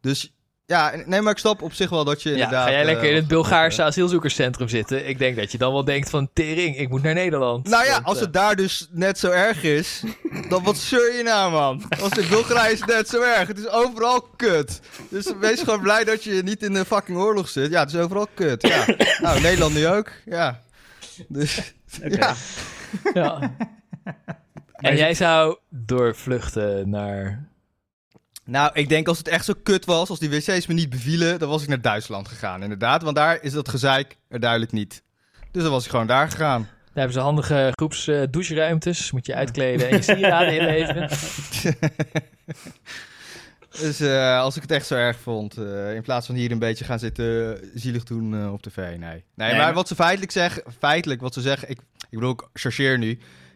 dus ja, nee, maar ik snap op zich wel dat je Ja, inderdaad... ga jij lekker in eh, het Bulgaarse asielzoekerscentrum zitten? Ik denk dat je dan wel denkt van, tering, ik moet naar Nederland. Nou ja, Want, als eh, het daar dus net zo erg is, dan wat zeur je nou, man? Als in Bulgarije is het net zo erg. Het is overal kut. Dus wees gewoon blij dat je niet in de fucking oorlog zit. Ja, het is overal kut. Ja. Nou, Nederland nu ook. Ja. Dus, Ja. Ja. (laughs) en jij zou doorvluchten naar... Nou, ik denk als het echt zo kut was, als die wc's me niet bevielen, dan was ik naar Duitsland gegaan, inderdaad. Want daar is dat gezeik er duidelijk niet. Dus dan was ik gewoon daar gegaan. Daar hebben ze handige groeps eh, doucheruimtes. Moet je uitkleden en je sieraden inleveren. (laughs) Dus eh, als ik het echt zo erg vond, eh, in plaats van hier een beetje gaan zitten eh, zielig doen eh, op tv, nee. Nee, maar, maar- wat ze feitelijk zeggen, feitelijk wat ze zeggen, ik, ik bedoel, ik chargeer nu.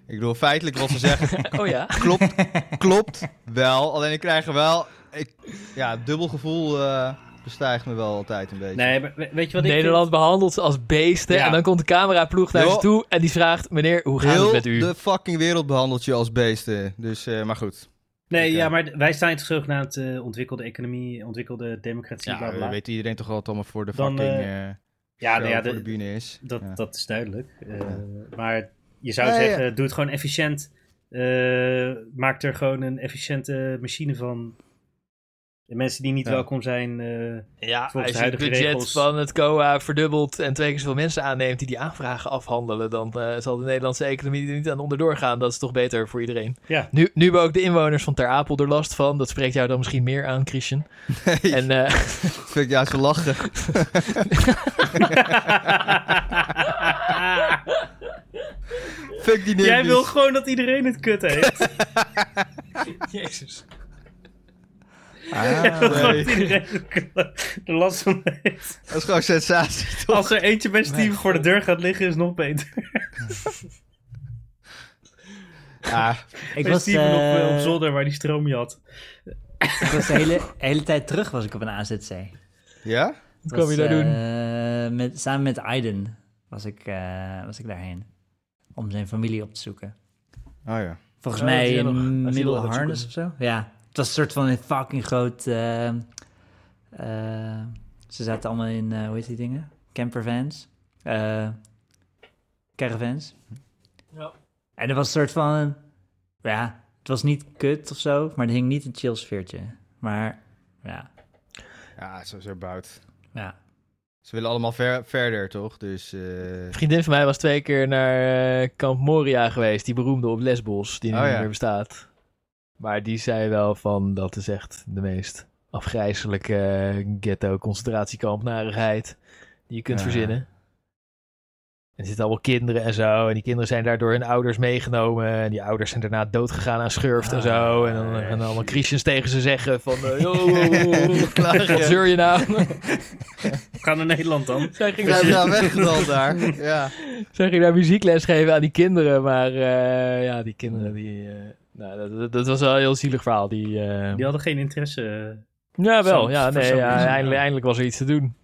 Ik bedoel, feitelijk wat ze zeggen, (laughs) Oh ja? klopt, klopt wel. Alleen ik krijg er wel, ik, ja, dubbel gevoel eh, bestijgt me wel altijd een beetje. Nee, maar weet je wat ik Nederland behandelt ze als beesten. Ja. En dan komt de cameraploeg naar ze toe en die vraagt... Meneer, hoe gaat Heel het met u? de fucking wereld behandelt je als beesten. Dus, eh, maar goed. Nee, ja, maar wij staan toch zogenaamd eh, ontwikkelde economie, ontwikkelde democratie, Ja, bla bla. weet iedereen toch wel wat allemaal voor de Dan, fucking eh, eh, ja, nou ja, voor de- de bühne is. dat, Ja. dat is duidelijk. Eh, Maar je zou Ja, ja. zeggen, doe het gewoon efficiënt. Eh, maak er gewoon een efficiënte machine van. De mensen die niet Ja. welkom zijn. eh, Ja, Volgens als je het budget regels. van het COA verdubbelt en twee keer zoveel mensen aanneemt die die aanvragen afhandelen, dan eh, zal de Nederlandse economie er niet aan onderdoor gaan. Dat is toch beter voor iedereen. Ja. Nu, nu hebben ook de inwoners van Ter Apel er last van. Dat spreekt jou dan misschien meer aan, Christian. Nee, En eh, dat (laughs) vind ik juist zo lachen. (laughs) Fuck die Jij wil gewoon dat iedereen het kut heeft. (laughs) Jezus. (laughs) Gewoon nee. iedereen er last van heeft. Dat is gewoon sensatie, toch? Als er eentje bij Steven voor de deur gaat liggen, is het nog beter. (laughs) Ja, Ik Bij was, Steven op, eh, op eh, zolder waar die stroom had. ik was de hele, hele tijd terug was ik op een AZC. ja? Wat kwam je daar doen? eh, Met, samen met Aiden was ik, eh, was ik daarheen. Om zijn familie op te zoeken. Oh ja. Volgens Oh, mij in asiel Middle Harness of zo. Ja, het was een soort van een fucking groot... eh, eh, ze zaten allemaal in, eh, hoe heet die dingen? Campervans. Eh caravans. Ja. En er was een soort van... Ja, het was niet kut of zo, maar er hing niet een chill sfeertje. Maar ja, Ja, zo, zo bout. ja. Ze willen allemaal ver- verder, toch? Dus, eh, Een vriendin van mij was twee keer naar Kamp Moria geweest, die beroemde op Lesbos, die nu Oh, niet ja. meer bestaat. Maar die zei wel van, dat is echt de meest afgrijzelijke ghetto concentratiekamp narigheid die je kunt Ja. verzinnen. En er zitten allemaal kinderen en zo. En die kinderen zijn daardoor hun ouders meegenomen. En die ouders zijn daarna doodgegaan aan schurft en zo. En dan gaan allemaal Christians tegen ze zeggen van... "Yo, (laughs) wat zeur je nou? Ga naar Nederland dan. Zij ging Zijn daar nou weggedald daar? Ja. Zij ging daar muziekles geven aan die kinderen, maar eh, ja, die kinderen die... eh, nou, dat, dat, dat was wel een heel zielig verhaal. Die, eh, Die hadden geen interesse. ja, wel. Ja, nee, ja, eindelijk, was er iets te doen.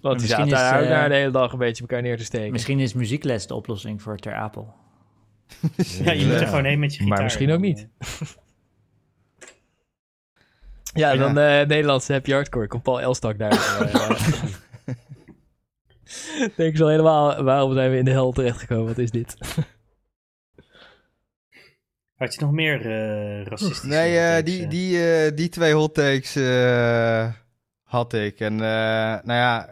Want die zaten daar eh, daar de hele dag een beetje elkaar neer te steken. Misschien is muziekles de oplossing voor Ter Apel. (laughs) Ja, je moet er gewoon heen met je gitaar. (laughs) Maar misschien ook niet. Ja, Ja. dan eh Nederlandse happy hardcore. Komt Paul Elstak daar. eh, (laughs) Denk ik zo helemaal, waarom zijn we in de hel terechtgekomen? Wat is dit? Had je nog meer eh racistische Nee, eh, takes, die, eh? die, eh, die twee hot takes eh, had ik. En eh, nou ja,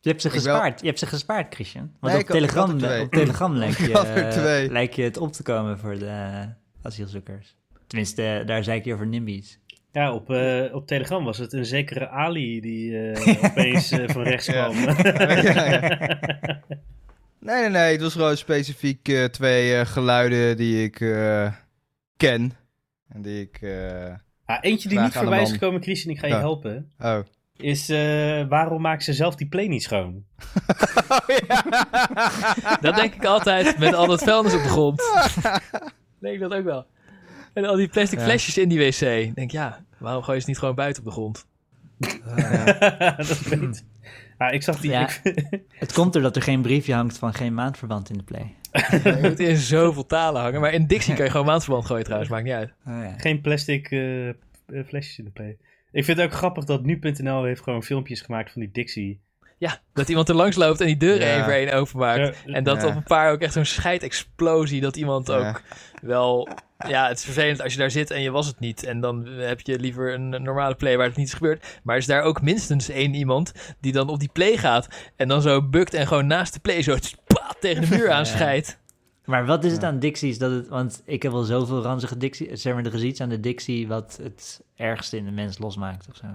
Je hebt ze wel- gespaard. Je hebt ze gespaard, Christian. Want Nee, op, Telegram, op Telegram lijkt (laughs) je, lijkt het op te komen voor de asielzoekers. Tenminste, daar zei ik je over NIMBY's. Ja, op, eh, op Telegram was het een zekere Ali die eh, (laughs) opeens van rechts Ja. kwam. (laughs) Ja, Nee, nee, nee. Het was gewoon specifiek eh, twee eh, geluiden die ik eh, ken. En die ik... eh, Ah, eentje die niet voorbij is gekomen, Christian, ik ga je Ja. helpen. Oh. Is eh, waarom maakt ze zelf die play niet schoon? oh (laughs) ja. Dat denk ik altijd met al dat vuilnis op de grond. (laughs) denk ik dat ook wel. En al die plastic Ja. flesjes in die wc. Ik Denk ja, waarom gooi je ze niet gewoon buiten op de grond? (laughs) dat weet ah, ik zag die... Ja. ik- (laughs) Het komt doordat er geen briefje hangt van geen maandverband in de play. (laughs) Je moet in zoveel talen hangen. Maar in Dixie kan je gewoon maandverband gooien trouwens. Maakt niet uit. Oh, ja. geen plastic eh, eh, flesjes in de play. Ik vind het ook grappig dat nu.nl heeft gewoon filmpjes gemaakt van die Dixie. Ja, dat iemand er langs loopt en die deuren Ja. voor één openmaakt. Ja. En dat Ja. op een paar ook echt zo'n scheidexplosie. Dat iemand Ja. ook wel... Ja, het is vervelend als je daar zit en je was het niet. En dan heb je liever een normale play waar het niet is gebeurd. Maar is daar ook minstens één iemand die dan op die play gaat. En dan zo bukt en gewoon naast de play zo tegen de muur (laughs) Ja. aanscheidt. Maar wat is het aan Dixie's? Dat het, want ik heb wel zoveel ranzige Dixie. Zeg maar, er is iets aan de Dixie wat het ergste in de mens losmaakt of zo.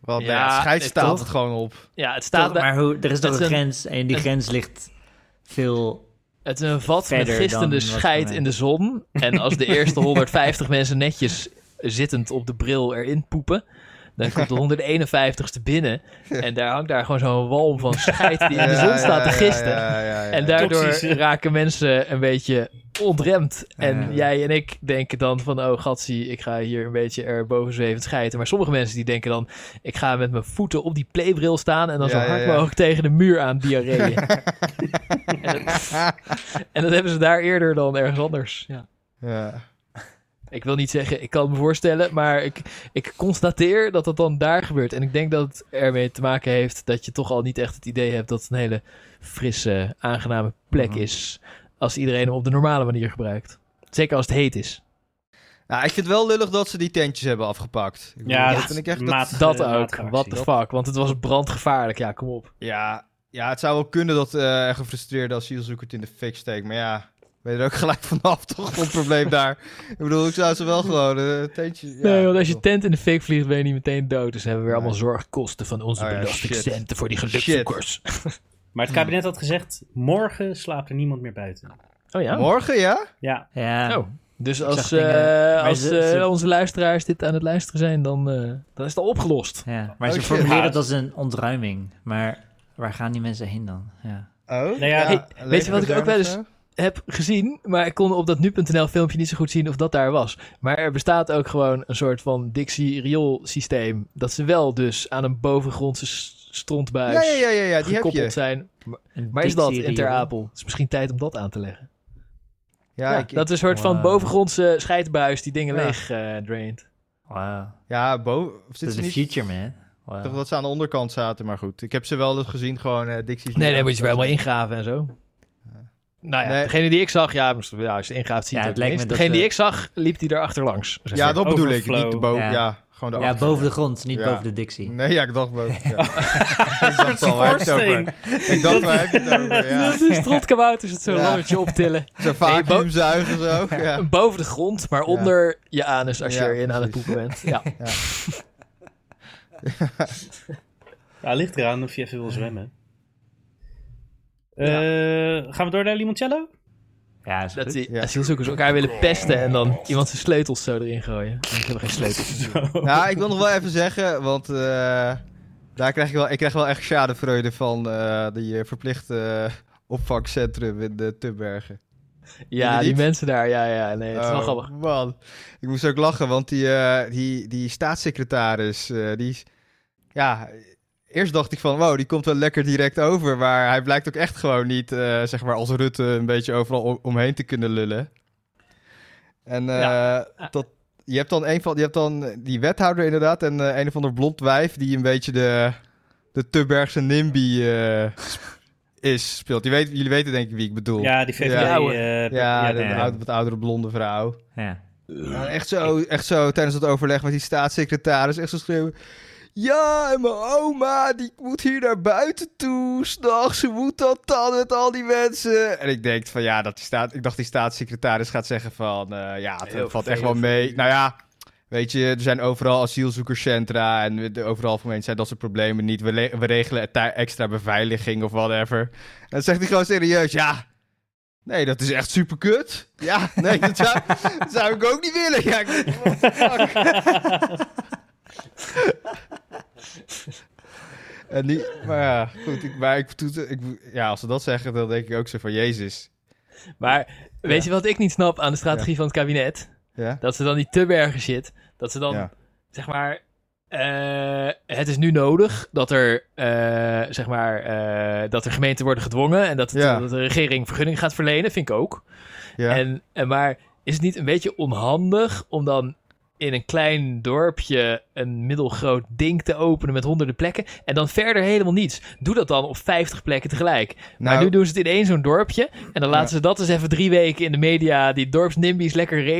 Want Ja, nee, staat het gewoon op. Ja, het staat Toch, maar hoe, er is toch het een is een- grens en die het- grens ligt veel... Het is een vat met gistende scheid in de zon. En als de eerste (laughs) 150 mensen netjes zittend op de bril erin poepen... dan komt de (laughs) 151ste binnen. En daar hangt daar gewoon zo'n walm van scheid die in de zon staat te gisten. En daardoor raken mensen een beetje ontremd. En jij en ik denken dan van... oh gatsie, ik ga hier een beetje erboven zwevend schijten. Maar sommige mensen die denken dan... ik ga met mijn voeten op die playbril staan... en dan zo hard mogelijk tegen de muur aan diarreeën. (laughs) en, dat, en dat hebben ze daar eerder dan ergens anders. Ja. Ja. Ik wil niet zeggen, ik kan me voorstellen... maar ik, ik constateer dat dat dan daar gebeurt. En ik denk dat het ermee te maken heeft... dat je toch al niet echt het idee hebt... dat het een hele frisse, aangename plek Mhm. is... als iedereen hem op de normale manier gebruikt. Zeker als het heet is. Nou, ik vind het wel lullig dat ze die tentjes hebben afgepakt. Ik bedoel, Ja, dat dat vind ik echt... maat- Dat, Dat ook. What the fuck. Want het was brandgevaarlijk. Ja, kom op. ja, ja, het zou wel kunnen dat eh een gefrustreerde asielzoeker het in de fik steekt. Maar ja, ben je er ook gelijk vanaf, toch? Het probleem daar. Ik bedoel, ik zou ze wel gewoon eh tentjes... Ja, nee, want als je tent in de fik vliegt, ben je niet meteen dood. Dus hebben we weer allemaal zorgkosten van onze Oh ja, belastingcenten voor die gelukzoekers. (laughs) Maar het kabinet had gezegd, morgen slaapt er niemand meer buiten. Oh ja? Morgen, ja? Ja, Ja, Oh. Dus als, eh, als ze- eh, ze- onze luisteraars dit aan het luisteren zijn, dan, eh, dan is het al opgelost. ja. maar Oh, ze formuleren het als een ontruiming. Maar waar gaan die mensen heen dan? Ja. Oh? Nou ja, hey, weet je wat ik ook wel eens- Heb gezien, maar ik kon op dat nu.nl filmpje niet zo goed zien of dat daar was. Maar er bestaat ook gewoon een soort van Dixie riool systeem. Dat ze wel dus aan een bovengrondse strontbuis Ja, ja, ja, ja, ja die heb gekoppeld je. zijn. Een Maar is dat Dixie in Ter riool. Apel? Het is misschien tijd om dat aan te leggen. Ja, Ja, ik, dat is een soort van bovengrondse scheidbuis die dingen Ja. leeg eh draint. Wauw. ja boven... Dat is niet... future, man. Dat ze aan de onderkant zaten, maar goed. Ik heb ze wel eens gezien, gewoon eh Dixie's... Nee, nee, moet je wel helemaal ingraven en zo. Nou ja, Nee. degene die ik zag, ja, als je ingraaft zie je Ja, het het lijkt me Degene die ik zag, liep die erachter langs. zeg Ja, dat bedoel ik. Niet de boven, Ja. ja. gewoon de Ja, achter- boven de grond, niet Ja. boven de Dixie. Nee, ja, ik dacht boven. Ja. (laughs) ik dacht al, waar het over? Ik dacht, waar heb je het over? Ja. Dat is het zo'n Ja. lammertje optillen. Zo'n vacuümzuiger zo. (laughs) Ja. Boven de grond, maar onder je anus als je erin aan het poepen bent. Ja. ja, (laughs) ligt eraan of je even wil zwemmen. Eh, gaan we door naar limoncello? Ja, is Dat goed. die Ja. asielzoekers elkaar willen pesten en dan iemand zijn sleutels zo erin gooien. (laughs) Ik heb geen sleutels. Nou, ik wil nog wel even zeggen, want eh, daar krijg ik wel, ik krijg wel echt schadevreugde van eh, die verplichte eh, opvangcentrum in de Tubbergen. Ja, die niet? mensen daar, ja, ja, nee, het is wel Oh, grappig. Man, ik moest ook lachen, want die, eh, die, die staatssecretaris, eh, die is, ja, eerst dacht ik van, wow, die komt wel lekker direct over, maar hij blijkt ook echt gewoon niet, eh, zeg maar, als Rutte een beetje overal om- omheen te kunnen lullen. En eh, Ja. dat, je hebt dan een van, je hebt dan die wethouder inderdaad en eh, een of ander blond wijf die een beetje de, de Tubbergse NIMBY eh, is, speelt. Weet, jullie weten denk ik wie ik bedoel. Ja, die VVD. Ja, eh, Ja, de, ja, de oude- wat oudere blonde vrouw. Ja. Echt, zo, echt zo tijdens het overleg met die staatssecretaris. Echt zo schreeuwen. Ja, en mijn oma, die moet hier naar buiten toe. S'nachts, ze moet dat dan met al die mensen. En ik denk van ja, dat die staat, ik dacht die staatssecretaris gaat zeggen van eh, ja, het Heel valt echt wel mee. Nou ja, weet je, er zijn overal asielzoekerscentra en overal voor mensen zijn dat soort problemen niet. We, we regelen extra beveiliging of whatever. En dan zegt hij gewoon serieus, ja, Nee, dat is echt super kut. Ja, nee, dat zou, (laughs) dat zou ik ook niet willen. Ja, ik (laughs) (laughs) en die, maar ja, goed. Ik, maar ik, ik, ja, als ze dat zeggen, dan denk ik ook zo van Jezus. Maar weet je wat ik niet snap aan de strategie van het kabinet? Ja? Dat ze dan die te bergen shit, dat ze dan, zeg maar, eh, het is nu nodig dat er, eh, zeg maar, eh, dat er gemeenten worden gedwongen en dat, het- Ja. dat de regering vergunning gaat verlenen, vind ik ook. Ja. En, en maar is het niet een beetje onhandig om dan in een klein dorpje een middelgroot ding te openen met honderden plekken en dan verder helemaal niets? Doe dat dan op 50 plekken tegelijk. Maar Nou, nu doen ze het in één zo'n dorpje. En dan laten Ja. ze dat eens even drie weken in de media, die dorpsnimbies, lekker ragen.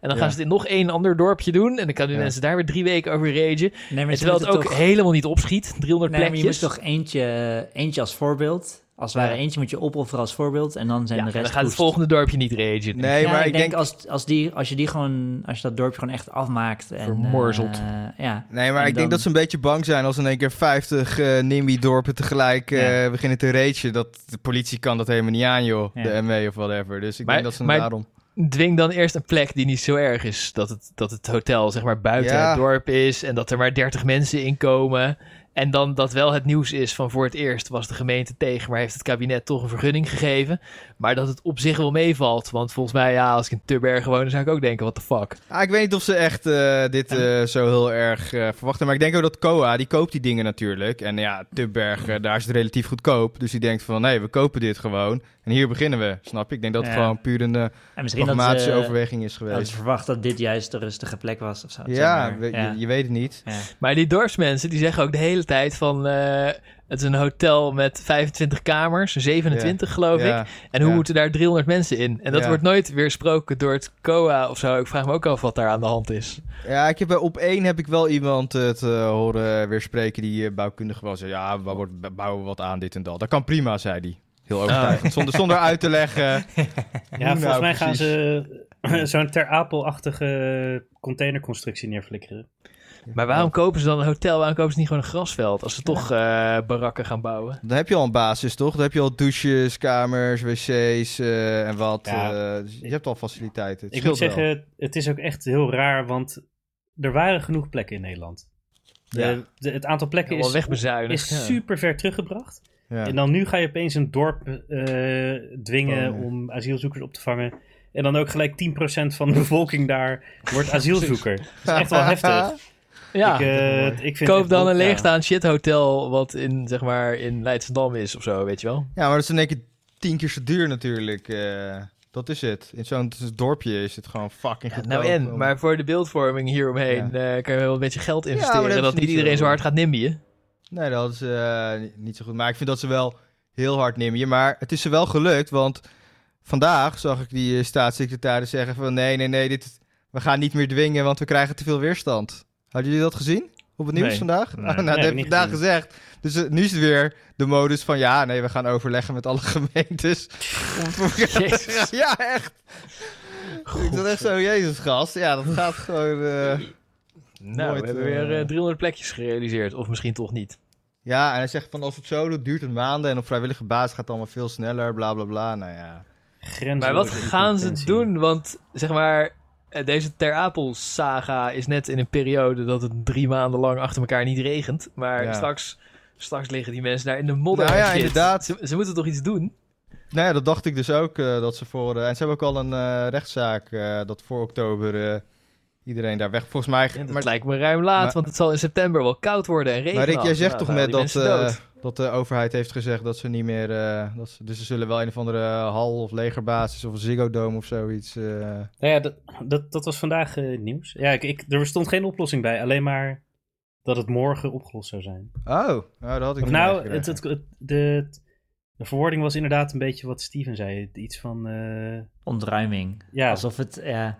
En dan Ja. gaan ze het in nog één ander dorpje doen. En dan kunnen Ja. mensen daar weer drie weken over ragen. Nee, maar terwijl het ook toch- helemaal niet opschiet. 300 Nee, maar je plekjes. moet toch eentje, eentje als voorbeeld. Als het ware eentje moet je opofferen als voorbeeld. En dan zijn ja, de rest dan gaat het volgende dorpje niet ragen. nee, Ja, maar ik denk... als, als, die, als je die gewoon, als je dat dorpje gewoon echt afmaakt. En, Vermorzelt. eh, ja. Nee, maar En ik denk dat ze een beetje bang zijn als in één keer 50 eh NIMBY-dorpen tegelijk eh, beginnen te ragen. Dat de politie kan dat helemaal niet aan, joh. Ja. De MW of whatever. Dus ik Maar- denk dat ze maar- daarom... Dwing dan eerst een plek die niet zo erg is. Dat het, dat het hotel zeg maar buiten Ja. het dorp is. En dat er maar 30 mensen in komen. En dan dat wel het nieuws is van voor het eerst was de gemeente tegen, maar heeft het kabinet toch een vergunning gegeven. Maar dat het op zich wel meevalt. Want volgens mij, ja, als ik in Tubbergen woon, dan zou ik ook denken, what the fuck. Ah, ik weet niet of ze echt eh, dit eh, zo heel erg eh, verwachten. Maar ik denk ook dat COA, die koopt die dingen natuurlijk. En ja, Tubberg, eh, daar is het relatief goedkoop. Dus die denkt van, nee, we kopen dit gewoon. En hier beginnen we, snap je? Ik denk dat het Ja. gewoon puur een En misschien dat pragmatische overweging is geweest. ze verwacht dat dit juist de rustige plek was of zo. zeg Ja, maar. we- ja. Je, je weet het niet. Ja. Maar die dorpsmensen, die zeggen ook de hele tijd van... eh, het is een hotel met 25 kamers, 27 geloof ik. En hoe moeten daar 300 mensen in? En dat wordt nooit weersproken door het COA of zo. Ik vraag me ook af wat daar aan de hand is. Ja, ik heb, bij- op één heb ik wel iemand het eh, horen weer spreken die eh, bouwkundig was. Ja, we wordt- bouwen we wat aan, dit en dat. Dat kan prima, zei hij. Heel overtuigend. Zonder, zonder uit te leggen. (laughs) Ja, volgens nou mij gaan precies? ze (clears throat) zo'n ter Apel-achtige containerconstructie neerflikkeren. Maar waarom kopen ze dan een hotel? Waarom kopen ze niet gewoon een grasveld? Als ze toch eh, barakken gaan bouwen. Dan heb je al een basis, toch? Dan heb je al douches, kamers, wc's eh, en wat. Ja. eh, dus je hebt al faciliteiten. Het Ik moet wel. zeggen, het is ook echt heel raar, want er waren genoeg plekken in Nederland. De, Ja. de- het aantal plekken Wel is, wegbezuinigd. is ja. super ver teruggebracht. Ja. En dan nu ga je opeens een dorp eh, dwingen Oh, om asielzoekers op te vangen. En dan ook gelijk 10% van de bevolking daar wordt (laughs) asielzoeker. Dat is echt wel heftig. (laughs) Ja, ik, eh, ik vind koop dan een ja. leegstaand shithotel wat in, zeg maar, in Leidschendam is of zo, weet je wel. Ja, maar dat is in één keer tien keer zo duur natuurlijk. eh, dat is het. In zo'n dorpje is het gewoon fucking Ja, goedkoop. nou en, om- maar voor de beeldvorming hieromheen eh kan je wel een beetje geld investeren. dat is dat niet iedereen zo. zo hard gaat nimbien. Nee, dat is eh, niet- zo goed. Maar ik vind dat ze wel heel hard nemen. Maar het is ze wel gelukt, want vandaag zag ik die staatssecretaris zeggen van... Nee, nee, nee, dit, we gaan niet meer dwingen, want we krijgen te veel weerstand. Hadden jullie dat gezien? Op het nieuws Nee. vandaag? Nee. Oh, (laughs) nou, Nee, dat heb heb ik vandaag gezien. gezegd. Dus eh, nu is het weer de modus van... Ja, nee, we gaan overleggen met alle (laughs) gemeentes. Jezus. (laughs) ja, echt. Ik dacht echt zo, jezus gast. Ja, dat gaat gewoon... eh, Nou, Nooit, we hebben eh, weer eh, 300 plekjes gerealiseerd. Of misschien toch niet. Ja, en hij zegt van als het zo doet, duurt het maanden en op vrijwillige basis gaat het allemaal veel sneller, bla bla bla. Nou ja. Grenzeloze Maar wat gaan ze doen? Want zeg maar, deze Ter Apel saga is net in een periode dat het drie maanden lang achter elkaar niet regent. Maar Ja. straks, straks liggen die mensen daar in de modder. Nou ja, shit. inderdaad. Ze, ze moeten toch iets doen? Nou ja, dat dacht ik dus ook. eh, dat ze voor, eh, en ze hebben ook al een eh, rechtszaak eh, dat voor oktober eh, iedereen daar weg. Volgens mij. Ja, maar, lijkt me ruim laat, maar- want het zal in september wel koud worden en regenen. maar Rick, jij zegt toch net dat, dat... eh, dat de overheid heeft gezegd dat ze niet meer. eh, dat ze, dus ze zullen wel een of andere hal of legerbasis of een Ziggo Dome of zoiets. eh, Nou ja, dat, dat, dat was vandaag nieuws. Ja, ik, ik, er stond geen oplossing bij, alleen maar dat het morgen opgelost zou zijn. Oh, nou, dat had ik Of niet nou, het, het, het- de, De verwoording was inderdaad een beetje wat Steven zei. Iets van, eh, Ontruiming. ja, Alsof het, ja...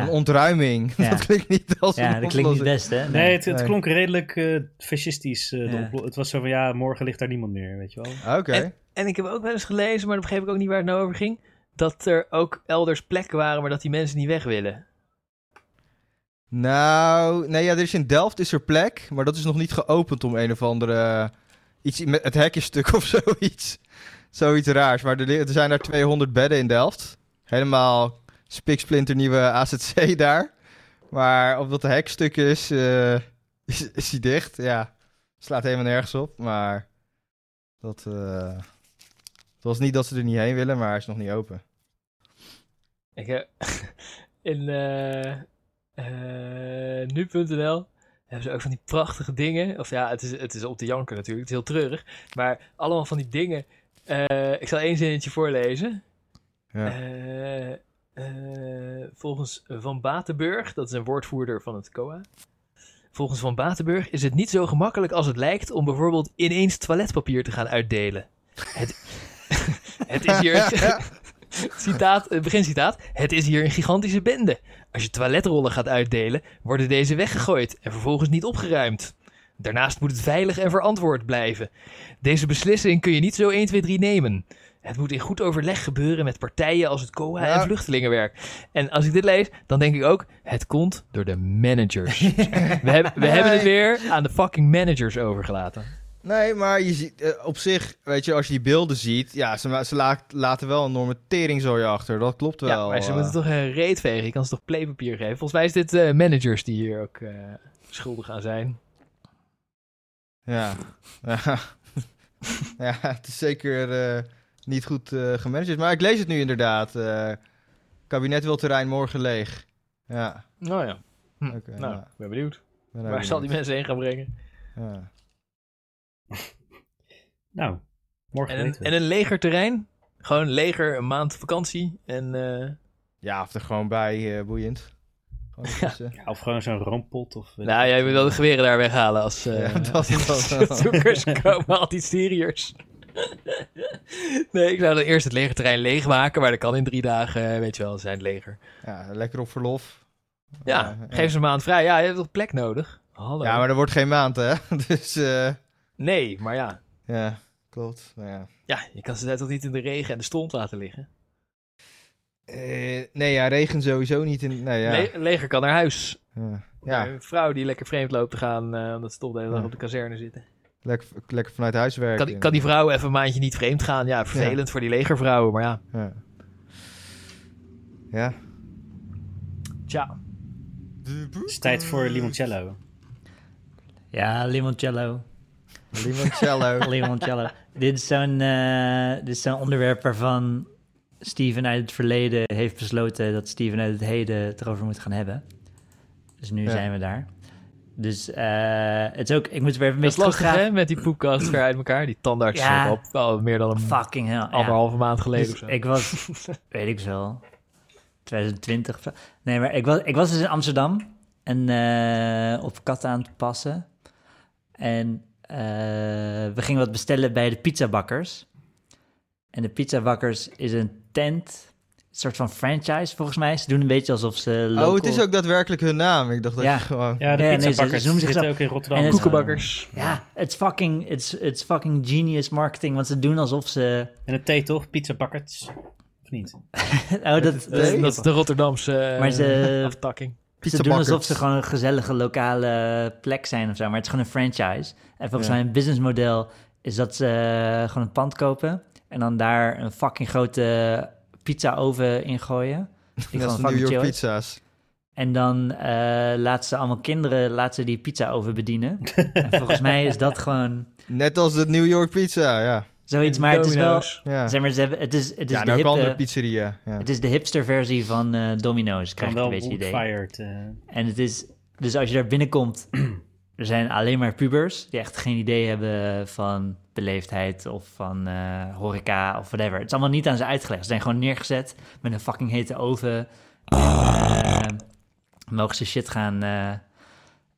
Een ontruiming. (laughs) Ja. Dat klinkt niet als ja een dat klinkt niet oplossing. best, hè? nee, het, het Nee. klonk redelijk eh, fascistisch. eh, Ja. Het was zo van, ja, morgen ligt daar niemand meer, weet je wel. Oké. En- En ik heb ook wel eens gelezen, maar dat begreep ik ook niet waar het nou over ging. Dat er ook elders plekken waren, maar dat die mensen niet weg willen. Nou, nee, ja, er is in Delft is er plek, maar dat is nog niet geopend om een of andere... Iets met het hek is stuk (laughs) of zoiets. Zoiets raars. Maar er, er zijn daar 200 bedden in Delft. Helemaal spiksplinternieuwe AZC (laughs) daar. Maar omdat de hek stuk is, eh, is, is die dicht. Ja, slaat helemaal nergens op. Maar dat, eh, het was niet dat ze er niet heen willen, maar hij is nog niet open. Ik heb (laughs) in eh, eh, nu.nl hebben ze ook van die prachtige dingen. Of ja, het is, het is op de janker natuurlijk, het is heel treurig. Maar allemaal van die dingen. Ik zal één zinnetje voorlezen. Ja. Eh, volgens Van Batenburg, dat is een woordvoerder van het COA. Volgens Van Batenburg is het niet zo gemakkelijk als het lijkt om bijvoorbeeld ineens toiletpapier te gaan uitdelen. Het, (laughs) het is hier. (laughs) Citaat, eh, begincitaat. Het is hier een gigantische bende. Als je toiletrollen gaat uitdelen, worden deze weggegooid en vervolgens niet opgeruimd. Daarnaast moet het veilig en verantwoord blijven. Deze beslissing kun je niet zo 1, 2, 3 nemen. Het moet in goed overleg gebeuren met partijen als het COA en vluchtelingenwerk. En als ik dit lees, dan denk ik ook, het komt door de managers. we hebben, we hebben het weer aan de fucking managers overgelaten. Nee, maar je ziet, eh, op zich, weet je, als je die beelden ziet, ja, ze, ze la- laten wel een enorme teringzooi achter. Dat klopt wel. Ja, maar ze eh. moeten toch een reet vegen. Je kan ze toch playpapier geven. Volgens mij is dit eh, managers die hier ook schuldig aan zijn. Ja. ja. (laughs) ja, het is zeker niet goed eh gemanaged. Maar ik lees het nu inderdaad. eh, kabinet wil terrein morgen leeg. Ja. Nou ja. Hm. Oké, nou, ja. ik ben benieuwd. ben Waar zal die mensen heen gaan brengen? Ja. (laughs) Nou, morgen En een, weten we en een legerterrein? Gewoon leger, een maand vakantie. En eh, ja, of er gewoon bij, eh, boeiend. Gewoon. Ja, of gewoon zo'n roompot. Of, nou, jij moet wel de geweren daar weghalen als eh (laughs) Ja, dat is als (laughs) wel- zoekers komen, al die Syriërs. (laughs) nee, ik zou dan eerst het legerterrein leegmaken, maar dat kan in drie dagen, eh, weet je wel, zijn het leger. Ja, lekker op verlof. Ja, Eh, geef ze een maand vrij. Ja, je hebt toch plek nodig? Hallo. Ja, maar er wordt geen maand, hè? (laughs) Dus, eh, Nee, maar ja. ja, klopt. Nou ja. Ja, je kan ze daar toch niet in de regen en de stond laten liggen? Nee, ja, regen sowieso niet in. Nee, ja. Le- leger kan naar huis. ja. ja, Een vrouw die lekker vreemd loopt te gaan, omdat ze toch de hele dag op de kazerne zitten. Lekker, lekker vanuit huis werken. Kan die, kan die vrouw even een maandje niet vreemd gaan? Ja, vervelend voor die legervrouwen, maar ja. Ja. Ja. Tja. Het is tijd voor limoncello. Ja, limoncello. Limoncello. (laughs) Limoncello. dit is zo'n eh, dit is zo'n onderwerp waarvan Steven uit het verleden heeft besloten dat Steven uit het heden het erover moet gaan hebben. Dus nu Ja. zijn we daar. Dus eh, het is ook, ik moet weer even een beetje lastig hè, met die poepkast ver uit elkaar. Die tandarts Ja. al, al meer dan een Fucking hell. ja. anderhalve maand geleden Dus of zo. ik was, (laughs) weet ik veel, 2020 of zo. Nee, maar ik was, ik was dus in Amsterdam en eh, op katten aan het passen. En eh, we gingen wat bestellen bij de pizzabakkers. En de pizzabakkers is een tent, soort van franchise volgens mij. Ze doen een beetje alsof ze local... Oh, het is ook daadwerkelijk hun naam. Ik dacht dat Ja. je gewoon... Ja, de Ja, nee, ze- ze noemen zichzelf- ook in Rotterdam. Koekenbakkers. Ja, het is fucking, it's, it's fucking genius marketing, want ze doen alsof ze... En het thee toch? Pizzabakkers. Of niet? (laughs) Oh, dat, Dat, is de Rotterdamse eh, (laughs) Maar ze- aftakking. Ze doen alsof ze gewoon een gezellige lokale plek zijn of zo, maar het is gewoon een franchise. En volgens Ja. mij een businessmodel is dat ze eh, gewoon een pand kopen en dan daar een fucking grote pizza oven in gooien. Die (laughs) Dat is New York pizza's. En dan eh laten ze allemaal kinderen laten ze die pizza oven bedienen. en volgens mij is dat (laughs) gewoon Net als de New York pizza, ja. zoiets, maar het is wel... Domino's. Ja, Zeg maar, ze hebben, het is, het is ja de en ook andere pizzeria. Ja. het is de hipster versie van eh Domino's, krijg Kan ik wel een beetje idee. eh. En het is, dus als je daar binnenkomt, er zijn alleen maar pubers die echt geen idee hebben van beleefdheid of van eh, horeca of whatever. Het is allemaal niet aan ze uitgelegd. Ze zijn gewoon neergezet met een fucking hete oven. En, eh, mogen ze shit gaan, eh,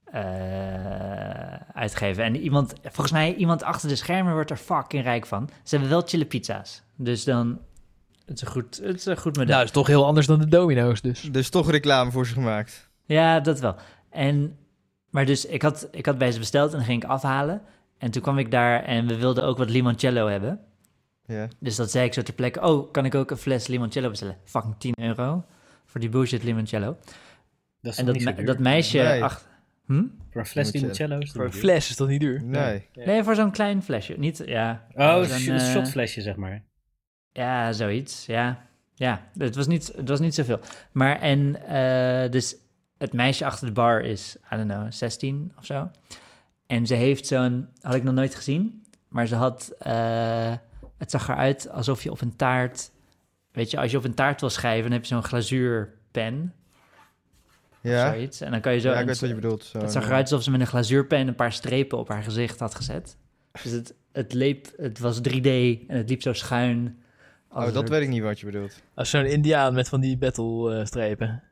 eh, uitgeven. En iemand, volgens mij, iemand achter de schermen wordt er fucking rijk van. Ze hebben wel chille pizza's. Dus dan, het is een goed, het is een goed model. Nou, dat is toch heel anders dan de domino's dus. Dus toch reclame voor ze gemaakt. Ja, dat wel. En, maar dus, ik had, ik had bij ze besteld en dan ging ik afhalen. En toen kwam ik daar en we wilden ook wat limoncello hebben. Ja. Dus dat zei ik zo ter plekke. Oh, kan ik ook een fles limoncello bestellen? Fucking 10 euro voor die bullshit limoncello. Dat is En toch dat, me- dat meisje Nee. achter... Hm? Voor een fles Limoncello. is Voor een fles is dat niet duur. Nee. Nee, voor zo'n klein flesje. Niet, ja. Oh, een eh, shotflesje, zeg maar. Ja, zoiets. Ja, ja. Het was niet, het was niet zoveel. Maar en eh, dus het meisje achter de bar is, I don't know, 16 of zo. En ze heeft zo'n, had ik nog nooit gezien, maar ze had, eh, het zag eruit alsof je op een taart, weet je, als je op een taart wil schrijven, dan heb je zo'n glazuurpen of Ja, zoiets. En dan kan je zo, ja ik weet wat je bedoelt. Zo, het zag eruit alsof ze met een glazuurpen een paar strepen op haar gezicht had gezet. Dus het, het, leep, het was 3D en het liep zo schuin. als Oh, dat weet ik niet wat je bedoelt. Als zo'n indiaan met van die battle eh, strepen.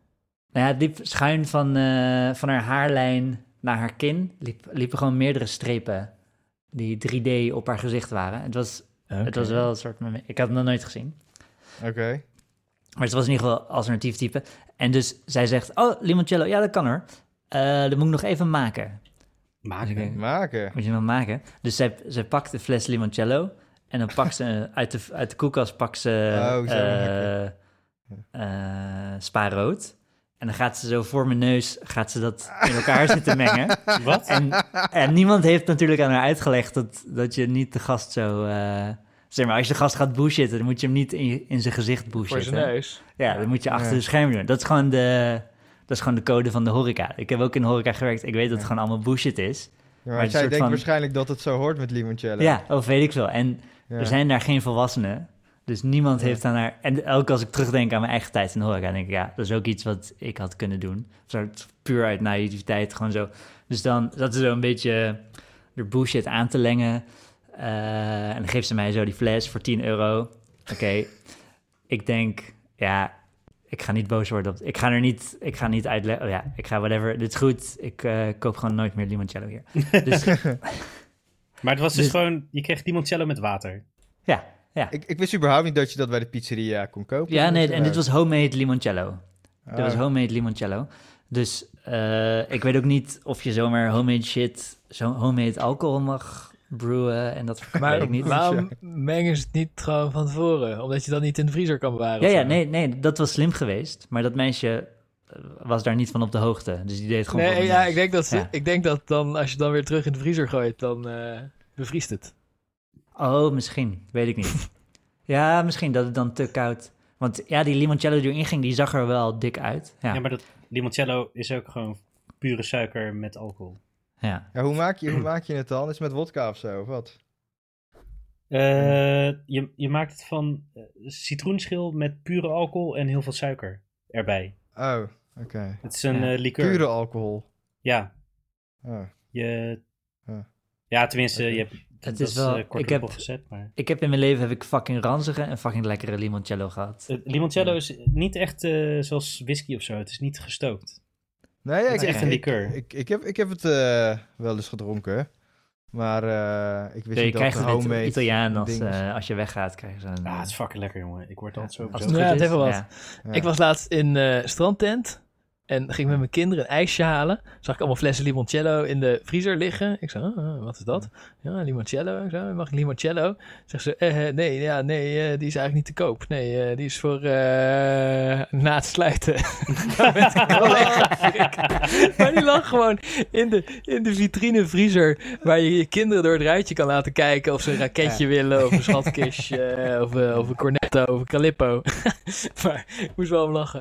Nou ja, het liep schuin van, eh, van haar haarlijn naar haar kin. Liep, liepen gewoon meerdere strepen die 3D op haar gezicht waren. Het was, het was wel een soort... Ik had het nog nooit gezien. Oké. Maar het was in ieder geval alternatief type. En dus zij zegt, oh, limoncello, ja, dat kan er. Eh dat moet ik nog even maken. Maken. Dus ik- Maken. Moet je nog maken. Dus zij, zij pakt de fles limoncello. En dan pakt ze (laughs) uit de, uit de koelkast pakt ze Oh, eh, lekker. En dan gaat ze zo voor mijn neus gaat ze dat in elkaar (laughs) zitten mengen. Wat? En, en niemand heeft natuurlijk aan haar uitgelegd dat, dat je niet de gast zo... eh, zeg maar, als je de gast gaat bullshitten, dan moet je hem niet in, je- in zijn gezicht Voor bullshitten. zijn neus. Ja, dan moet je achter Ja. de schermen doen. Dat is gewoon de... Dat is gewoon de code van de horeca. Ik heb ook in de horeca gewerkt. Ik weet dat het Ja. gewoon allemaal bullshit is. Ja, Maar maar denkt van- waarschijnlijk dat het zo hoort met limoncello. Ja, of weet ik veel. En Ja. er zijn daar geen volwassenen. Dus niemand Ja. heeft aan haar... En ook als ik terugdenk aan mijn eigen tijd in de horeca... denk ik, ja, dat is ook iets wat ik had kunnen doen. Soort puur uit naïviteit, gewoon zo. Dus dan zat ze zo een beetje er bullshit aan te lengen. Eh, en dan geeft ze mij zo die fles voor 10 euro. Oké, (laughs) ik denk, ja, ik ga niet boos worden. Op, ik ga er niet, ik ga niet uitleggen. Oh ja, ik ga whatever. Dit is goed. Ik eh, koop gewoon nooit meer limoncello hier. (laughs) Dus Maar het was dus Dus- gewoon, je kreeg limoncello met water. ja, ja. Ik, ik wist überhaupt niet dat je dat bij de pizzeria kon kopen. Ja, nee, en dit was homemade limoncello. Dit was ah, homemade limoncello. Dus eh, ik weet ook niet of je zomaar homemade shit, zo homemade alcohol mag brewen en dat Maar ik niet. waarom mengen ze het niet gewoon van tevoren? Omdat je dat niet in de vriezer kan bewaren? Ja, ja, nee, nee, dat was slim geweest. Maar dat meisje eh, was daar niet van op de hoogte. Dus die deed het gewoon Nee, ja, ik denk dat, ze, Ja. ik denk dat dan, als je dan weer terug in de vriezer gooit, dan eh, bevriest het. Oh, misschien. Weet ik niet. (laughs) ja, misschien dat het dan te koud... Want ja, die limoncello die erin ging, die zag er wel dik uit. Ja, Ja, maar dat limoncello is ook gewoon pure suiker met alcohol. ja. Ja, hoe, maak je, hoe maak je het dan? Is het met wodka of zo, of wat? Eh, je, je maakt het van eh, citroenschil met pure alcohol en heel veel suiker erbij. Oh, oké. Het is een Ja. eh, liqueur. Pure alcohol. Ja, Oh. je... Ja. Ja, tenminste, je hebt Het dat is wel- eh, kort ik heb- opgezet, maar... Ik heb in mijn leven heb ik fucking ranzige en fucking lekkere limoncello gehad. Het limoncello is niet echt eh, zoals whisky of zo. Het is niet gestookt. Nee, ja, Het is ik, echt een liqueur. Ik, ik, heb, ik heb het eh, wel eens gedronken. Maar eh, ik wist je niet dat krijgt het homemade Italiaan als, eh, als je weggaat, krijg je zo'n... Ah, het is fucking lekker, jongen. Ik word altijd zo als bezopen. het Ja, goed het is, heeft wel wat. ja. Ja. Ik was laatst in eh strandtent en ging met mijn kinderen een ijsje halen. Zag ik allemaal flessen limoncello in de vriezer liggen. Ik zei, oh, wat is dat? Ja, limoncello. Ik zei, mag ik limoncello? Zegt ze, eh, eh, nee, ja, nee, eh, die is eigenlijk niet te koop. Nee, eh, die is voor eh, na het sluiten. Met een collega Frik. maar die lag gewoon in de, in de vitrine vriezer, waar je je kinderen door het ruitje kan laten kijken of ze een raketje willen, of een schatkistje, (laughs) of, of een cornetto, of een calippo. (laughs) maar ik moest wel om lachen.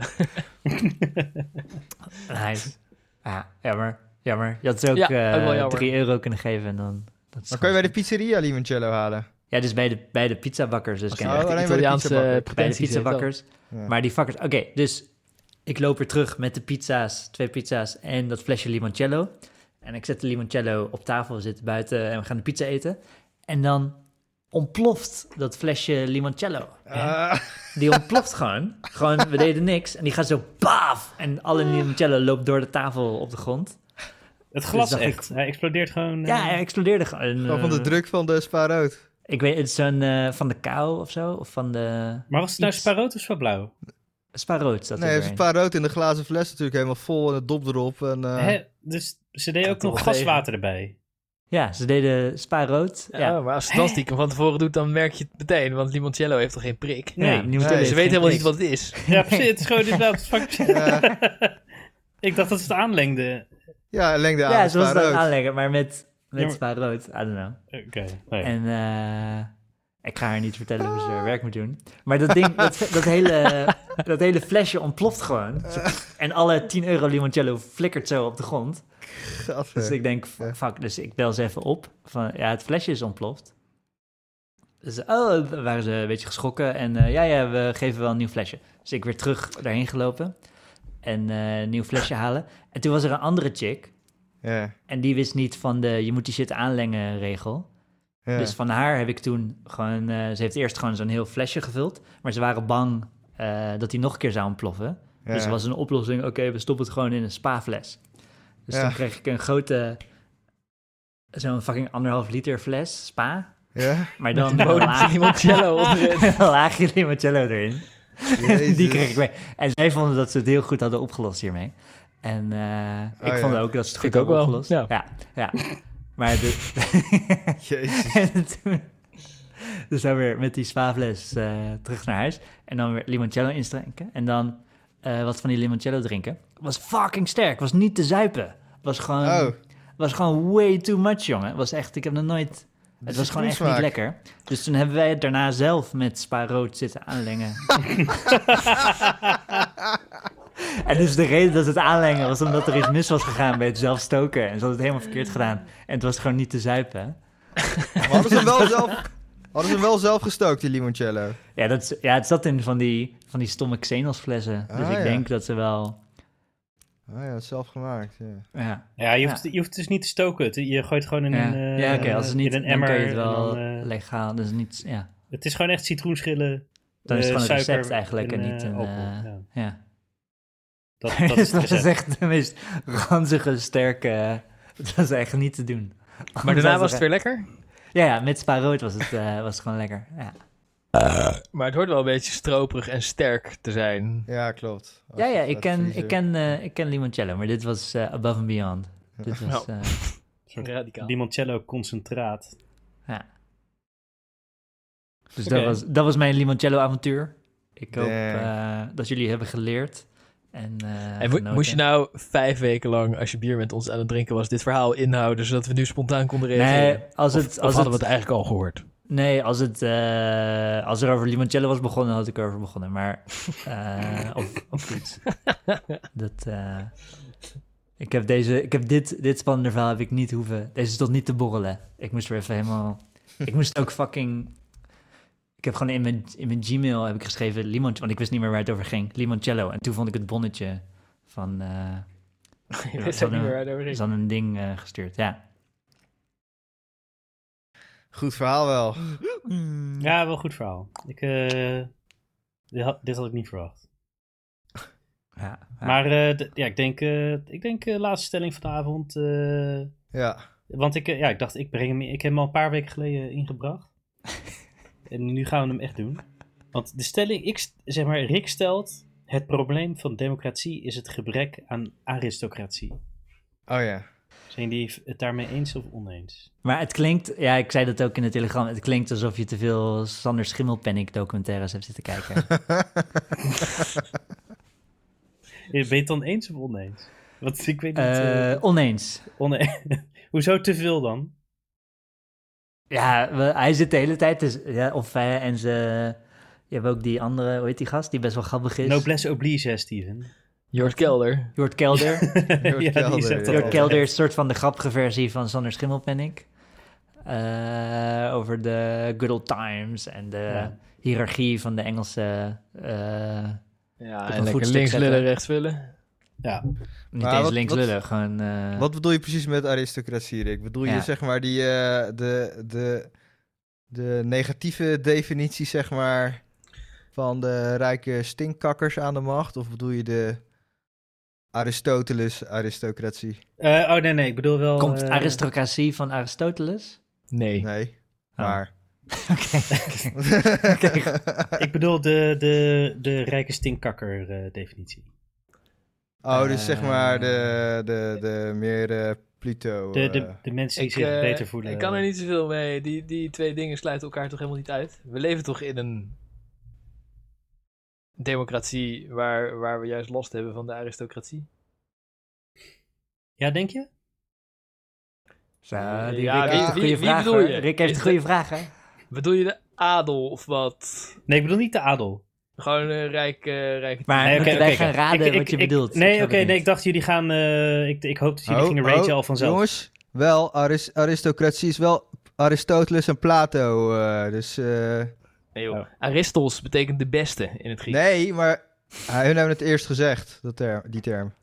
(laughs) Nice. (laughs) Ja, jammer. Jammer. Je had ze ook, Ja, eh, ook wel jammer. 3 euro kunnen geven en dan... Dat Maar kan je bij de pizzeria limoncello halen? Ja, dus bij de, bij de pizzabakkers. Dus Oh, echt alleen de bij de Italiaanse bij de pizzabakkers. Ja. Maar die vakkers... Oké, dus ik loop weer terug met de pizza's, twee pizza's en dat flesje limoncello. En ik zet de limoncello op tafel, we zitten buiten en we gaan de pizza eten. En dan ontploft dat flesje limoncello. Ah, Die ontploft gewoon. Gewoon, we deden niks. En die gaat zo baaf. En alle limoncello loopt door de tafel op de grond. Het glas dacht echt. Hij explodeert gewoon. Ja, eh, hij explodeerde gewoon. Gewoon van de eh, druk van de spaarrood. Ik weet, het is zo'n eh, van de kou of zo, of van de Maar was het nou spaarrood of spaarblauw? spaarrood. Zat Nee, spaarrood in de glazen fles natuurlijk helemaal vol en het dop erop. En, eh, Hè? Dus ze deden ook nog gaswater erbij. Ja, ze deden spaarrood. Ja, Ja, maar als ze dat stiekem van tevoren doet, dan merk je het meteen. Want limoncello heeft toch geen prik? nee, Nee, Ze weten helemaal prik. niet wat het is. Ja, precies. Het is gewoon inderdaad. (laughs) Ja. (laughs) ik dacht dat ze het aanlengden. ja, lengde aan Ja, ze dat spaarrood. aanleggen, maar met, met Ja, maar- spaarrood. I don't know. Oké. nee. En eh, ik ga haar niet vertellen hoe ze haar werk moet doen. Maar dat ding, dat, dat, hele, (laughs) dat hele flesje ontploft gewoon. En alle 10 euro limoncello flikkert zo op de grond. Gadver. Dus ik denk, fuck, dus ik bel ze even op. Van, ja, het flesje is ontploft. Dus, oh, waren ze een beetje geschrokken. En eh, ja, ja, we geven wel een nieuw flesje. Dus ik weer terug daarheen gelopen. En eh, een nieuw flesje halen. En toen was er een andere chick. Ja, En die wist niet van de je moet die shit aanlengen regel. Ja. Dus van haar heb ik toen gewoon... eh, ze heeft eerst gewoon zo'n heel flesje gevuld. Maar ze waren bang eh, dat die nog een keer zou ontploffen. ja. Dus er was een oplossing, oké, we stoppen het gewoon in een spa-fles. Dus Ja. toen kreeg ik een grote, zo'n fucking anderhalf liter fles spa. Ja? Maar dan Een laag, limoncello (laughs) onderin. laagje limoncello erin. Jezus. Die kreeg ik mee. En zij vonden dat ze het heel goed hadden opgelost hiermee. En eh, ik Oh, vond ook dat ze het Ik goed ook hadden wel, opgelost. ja. ja. ja. Maar de, (laughs) Jezus. (laughs) en toen, dus dan weer met die spa-fles eh, terug naar huis. En dan weer limoncello instrenken. En dan eh, wat van die limoncello drinken. Was fucking sterk. Was niet te zuipen. Was gewoon, Oh, was gewoon way too much, jongen. Was echt, ik heb nog nooit... Het was gewoon echt niet lekker. Dus toen hebben wij het daarna zelf met spa rood zitten aanlengen. (laughs) en dus de reden dat het aanlengen was omdat er iets mis was gegaan bij het zelf stoken. En ze hadden het helemaal verkeerd gedaan. En het was gewoon niet te zuipen. Maar hadden ze hem wel zelf, hadden ze hem wel zelf gestookt, die limoncello? Ja, dat, is- ja, het zat in van die, van die stomme Xenos flessen. Dus Ah, ik ja. denk dat ze wel... Ah ja, zelf gemaakt, ja. Ja, Ja, je hoeft, je hoeft dus niet te stoken. Het- Je gooit gewoon in ja. een, eh, ja oké, als het niet, in een dan emmer. kan je het en wel dan, eh, legaal. Dus niet, ja. het is gewoon echt citroenschillen. Dan is het eh, gewoon een suiker recept eigenlijk en en, niet eh, een... alcohol, eh, ja. ja. Dat, (laughs) dat is het dat is echt de meest ranzige, sterke... (laughs) Dat was echt niet te doen. Maar (laughs) daarna was het weer lekker. Ja, ja, met spa rood was het, eh, was het gewoon lekker. Ja, Maar het hoort wel een beetje stroperig en sterk te zijn. Ja, klopt. Als ja, ja ik, ken, ik, ken, eh, ik ken limoncello, maar dit was eh, above and beyond. Dit was, eh, Zo'n Radicaal. limoncello concentraat. ja. Dus dat, was, dat was mijn limoncello avontuur. Ik hoop eh, dat jullie hebben geleerd. En, eh, En moest je nou vijf weken lang, als je bier met ons aan het drinken was, dit verhaal inhouden, zodat we nu spontaan konden reageren? Nee, als Of- het, of als hadden we het, eigenlijk al gehoord? nee, als het, eh, als er over limoncello was begonnen, had ik erover begonnen. Maar, eh, of, of iets. (laughs) Dat, eh, ik heb deze, ik heb dit, dit spannende verhaal heb ik niet hoeven, deze stond niet te borrelen. Ik moest er even helemaal, ik moest ook fucking, ik heb gewoon in mijn, in mijn Gmail heb ik geschreven limon, want ik wist niet meer waar het over ging, limoncello. En toen vond ik het bonnetje van, eh, (laughs) Je ze ook niet meer waar het over is ging. dan een ding eh, gestuurd, ja. Goed verhaal wel. Ja, wel een goed verhaal. Ik, eh, dit, had, dit had ik niet verwacht. ja, ja. Maar eh, ja, ik denk, eh, ik denk laatste stelling van de avond. eh, Ja. want ik, ja, ik dacht, ik, breng hem, ik heb hem al een paar weken geleden ingebracht. (laughs) en nu gaan we hem echt doen. Want de stelling, ik, zeg maar, Rick stelt... Het probleem van democratie is het gebrek aan aristocratie. Oh ja. Zijn die het daarmee eens of oneens? Maar het klinkt, ja, ik zei dat ook in de telegram. Het klinkt alsof je te veel Sander Schimmelpenninck documentaires hebt zitten kijken. (laughs) Ben je het dan eens of oneens? Want ik weet niet... eh, Eh, oneens. one- (laughs) Hoezo te veel dan? Ja, we- hij zit de hele tijd, dus, ja, of hij en ze. Je hebt ook die andere, hoe heet die gast, die best wel grappig is. Noblesse oblige, hè, Steven. Jort Kelder. Jort Kelder. (laughs) ja, Kelder, Jort al. Kelder is een soort van de grappige versie van Sander Schimmelpenninck. Eh, over de good old times en de Ja. hiërarchie van de Engelse... eh, Ja, een en lekker voetstuk links lullen, rechts vullen. Ja, niet Maar eens wat- links wat- lullen, gewoon... eh, Wat bedoel je precies met aristocratie, Rick? Bedoel je zeg maar die, eh, de, de, de negatieve definitie zeg maar van de rijke stinkkakkers aan de macht? Of bedoel je de Aristoteles, aristocratie. Eh, oh nee, nee, ik bedoel wel... Komt aristocratie van Aristoteles? Nee. Nee, Oh. maar... (laughs) Oké. (laughs) Ik bedoel de, de, de rijke stinkkakker eh, definitie. Oh, dus zeg maar de, de, de meer eh, Pluto... De, de, eh, de mensen die Ik, zich eh, beter voelen. ik kan er niet zoveel mee. Die, die twee dingen sluiten elkaar toch helemaal niet uit. We leven toch in een democratie waar, waar we juist last hebben van de aristocratie. Ja, denk je? Zo, Ja, wie- Rick heeft wie- een wie- goede wie vraag. bedoel hoor. je? Rick heeft een goede de- vraag, hè? Bedoel je de adel of wat? Nee, ik bedoel niet de adel. Gewoon een rijk, eh rijke... Maar Nee, oké, wij gaan raden Ik- wat ik- je ik- bedoelt? Nee, oké, nee, ik dacht jullie gaan... eh, ik, ik hoop dat jullie oh, gingen ragen oh, al vanzelf. Jongens, wel, aris- aristocratie is wel Aristoteles en Plato. eh, dus eh, Nee, joh. Oh. Aristos betekent de beste in het Grieks. nee, maar hun hebben het eerst gezegd, dat term, die term.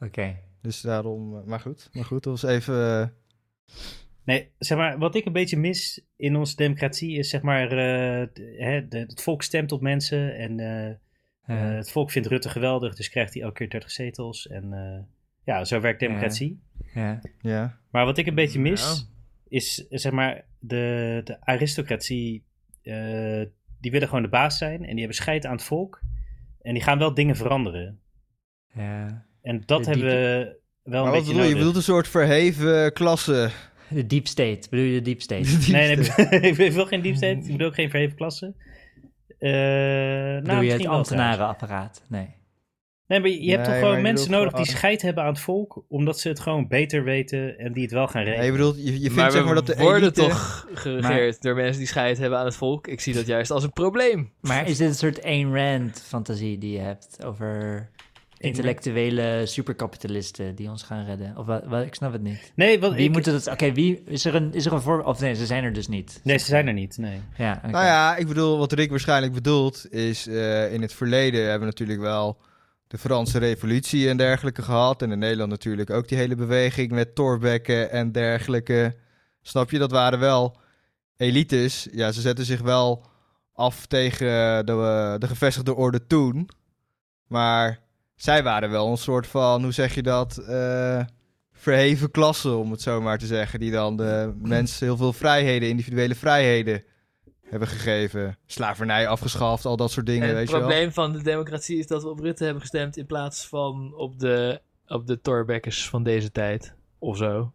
Oké. Dus daarom, maar goed, maar goed, dat was even... Nee, zeg maar, wat ik een beetje mis in onze democratie is, zeg maar, eh, de- hè, de, het volk stemt op mensen en eh, Ja. eh, het volk vindt Rutte geweldig, dus krijgt hij elke keer 30 zetels. En eh, ja, zo werkt democratie. ja. ja. Maar wat ik een beetje mis, Ja. is, zeg maar, de, de aristocratie, eh, die willen gewoon de baas zijn en die hebben scheid aan het volk. En die gaan wel dingen veranderen. ja. En dat hebben we wel Maar een wat beetje bedoel je? Bedoelt een soort verheven klasse. De deep state. Bedoel je de deep state? Nee, nee, (laughs) ik wil geen deep state. Ik bedoel ook geen verheven klasse. Eh nou, je het ambtenarenapparaat? Nee. Nee, maar je, hebt Nee, toch gewoon mensen nodig die scheid hebben aan het volk, omdat ze het gewoon beter weten en die het wel gaan regelen. Nee, je bedoelt, je, je vindt maar zeg maar dat de worden elite... toch geregeerd door mensen die scheid hebben aan het volk. Ik zie dat juist als een probleem. Maar is dit een soort Ayn Rand fantasie die je hebt over intellectuele superkapitalisten die ons gaan redden? Of wat, wat- ik snap het niet. Nee, wat, Wie ik, moet het... Oké, wie... Is er een, is er een voor... Of nee, ze zijn er dus niet. nee, ze zijn er niet. Nee. Ja, oké. Nou ja, ik bedoel, wat Rick waarschijnlijk bedoelt, is eh, in het verleden hebben we natuurlijk wel de Franse revolutie en dergelijke gehad. En in Nederland natuurlijk ook die hele beweging met Thorbecke en dergelijke. Snap je, dat waren wel elites. Ja, ze zetten zich wel af tegen de, de gevestigde orde toen. Maar zij waren wel een soort van, hoe zeg je dat, eh, verheven klasse, om het zo maar te zeggen. Die dan de mensen heel veel vrijheden, individuele vrijheden hebben gegeven. Slavernij afgeschaft, al dat soort dingen, En weet het je wel. probleem van de democratie is dat we op Rutte hebben gestemd in plaats van op de, op de Torbekkers van deze tijd. Of zo.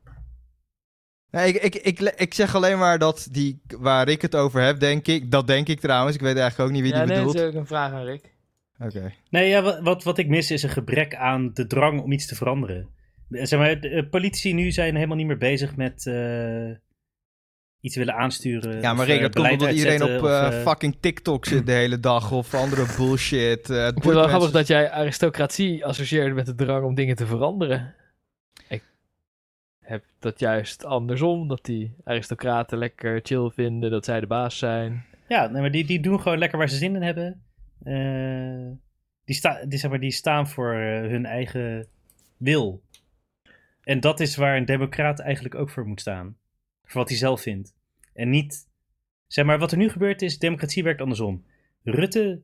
Nee, ik, ik, ik, ik zeg alleen maar dat die, waar ik het over heb, denk ik, dat denk ik trouwens, ik weet eigenlijk ook niet wie ja, die nee, bedoelt. dat is ook een vraag aan Rick. Oké. Nee, ja, wat, wat, wat ik mis is een gebrek aan de drang om iets te veranderen. Eh, Zeg maar, de, politici nu zijn helemaal niet meer bezig met eh, iets willen aansturen. Ja, maar Rick, eh, dat komt omdat iedereen op of, fucking TikTok zit de hele dag of andere (laughs) bullshit. het Ik vind het wel grappig dat jij aristocratie associeert met de drang om dingen te veranderen. Ik heb dat juist andersom, dat die aristocraten lekker chill vinden, dat zij de baas zijn. Ja, nee, maar die, die doen gewoon lekker waar ze zin in hebben. Eh, die, sta, die, zeg maar, die staan voor eh, hun eigen wil. En dat is waar een democraat eigenlijk ook voor moet staan. Voor wat hij zelf vindt. En niet... Zeg maar, wat er nu gebeurt is, democratie werkt andersom. Rutte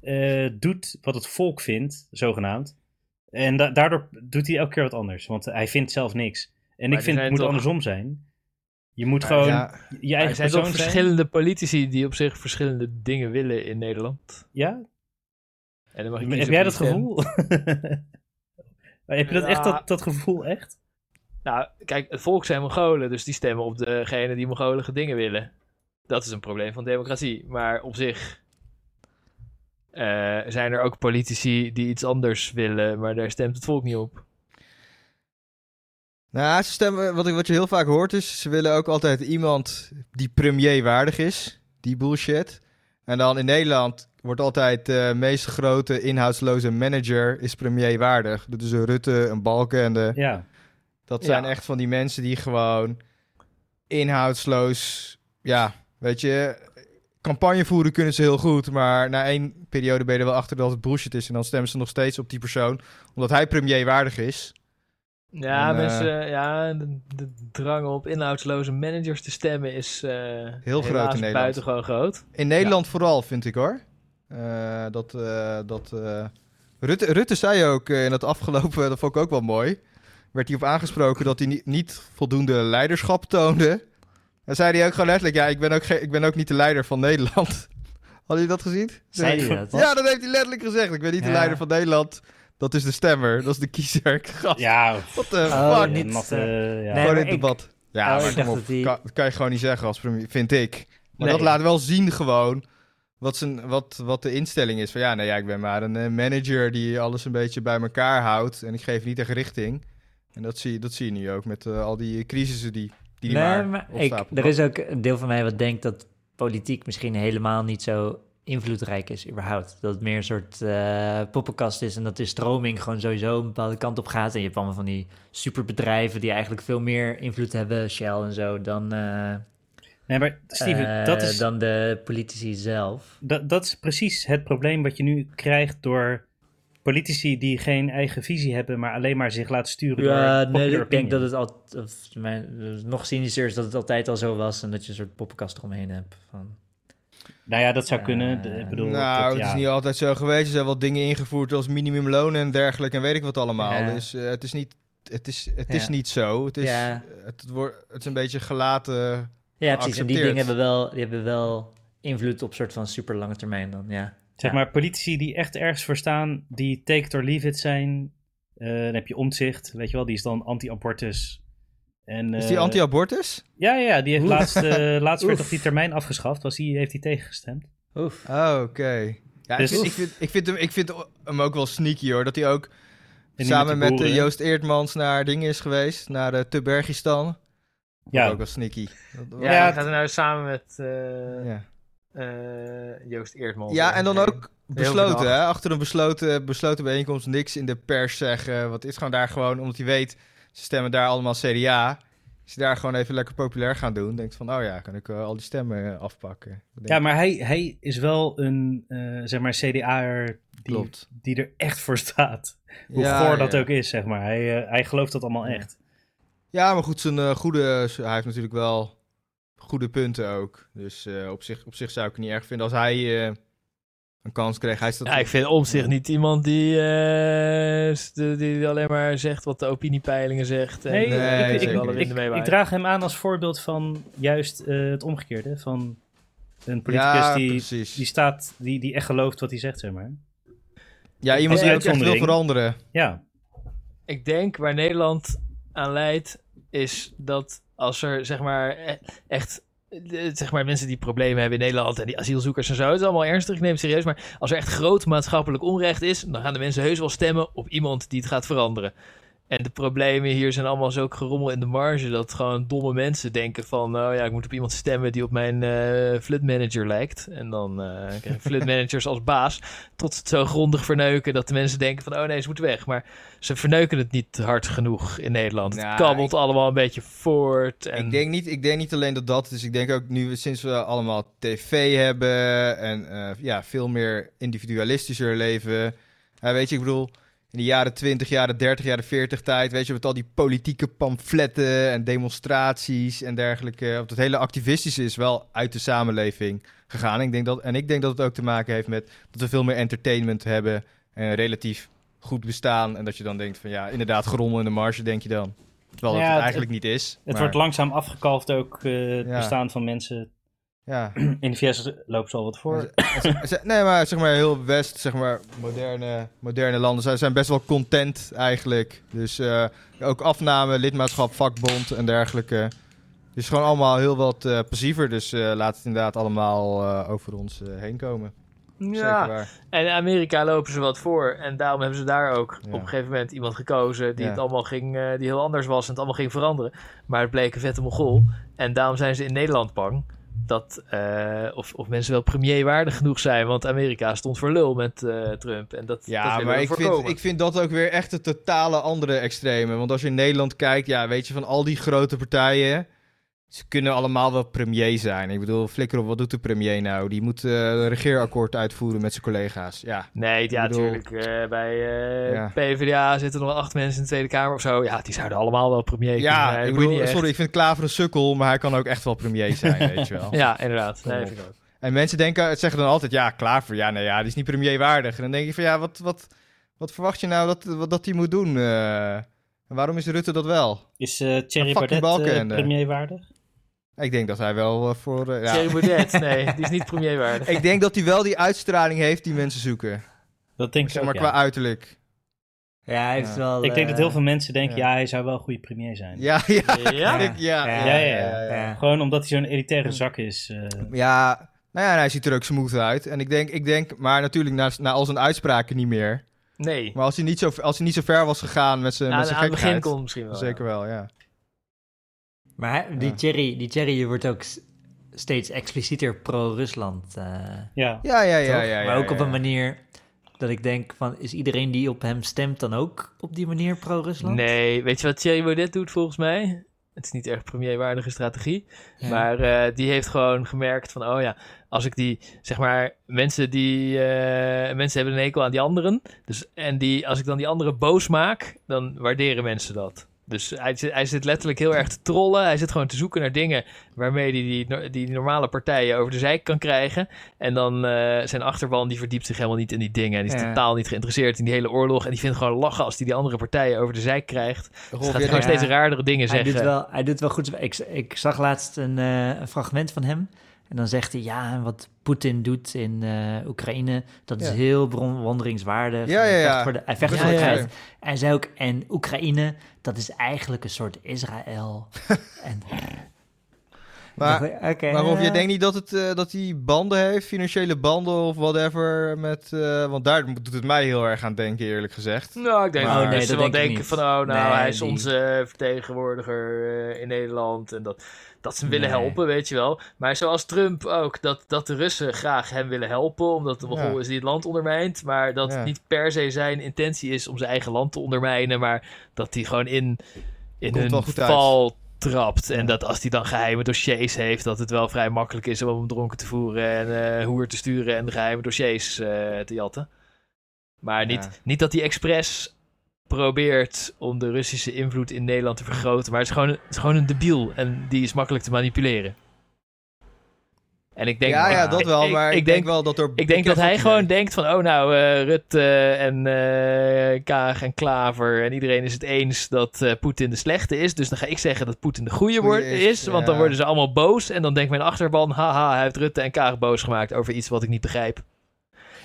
eh, doet wat het volk vindt, zogenaamd. En da- daardoor doet hij elke keer wat anders. Want hij vindt zelf niks. En Maar ik vind het moet toch- andersom zijn. Je moet gewoon Ja, je eigen er zijn toch zijn. verschillende politici die op zich verschillende dingen willen in Nederland. Ja, En dan mag ik Heb jij dat gevoel? (laughs) heb je dat echt, dat, dat gevoel echt? Nou, kijk, het volk zijn Mongolen, dus die stemmen op degene die Mongolige dingen willen. Dat is een probleem van democratie. Maar op zich eh, zijn er ook politici die iets anders willen, maar daar stemt het volk niet op. Nou, ze stemmen, wat, ik, wat je heel vaak hoort is, ze willen ook altijd iemand die premier waardig is. Die bullshit. En dan in Nederland wordt altijd de meest grote inhoudsloze manager is premier waardig. Dat is een Rutte, een Balken. Ja. Dat zijn Ja. echt van die mensen die gewoon inhoudsloos, ja, weet je, campagne voeren kunnen ze heel goed, maar na één periode ben je er wel achter dat het bullshit is en dan stemmen ze nog steeds op die persoon, omdat hij premier waardig is. Ja, En, eh, mensen, ja, de, de drang op inhoudsloze managers te stemmen is eh Heel groot in Nederland. buitengewoon groot. In Nederland vooral, vind ik hoor. Eh, dat, eh, dat, eh, Rutte, Rutte zei ook in het afgelopen, dat vond ik ook wel mooi. Werd hij op aangesproken dat hij niet, niet voldoende leiderschap toonde. En zei hij ook gewoon letterlijk: Ja, ik ben ook, ik ben ook niet de leider van Nederland. (laughs) Had je dat gezien? Zei hij dat? Ja, dat heeft hij letterlijk gezegd. Ik ben niet de leider van Nederland. Dat is de stemmer, dat is de kiezer. (laughs) Gast, Ja, wat de Oh, fuck? niet- natte, ja. Nee, gewoon maar in het ik- debat. Ja, Oh, maar ik dacht kom op, dat die- kan, dat kan je gewoon niet zeggen als premier, vind ik. Maar Nee. dat laat wel zien gewoon wat, zijn, wat, wat de instelling is. Van ja, nee, ja, ik ben maar een eh, manager die alles een beetje bij elkaar houdt. En ik geef niet echt richting. En dat zie, dat zie je nu ook met eh, al die crisissen die, die, die nee, maar, maar ik, er is ook een deel van mij wat denkt dat politiek misschien helemaal niet zo invloedrijk is überhaupt. Dat het meer een soort eh, poppenkast is en dat de stroming gewoon sowieso een bepaalde kant op gaat. En je hebt allemaal van die superbedrijven die eigenlijk veel meer invloed hebben, Shell en zo, dan, eh, Nee, maar Steven, eh, dat, is, dan de politici zelf. dat, dat is precies het probleem wat je nu krijgt door politici die geen eigen visie hebben, maar alleen maar zich laten sturen Ja, door nee, ik denk dat het altijd, of mijn, nog cynischer is dat het altijd al zo was en dat je een soort poppenkast eromheen hebt. Van, Nou ja, dat zou kunnen. Eh, De- ik bedoel, nou, dat, het ja. is niet altijd zo geweest. Er zijn wel dingen ingevoerd als minimumloon en dergelijke en weet ik wat allemaal. Ja. Dus eh, het is niet, het is, het is niet zo. Het is, Ja. het, het, wordt, het is een beetje gelaten. Ja, precies. En die dingen hebben wel, die hebben wel invloed op soort van super lange termijn dan, ja. Zeg Ja. maar, politici die echt ergens voor staan, die take it or leave it zijn. Eh, dan heb je omzicht, weet je wel, die is dan anti-abortus. En, Is eh, die anti-abortus? Ja, ja, die heeft Oef. laatst, eh, (laughs) laatst werd toch die termijn afgeschaft, was die, heeft hij tegengestemd. Oef. Oh, oké. Ja, Dus- ik, vind, ik, vind, ik, vind hem, ik vind hem ook wel sneaky hoor. Dat hij ook samen met eh. Joost Eertmans naar dingen is geweest. Naar uh, Tubergistan. Ja, Ook wel sneaky. Dat- Ja, hij gaat er nou samen met eh, ja. eh, Joost Eertman. ja, en dan ook besloten, hè? Achter een besloten, besloten bijeenkomst niks in de pers zeggen. Wat is gewoon daar gewoon, omdat hij weet, ze stemmen daar allemaal CDA. Hij daar gewoon even lekker populair gaan doen. Denkt van, oh ja, kan ik eh, al die stemmen eh, afpakken. Ja maar hij, hij is wel een, eh, zeg maar, CDA'er die, Klopt. die er echt voor staat. Hoe Ja, goor dat ja. ook is, zeg maar. Hij, hij gelooft dat allemaal echt. Ja, maar goed, zijn goede, hij heeft natuurlijk wel goede punten ook. Dus op, zich, op zich zou ik het niet erg vinden als hij een kans kreeg. Hij staat Ja, ik vind om zich niet iemand die, eh, die, die alleen maar zegt wat de opiniepeilingen zegt. En, Nee, Nee, ik, ik, ik, draag hem aan als voorbeeld van juist eh, het omgekeerde. Van een politicus ja, die, precies. die staat, die, die echt gelooft wat hij zegt, zeg maar. ja, iemand die ook echt wil veranderen. Ja, Ik denk waar Nederland aan leidt, is dat als er zeg maar e- echt. Eh, Zeg maar mensen die problemen hebben in Nederland en die asielzoekers en zo. Het is allemaal ernstig, ik neem het serieus. Maar als er echt groot maatschappelijk onrecht is, dan gaan de mensen heus wel stemmen op iemand die het gaat veranderen. En de problemen hier zijn allemaal zo gerommel in de marge dat gewoon domme mensen denken van, nou ja, ik moet op iemand stemmen die op mijn eh flut manager lijkt. En dan eh krijg ik (laughs) managers als baas. Tot ze het zo grondig verneuken dat de mensen denken van, oh nee, ze moeten weg. Maar ze verneuken het niet hard genoeg in Nederland. Nou, het kabbelt ik- allemaal een beetje voort. En... Ik, denk niet, ik denk niet alleen dat dat is. Ik denk ook nu, sinds we allemaal tv hebben en eh, ja, veel meer individualistischer leven. Weet je, ik bedoel, in de jaren 20, jaren 30, jaren 40 tijd, weet je, met al die politieke pamfletten en demonstraties en dergelijke. Dat hele activistische is wel uit de samenleving gegaan. Ik denk dat, en ik denk dat het ook te maken heeft met dat we veel meer entertainment hebben en relatief goed bestaan. En dat je dan denkt van ja, inderdaad, gerommel in de marge, denk je dan. Terwijl dat het het- eigenlijk niet is. het maar- wordt langzaam afgekalfd ook, eh, het Ja. bestaan van mensen. Ja. (clears throat) In de VS lopen ze al wat voor. Ze- ze- nee, maar zeg maar heel West, zeg maar moderne, moderne landen zijn, zijn best wel content eigenlijk. Dus eh, ook afname, lidmaatschap, vakbond en dergelijke. Dus gewoon allemaal heel wat eh, passiever. Dus eh, laat het inderdaad allemaal eh, over ons eh, heen komen. Ja, en in Amerika lopen ze wat voor. En daarom hebben ze daar ook Ja. op een gegeven moment iemand gekozen die Ja. het allemaal ging, die heel anders was en het allemaal ging veranderen. Maar het bleek een vette mogol. En daarom zijn ze in Nederland bang dat eh, of, of mensen wel premierwaardig genoeg zijn. Want Amerika stond voor lul met eh, Trump. En dat, dat Ja, willen maar ik vind, ik vind dat ook weer echt het totale andere extreme. Want als je in Nederland kijkt, ja, weet je, van al die grote partijen... Ze kunnen allemaal wel premier zijn. Ik bedoel, flikker op, wat doet de premier nou? Die moet eh, een regeerakkoord uitvoeren met zijn collega's. Ja, Nee, ja, bedoel- natuurlijk. eh, bij eh, Ja. PvdA zitten nog wel acht mensen in de Tweede Kamer of zo. Ja, die zouden allemaal wel premier kunnen Ja, zijn. ik bedoel, echt. sorry, ik vind Klaver een sukkel, maar hij kan ook echt wel premier zijn, weet je wel. (laughs) Ja, inderdaad. Kom Nee, op. vind ik ook. En mensen denken, zeggen dan altijd, ja, Klaver, ja, nee, ja, die is niet premierwaardig. En dan denk je van, ja, wat, wat, Wat verwacht je nou dat, wat dat hij moet doen? eh? en waarom is Rutte dat wel? Is eh Thierry die Baudet eh, premierwaardig? Ik denk dat hij wel eh, voor... eh, ja. Thierry Baudet, (laughs) nee, die is niet premierwaardig. Ik denk dat hij wel die uitstraling heeft die mensen zoeken. Dat denk ik Zeg ook, maar ja. qua uiterlijk. Ja, hij heeft Ja. wel... Ik denk dat heel eh, veel mensen denken, ja. ja, hij zou wel een goede premier zijn. Ja, (laughs) ja. Ja? Ik- ja, Ja, ja, ja. ja. Gewoon omdat hij zo'n elitaire zak is. eh. Ja, nou ja, hij ziet er ook smooth uit. En ik denk, ik denk maar natuurlijk na, na al zijn uitspraken niet meer. Nee. Maar als hij niet zo, als hij niet zo ver was gegaan met zijn, zijn aan het begin het misschien wel. Zeker wel, ja. Maar die. Thierry, die Thierry wordt ook steeds explicieter pro-Rusland. eh, ja. Ja, ja, ja. ja, ja maar ook op ja. een manier dat ik denk van... Is iedereen die op hem stemt dan ook op die manier pro-Rusland? Nee, weet je wat Thierry Baudet doet volgens mij? Het is niet echt premierwaardige strategie. Ja. Maar eh, die heeft gewoon gemerkt van, oh ja, als ik die, zeg maar, mensen die, eh, mensen hebben een hekel aan die anderen. Dus, en die, als ik dan die anderen boos maak, dan waarderen mensen dat. Dus hij, zit- hij zit letterlijk heel erg te trollen. Hij zit gewoon te zoeken naar dingen waarmee hij die, die, die normale partijen over de zijk kan krijgen. En dan eh, zijn achterban, die verdiept zich helemaal niet in die dingen. En die is Ja. totaal niet geïnteresseerd in die hele oorlog. En die vindt gewoon lachen als hij die andere partijen over de zijk krijgt. Dus Rolf, gaat gewoon Ja. steeds raardere dingen hij, zeggen. doet wel, hij doet wel goed. Ik, ik zag laatst een, eh, een fragment van hem. En dan zegt hij, ja, en wat Poetin doet in eh, Oekraïne, dat is Ja. heel bewonderingswaardig. Ja, ja, Hij ja. vecht voor de, hij vecht Ja, voor de ja. vrijheid. En zei ook, en Oekraïne, dat is eigenlijk een soort Israël. (laughs) en, Maar, oké, maar ja. je denkt niet dat, het, eh, dat hij banden heeft, financiële banden of whatever, met, eh, want daar doet het mij heel erg aan denken, eerlijk gezegd. Nou, ik denk Maar- dat Oh, nee, mensen dat wel denk ik denken niet. van, oh, nou, Nee, hij is die- onze vertegenwoordiger eh, in Nederland en dat, dat ze hem willen Nee. helpen, weet je wel. Maar zoals Trump ook, dat, dat de Russen graag hem willen helpen, omdat de Ja. Mongool is die het land ondermijnt, maar dat Ja. het niet per se zijn intentie is om zijn eigen land te ondermijnen, maar dat hij gewoon in, in Komt hun uit. val trapt. En dat als hij dan geheime dossiers heeft, dat het wel vrij makkelijk is om hem dronken te voeren en eh hoer te sturen en de geheime dossiers eh, te jatten. Maar niet, Ja. niet dat hij expres probeert om de Russische invloed in Nederland te vergroten. Maar het is gewoon, het is gewoon een debiel en die is makkelijk te manipuleren. En ik denk, ja, ja, dat wel, maar ik, ik denk, denk, wel dat er... ik denk dat hij gewoon denkt van, oh nou, eh Rutte en eh, Kaag en Klaver en iedereen is het eens dat eh, Poetin de slechte is. Dus dan ga ik zeggen dat Poetin de goede wordt, is, is, want dan worden ze allemaal boos. En dan denkt mijn achterban, haha, hij heeft Rutte en Kaag boos gemaakt over iets wat ik niet begrijp.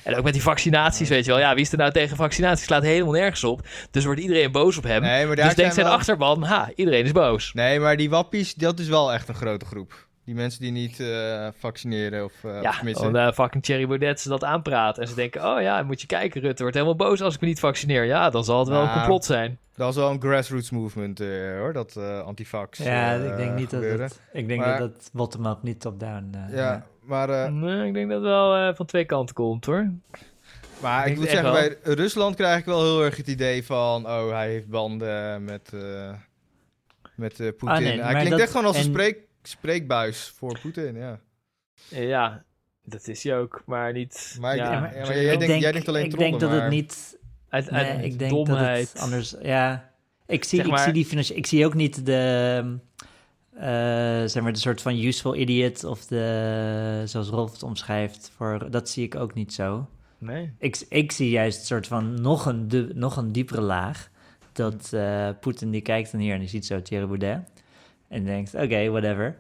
En ook met die vaccinaties, weet je wel. Ja, wie is er nou tegen vaccinaties? Slaat helemaal nergens op. Dus wordt iedereen boos op hem. Nee, maar daar dus denkt zijn wel- achterban, ha, iedereen is boos. Nee, maar die wappies, dat is wel echt een grote groep. Die mensen die niet eh, vaccineren of... eh, Ja, want uh, fucking Thierry Baudet ze dat aanpraat. En ze denken, oh ja, moet je kijken, Rutte wordt helemaal boos als ik me niet vaccineer. Ja, dan zal het wel een Nou, complot zijn. Dat is wel een grassroots movement, eh, hoor, dat eh antifax Ja, eh, ik denk niet dat het, ik denk Maar- dat het bottom-up, niet top-down. eh, Ja, maar, eh, Nee, ik denk dat het wel eh, van twee kanten komt, hoor. maar ik moet zeggen, bij Rusland krijg ik wel heel erg het idee van... Oh, hij heeft banden met, eh, met eh, Poetin. Ah, nee, hij maar klinkt dat- echt gewoon als een en- spreek, spreekbuis voor Poetin, ja. Ja, dat is hij ook, maar niet... Maar ik- ja, ja, maar- maar jij jij denkt alleen Ik denk dat het niet uit, uit Nee, ik denk domheid. dat het anders... Ja, ik zie, Zeg ik zie die Ik zie ook niet de... eh, zeg maar de soort van useful idiot of de... Zoals Rolf het omschrijft. Voor, dat zie ik ook niet zo. Nee. Ik, ik zie juist een soort van nog een, du- nog een diepere laag. Dat eh Poetin die kijkt dan hier en die ziet zo Thierry Baudet. En denkt, oké, whatever.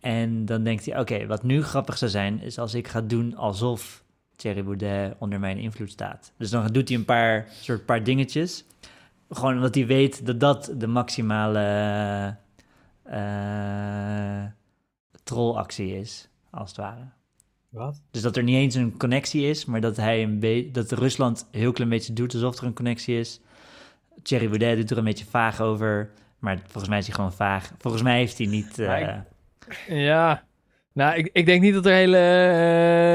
En dan denkt hij, oké, wat nu grappig zou zijn... is als ik ga doen alsof Thierry Baudet onder mijn invloed staat. Dus dan doet hij een paar, soort paar dingetjes. Gewoon omdat hij weet dat dat de maximale eh trollactie is, als het ware. Wat? Dus dat er niet eens een connectie is, maar dat hij een dat Rusland een heel klein beetje doet alsof er een connectie is. Thierry Baudet doet er een beetje vaag over, maar volgens mij is hij gewoon vaag. Volgens mij heeft hij niet. eh, Ja, nou, ik, ik denk niet dat er hele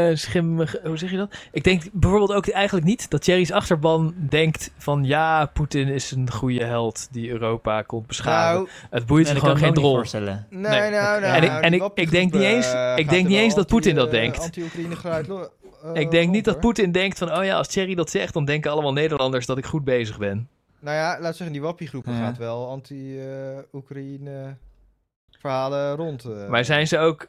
eh, schimmige... Hoe zeg je dat? Ik denk bijvoorbeeld ook eigenlijk niet dat Thierry's achterban denkt van... Ja, Poetin is een goede held die Europa komt beschamen. Nou, het boeit nee, kan gewoon geen drol. voorstellen. nee, Nee. nou, nou. En ik- nou, en ik- ik denk niet eens- eh, ik denk niet eens dat Poetin dat eh, denkt. Anti-Oekraïne geluid. lo- eh, Ik denk niet dat. Poetin denkt van... Oh ja, als Thierry dat zegt, dan denken allemaal Nederlanders dat ik goed bezig ben. Nou ja, laat zeggen, die wappiegroepen Ja. gaat wel anti-Oekraïne verhalen rond. eh. Maar zijn ze ook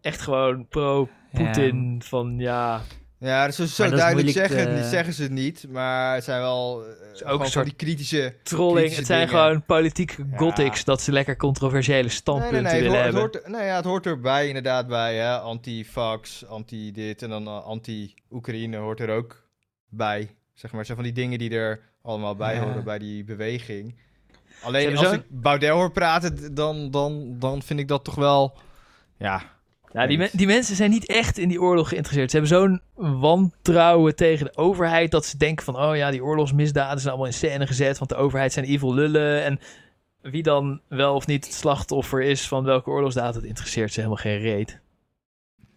echt gewoon pro-Poetin van... Ja, Ja, dat is zo duidelijk moeilijk zeggen, te- die zeggen ze het niet, maar het zijn wel eh, gewoon een soort die kritische... Trolling, kritische het zijn dingen. gewoon politieke Ja. gothics dat ze lekker controversiële standpunten nee, nee, het, willen hoort, het, hebben. hoort, nee ja, het hoort erbij inderdaad bij, hè. Anti-fax, anti-dit en dan eh, anti-Oekraïne hoort er ook bij. Zeg maar, zo van die dingen die er allemaal bij Ja. horen bij die beweging. Ze Alleen hebben als ik Baudet hoor praten, dan, dan, dan vind ik dat toch wel... Ja, Nou, die, die mensen zijn niet echt in die oorlog geïnteresseerd. Ze hebben zo'n wantrouwen tegen de overheid dat ze denken van, oh ja, die oorlogsmisdaden zijn allemaal in scène gezet, want de overheid zijn evil lullen. En wie dan wel of niet het slachtoffer is van welke oorlogsdaad, dat interesseert ze helemaal geen reet.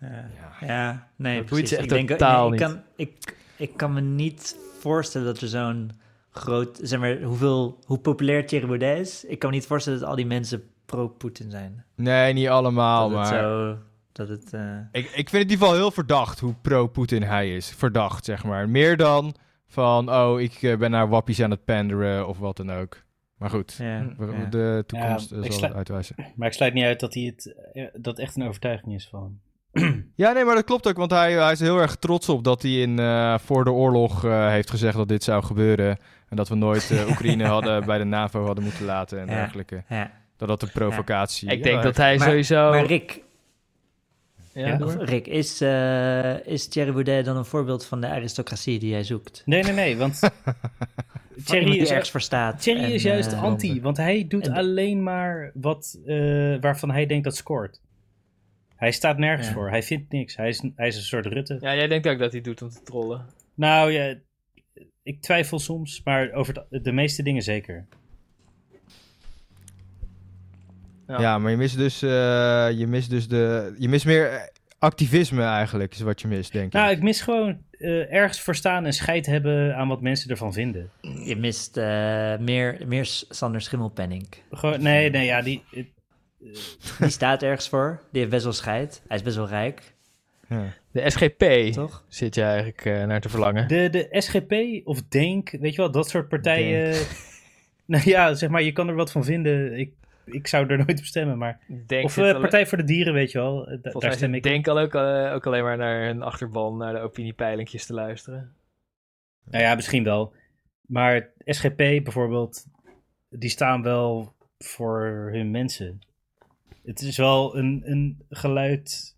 Ja, ja nee, precies. ze echt ik denk, totaal nee, ik, niet. kan, ik, ik kan me niet voorstellen dat er zo'n groot... Zeg maar, hoeveel, hoe populair Thierry Baudet is. Ik kan me niet voorstellen dat al die mensen pro-Poetin zijn. nee, niet allemaal, dat het maar... zo... Dat het... eh, Ik, ik vind het in ieder geval heel verdacht hoe pro-Poetin hij is. Verdacht, zeg maar. Meer dan van, oh, ik eh, ben naar wappies aan het panderen of wat dan ook. Maar goed, ja, we- ja. de toekomst Ja, zal het uitwijzen. Maar ik sluit niet uit dat hij het eh, dat echt een overtuiging is van. (clears throat) Ja, nee, maar dat klopt ook, want hij, hij is heel erg trots op dat hij in, eh, voor de oorlog eh, heeft gezegd dat dit zou gebeuren. En dat we nooit eh, (laughs) Oekraïne hadden bij de NAVO hadden moeten laten en Ja. dergelijke. ja. Dat dat een provocatie ik denk Ja, dat hij Maar- sowieso... Maar Rick, Ja, of. Rick is, eh, is Thierry Baudet dan een voorbeeld van de aristocratie die jij zoekt? Nee, nee, nee, want (laughs) Thierry is, ergens voor staat. Thierry en, is juist eh, anti, want hij doet en- alleen maar wat eh, waarvan hij denkt dat scoort. Hij staat nergens Ja. voor, hij vindt niks. Hij is, hij is een soort Rutte. Ja, jij denkt ook dat hij het doet om te trollen. Nou ja, ik twijfel soms, maar over de, de meeste dingen zeker. Ja. Ja, maar je mist dus, eh, je mist dus de, je mist meer eh, activisme eigenlijk, is wat je mist, denk ik. Nou, ik mis gewoon eh, ergens voor staan en scheid hebben aan wat mensen ervan vinden. Je mist eh, meer, meer Sander Schimmelpenning. Gewoon, nee, nee, ja, die... Die staat ergens voor. Die heeft best wel scheid. Hij is best wel rijk, Ja. De SGP toch? zit je eigenlijk eh, naar te verlangen. De, de SGP of Denk, weet je wel, dat soort partijen. (laughs) nou ja, zeg maar, je kan er wat van vinden. Ik, ik zou er (laughs) nooit op stemmen, maar... Denk of eh, alle- Partij voor de Dieren, weet je wel. eh, da- daar stem ik Denk al ook, eh, ook alleen maar naar hun achterban, naar de opiniepeilingjes te luisteren. Nou ja, misschien wel. Maar SGP bijvoorbeeld, die staan wel voor hun mensen. Het is wel een, een geluid...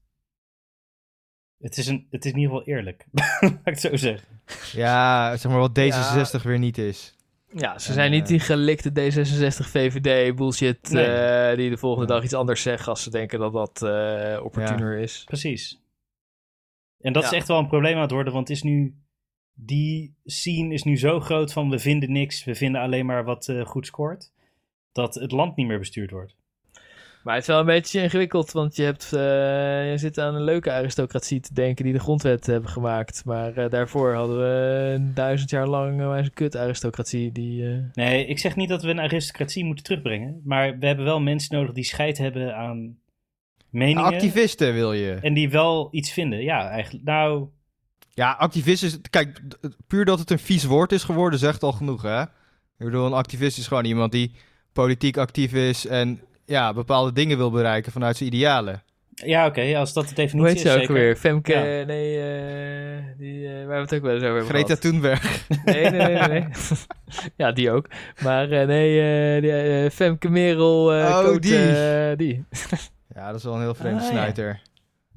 Het is, een, het is in ieder geval eerlijk. (laughs) Laat ik het zo zeggen. ja, zeg maar wat D66 weer niet is. Ja, ze zijn niet eh, die gelikte D66 VVD bullshit Nee. eh, die de volgende Ja. dag iets anders zeggen als ze denken dat dat eh opportuner is. Precies. En dat is Ja. echt wel een probleem aan het worden, want het is nu... Die scene is nu zo groot van we vinden niks, we vinden alleen maar wat goed scoort. Dat het land niet meer bestuurd wordt. Maar het is wel een beetje ingewikkeld, want je, hebt, eh, je zit aan een leuke aristocratie te denken die de grondwet hebben gemaakt. Maar eh, daarvoor hadden we een duizend jaar lang uh, een kut aristocratie die... eh, Nee, ik zeg niet dat we een aristocratie moeten terugbrengen. Maar we hebben wel mensen nodig die scheid hebben aan meningen. Activisten wil je. En die wel iets vinden. Ja, eigenlijk. Nou, Ja, activist is... Kijk, puur dat het een vies woord is geworden, zegt al genoeg, hè? Ik bedoel, een activist is gewoon iemand die politiek actief is en ja, bepaalde dingen wil bereiken vanuit zijn idealen. ja, oké. als dat de definitie hoe heet is. ze ook zeker. weer? Femke, Ja. nee, eh, die, eh, waar hebben we het ook wel eens over hebben Greta. Thunberg. Nee, nee, nee, nee. (laughs) ja, die ook. Maar eh, nee, eh, die, Femke Merel, eh Oh, Coat, die. die. (laughs) Ja, dat is wel een heel vreemde Ah, ja. snuiter.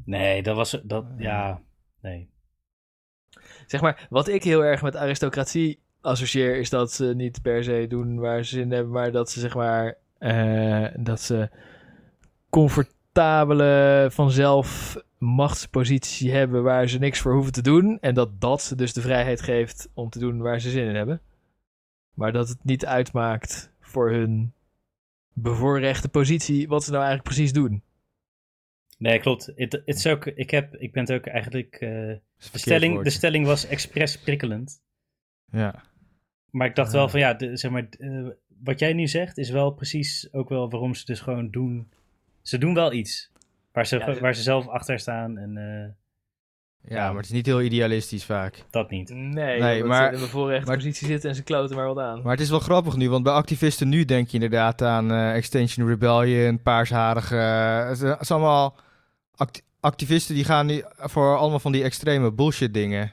Nee, dat was. Dat, ja, nee. Zeg maar, wat ik heel erg met aristocratie associeer, is dat ze niet per se doen waar ze zin in hebben, maar dat ze zeg maar, eh, dat ze comfortabele vanzelf machtspositie hebben waar ze niks voor hoeven te doen. En dat dat ze dus de vrijheid geeft om te doen waar ze zin in hebben. Maar dat het niet uitmaakt voor hun bevoorrechte positie wat ze nou eigenlijk precies doen. Nee, klopt. Het, is ook, ik, heb, ik ben het ook eigenlijk. eh, de, stelling, de stelling was expres prikkelend. Ja. Maar ik dacht wel van ja, de, zeg maar, eh, wat jij nu zegt is wel precies ook wel waarom ze dus gewoon doen. Ze doen wel iets. Waar ze, Ja, ze- waar ze zelf achter staan en eh, ja, maar het is niet heel idealistisch vaak. dat niet. Nee, Nee, maar- ze in maar- positie zitten en ze kloten maar wat aan. Maar het is wel grappig nu, want bij activisten nu denk je inderdaad aan eh, Extinction Rebellion, paarsharige... het is allemaal act- activisten die gaan die voor allemaal van die extreme bullshit dingen.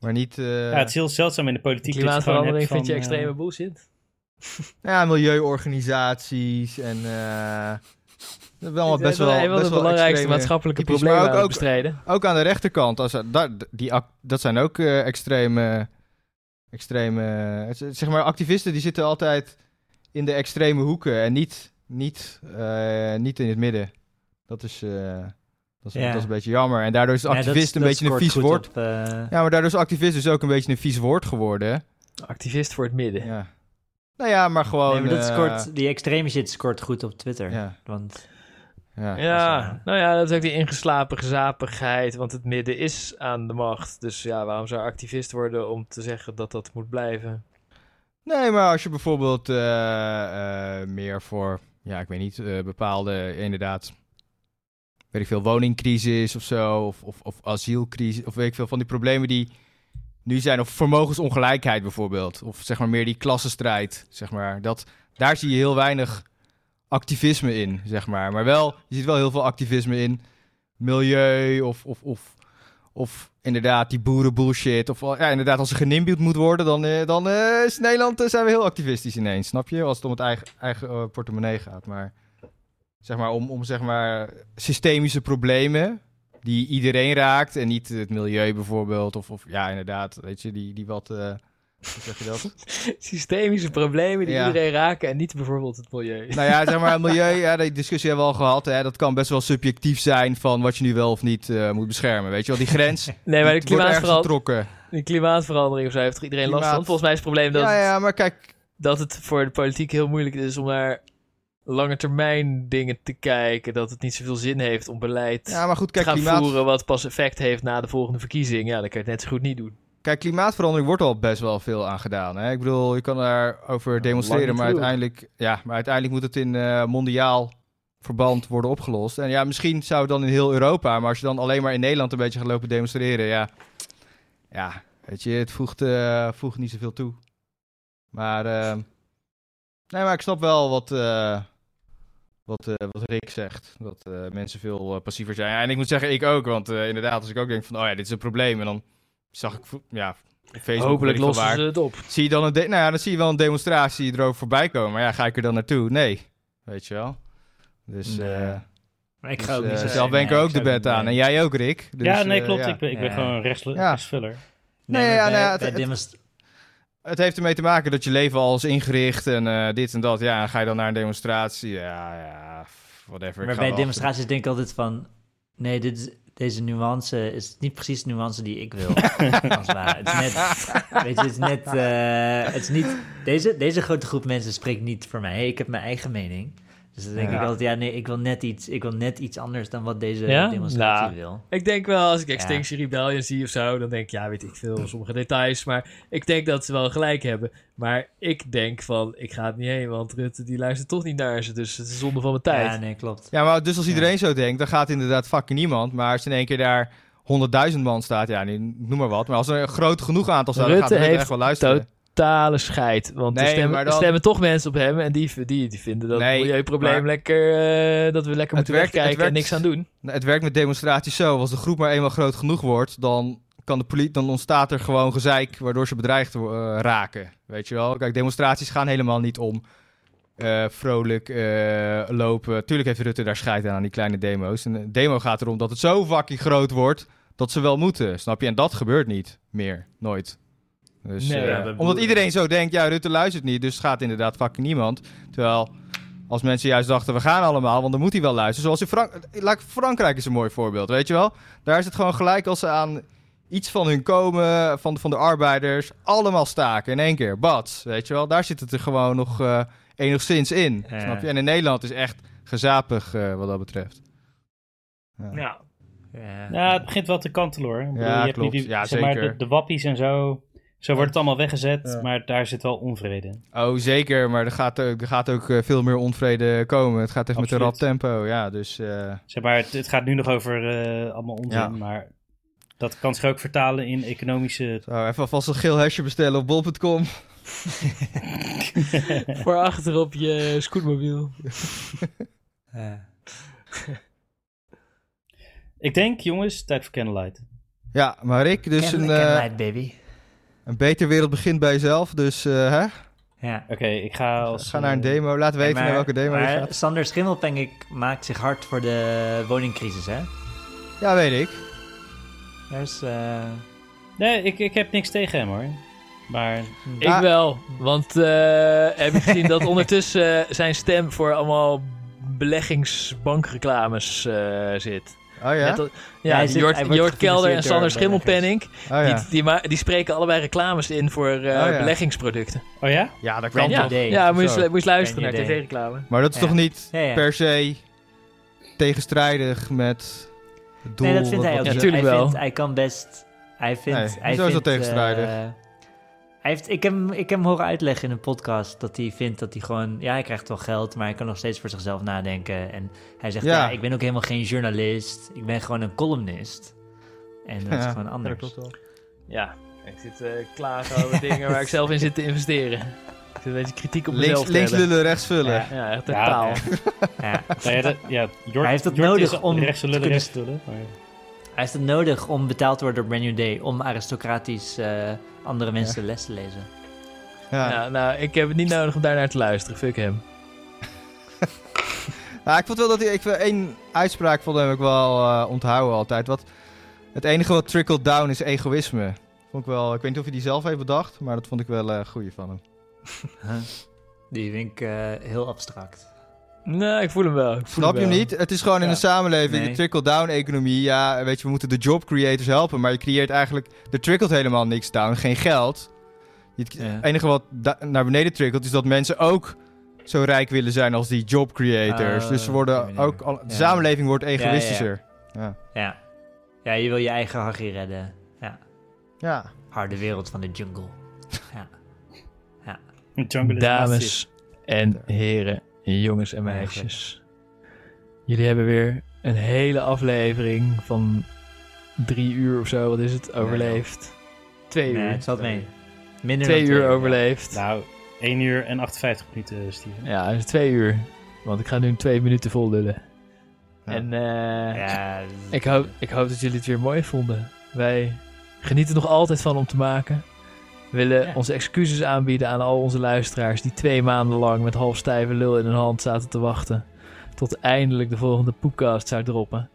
Maar niet... eh, Ja, het is heel zeldzaam in de politiek. Klimaatverandering vind je van, eh, extreme bullshit? (laughs) Ja, milieuorganisaties en... eh wel is best wel, een van best de wel belangrijkste extreme- maatschappelijke typisch, problemen ook- aan het ook- bestrijden. Ook aan de rechterkant, als, daar, die, dat zijn ook eh, extreme, extreme... is- Zeg maar, activisten die zitten altijd in de extreme hoeken en niet, niet, eh, niet in het midden. Dat is, eh, dat, is, Ja. dat is een beetje jammer. En daardoor is Ja, dat- activist een dat beetje een vies woord. op, eh, Ja, maar daardoor is activist dus ook een beetje een vies woord geworden. Activist voor het midden. Ja. Nou ja, maar gewoon... nee, maar dat eh, scoort, die extreme shit scoort goed op Twitter. Ja, Want ja. Ja, nou ja, dat is ook die ingeslapen gezapigheid, want het midden is aan de macht. Dus ja, waarom zou activist worden om te zeggen dat dat moet blijven? Nee, maar als je bijvoorbeeld eh, eh, meer voor, ja, ik weet niet, eh, bepaalde, inderdaad, weet ik veel, woningcrisis of zo, of, of, of asielcrisis, of weet ik veel, van die problemen die nu zijn, of vermogensongelijkheid bijvoorbeeld, of zeg maar meer die klassenstrijd, zeg maar, dat, daar zie je heel weinig activisme in, zeg maar. Maar wel, je ziet wel heel veel activisme in milieu, of, of, of, of inderdaad die boerenbullshit, of ja, inderdaad, als er genimbield moet worden, dan, eh, dan eh, is Nederland, eh, zijn we heel activistisch ineens, snap je? Als het om het eigen, eigen portemonnee gaat, maar zeg maar om, om zeg maar systemische problemen die iedereen raakt en niet het milieu bijvoorbeeld, of, of ja, inderdaad, weet je, die, die wat, eh, hoe zeg je dat? (laughs) Systemische problemen die Ja. iedereen raken en niet bijvoorbeeld het milieu. nou ja, zeg maar, het (laughs) milieu, ja, die discussie hebben we al gehad, hè, dat kan best wel subjectief zijn van wat je nu wel of niet eh, moet beschermen, weet je wel, die grens (laughs) Nee, maar de klimaatverandering, die klimaatverandering of zo heeft er iedereen last van. Volgens mij is het probleem dat, Ja, ja, maar kijk, dat het voor de politiek heel moeilijk is om naar lange termijn dingen te kijken. Dat het niet zoveel zin heeft om beleid ja, maar goed, te kijk, gaan klimaat, voeren wat pas effect heeft na de volgende verkiezing. Ja, dan kan je het net zo goed niet doen. Kijk, klimaatverandering wordt al best wel veel aan gedaan. Hè? Ik bedoel, je kan daarover demonstreren, maar uiteindelijk, ja, maar uiteindelijk moet het in eh, mondiaal verband worden opgelost. En ja, misschien zou het dan in heel Europa, maar als je dan alleen maar in Nederland een beetje gaat lopen demonstreren, ja, ja weet je, het voegt, eh, voegt niet zoveel toe. Maar, eh, nee, maar ik snap wel wat, eh, wat, eh, wat Rick zegt. Dat eh, mensen veel eh, passiever zijn. Ja, en ik moet zeggen, ik ook. Want eh, inderdaad, als ik ook denk van, oh ja, dit is een probleem. En dan zag ik, ja, op Facebook, Hopelijk ik lossen waar, ze het op. Zie je dan een, de- nou ja, dan zie je wel een demonstratie erover voorbij komen. Maar ja, ga ik er dan naartoe? Nee. Weet je wel? Dus, Nee. eh maar ik dus, ga ook eh, niet zo zelf ben nee, ik er ook de bed aan. En jij ook, Rick. Dus, ja, nee, klopt. ja. Ik ben, ik ben Ja. gewoon restl- Ja. restvuller. Nee, Nee, ja, bij- nou ja, bij het- heeft ermee te maken dat je leven al is ingericht en eh, dit en dat. Ja, ga je dan naar een demonstratie? Ja, ja, whatever. Maar bij demonstraties denk ik altijd van... Nee, dit is, deze nuance is niet precies de nuance die ik wil. (laughs) als het is net... Weet je, het is net... eh, het is niet... Deze, deze grote groep mensen spreekt niet voor mij. Ik heb mijn eigen mening. Dus dan denk Ja. ik altijd... Ja, nee, ik wil net iets, ik wil net iets anders dan wat deze Ja? demonstratie Nou, wil. Ik denk wel, als ik Ja. Extinction Rebellion zie of zo, dan denk ik, ja, weet ik veel, sommige details. Maar ik denk dat ze wel gelijk hebben. Maar ik denk van, ik ga het niet heen, want Rutte die luistert toch niet naar ze. Dus het is zonde van mijn tijd. Ja, nee, klopt. Ja, maar dus als iedereen zo denkt, dan gaat inderdaad fucking niemand. Maar als in één keer daar 100.000 man staat, ja, noem maar wat. Maar als er een groot genoeg aantal staat, dan Rutte gaat Rutte heeft echt wel luisteren. Totale scheid. Want Nee, er, stemmen, dan- stemmen toch mensen op hem en die, die, die vinden dat Nee, het milieuprobleem maar- lekker, eh, dat we lekker moeten werkt- en niks aan doen. Nou, Het werkt met demonstraties zo. Als de groep maar eenmaal groot genoeg wordt, dan, kan de politie, dan ontstaat er gewoon gezeik waardoor ze bedreigd eh, raken. Weet je wel? Kijk, demonstraties gaan helemaal niet om eh, vrolijk lopen. Tuurlijk heeft Rutte daar scheid aan, aan die kleine demo's. En een demo gaat erom dat het zo fucking groot wordt dat ze wel moeten. Snap je? En dat gebeurt niet meer. Nooit. Dus, Nee, eh, ja, omdat iedereen zo denkt, ja, Rutte luistert niet, dus gaat inderdaad fucking niemand. Terwijl als mensen juist dachten, we gaan allemaal, want dan moet hij wel luisteren. Zoals in Frank laat- Frankrijk is een mooi voorbeeld, weet je wel? Daar is het gewoon gelijk als ze aan iets van hun komen, van de, van de arbeiders, allemaal staken in één keer. Bats, weet je wel? Daar zit het er gewoon nog eh, enigszins in, Ja. snap je? En in Nederland is echt gezapig eh, wat dat betreft. Ja. Ja. Het begint wel te kantelen hoor. Ik bedoel, Ja, je hebt nu klopt. Die, Ja, zeg maar, zeker. de, de wappies en zo. Zo wordt het allemaal weggezet, Ja. maar daar zit wel onvrede in. Oh, zeker, maar er gaat ook, er gaat ook eh, veel meer onvrede komen. Het gaat echt met een rap tempo, ja, dus... eh, Zeg maar, het, het gaat nu nog over eh, allemaal onzin, Ja. maar dat kan zich ook vertalen in economische... Zo, even alvast een geel hesje bestellen op bol.com. (laughs) Voor achter op je scootmobiel. (laughs) Ja. Ik denk, jongens, tijd voor Candlelight. Ja, maar Rick, dus een, Candle- Candlelight, baby. Een betere wereld begint bij jezelf. Dus eh, hè? Ja. Oké, ik ga als... ga naar een eh, demo. Laat weten maar, naar welke demo je maar gaat. Sander Schimmelpenninck maakt zich hard voor de woningcrisis, hè? Ja, weet ik. Dus, eh, Nee, ik, ik heb niks tegen hem hoor. Maar Ik Ah. wel, want eh, heb je gezien dat (laughs) ondertussen zijn stem voor allemaal beleggingsbankreclames eh, zit. Oh ja? Net Ja, ja, Jort, Kelder en Sander door Schimmelpenninck, Oh ja. die, die, die spreken allebei reclames in voor eh, ja. beleggingsproducten. Oh ja? Ja, dat kan toch. idee. ja, moet je, eens- luisteren naar tv-reclame. Maar dat is Ja. toch niet Ja, ja. per se tegenstrijdig met het doel? nee, dat vindt wat- hij ook niet. hij, wel. Vindt, hij kan best... Hij vindt... Nee, hij is dat tegenstrijdig? eh, hij heeft, ik, heb, hem- ik heb hem horen uitleggen in een podcast dat hij vindt dat hij gewoon... Ja, hij krijgt wel geld, maar hij kan nog steeds voor zichzelf nadenken. En hij zegt, ja, Ja. ik ben ook helemaal geen journalist. Ik ben gewoon een columnist. En dat is gewoon anders. dat klopt wel. Ja, ik zit eh klagen over dingen waar ik zelf in zit te investeren. Ik zit een beetje kritiek op mezelf Links, links lullen, rechts vullen. Ja. Ja, echt totaal. Ja. Ja, dat, ja Jort, Hij heeft het Jort nodig is om rechts lullen, kunnen rechts maar- Hij heeft het nodig om betaald te worden door Brand New Day... om aristocratisch eh, andere mensen les te lezen. Ja. Ja, nou, ik heb het niet nodig om daar naar te luisteren. Fuck hem. (laughs) Nou, ik vond wel dat hij... Ik vind één uitspraak van hem ook wel eh, onthouden altijd. Wat, het enige wat trickle down is egoïsme. Vond ik wel... Ik weet niet of hij die zelf heeft bedacht, maar dat vond ik wel een goeie van hem. Die vind ik eh, heel abstract. Nee, ik voel hem wel. Ik voel Snap je hem hem wel. niet? Het is gewoon in Ja. een samenleving, Nee. de trickle-down-economie. Ja, weet je, we moeten de job creators helpen. Maar je creëert eigenlijk... Er trickelt helemaal niks down, geen geld. Het Ja. enige wat da- naar beneden trickelt, is dat mensen ook zo rijk willen zijn als die job creators. Oh, dus ze op die worden manier. ook... Al, de Ja. samenleving wordt ja, ja. egoïstischer. Ja, Ja. Ja, je wil je eigen hachie redden. Ja. ja. Harde wereld van de jungle. Ja. Een jungle is massive. Dames en heren, jongens en meisjes. Jullie hebben weer een hele aflevering van drie uur of zo, wat is het, overleefd. Twee Nee, uur. het valt mee. Minder Twee dan uur overleefd. Nou, 1 uur en 58 minuten, Steven. Ja, is twee uur. Want ik ga nu twee minuten vol lullen. Ja. En eh, Ja, ik, hoop, ik hoop dat jullie het weer mooi vonden. Wij genieten er nog altijd van om te maken. We willen Ja. onze excuses aanbieden aan al onze luisteraars die twee maanden lang met half stijve lul in hun hand zaten te wachten. Tot eindelijk de volgende poepcast zou droppen.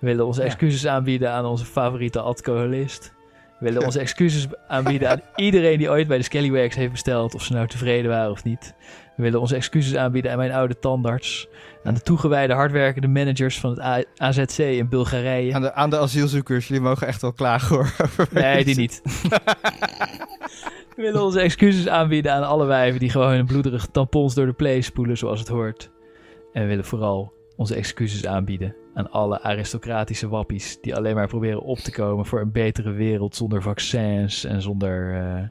We willen onze Ja. excuses aanbieden aan onze favoriete alcoholist. We willen onze excuses aanbieden aan iedereen die ooit bij de Scallywags heeft besteld, of ze nou tevreden waren of niet. We willen onze excuses aanbieden aan mijn oude tandarts. Aan de toegewijde hardwerkende managers van het AZC in Bulgarije. Aan, de, aan de asielzoekers, jullie mogen echt wel klagen hoor. (laughs) Nee, die niet. (laughs) We willen onze excuses aanbieden aan alle wijven die gewoon hun bloederige tampons door de play spoelen zoals het hoort. En we willen vooral onze excuses aanbieden aan alle aristocratische wappies die alleen maar proberen op te komen voor een betere wereld zonder vaccins en zonder, eh,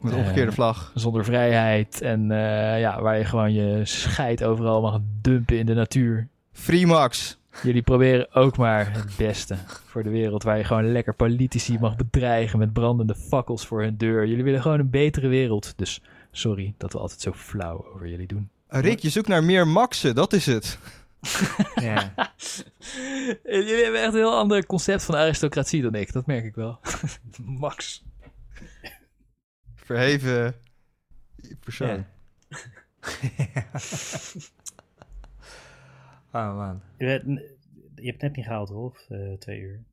Met omgekeerde Eh, vlag. zonder vrijheid. En eh, ja, waar je gewoon je scheid overal mag dumpen in de natuur. Free Max. Jullie proberen ook maar het beste voor de wereld. Waar je gewoon lekker politici mag bedreigen met brandende fakkels voor hun deur. Jullie willen gewoon een betere wereld. Dus sorry dat we altijd zo flauw over jullie doen. Rick, je zoekt naar meer Maxen, dat is het. (laughs) ja. Jullie hebben echt een heel ander concept van aristocratie dan ik. Dat merk ik wel. Max. Verheven persoon. Ja. (laughs) oh man. Je, hebt net niet gehaald, Rolf. eh twee uur.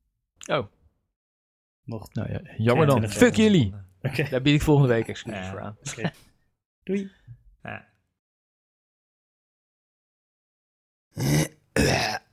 Oh. Nog. Nou ja, jammer dan. 22 Fuck jullie. Oké. Daar bied ik volgende week excuses Ja. voor aan. Oké. Doei. Ja. (clears throat) (clears throat)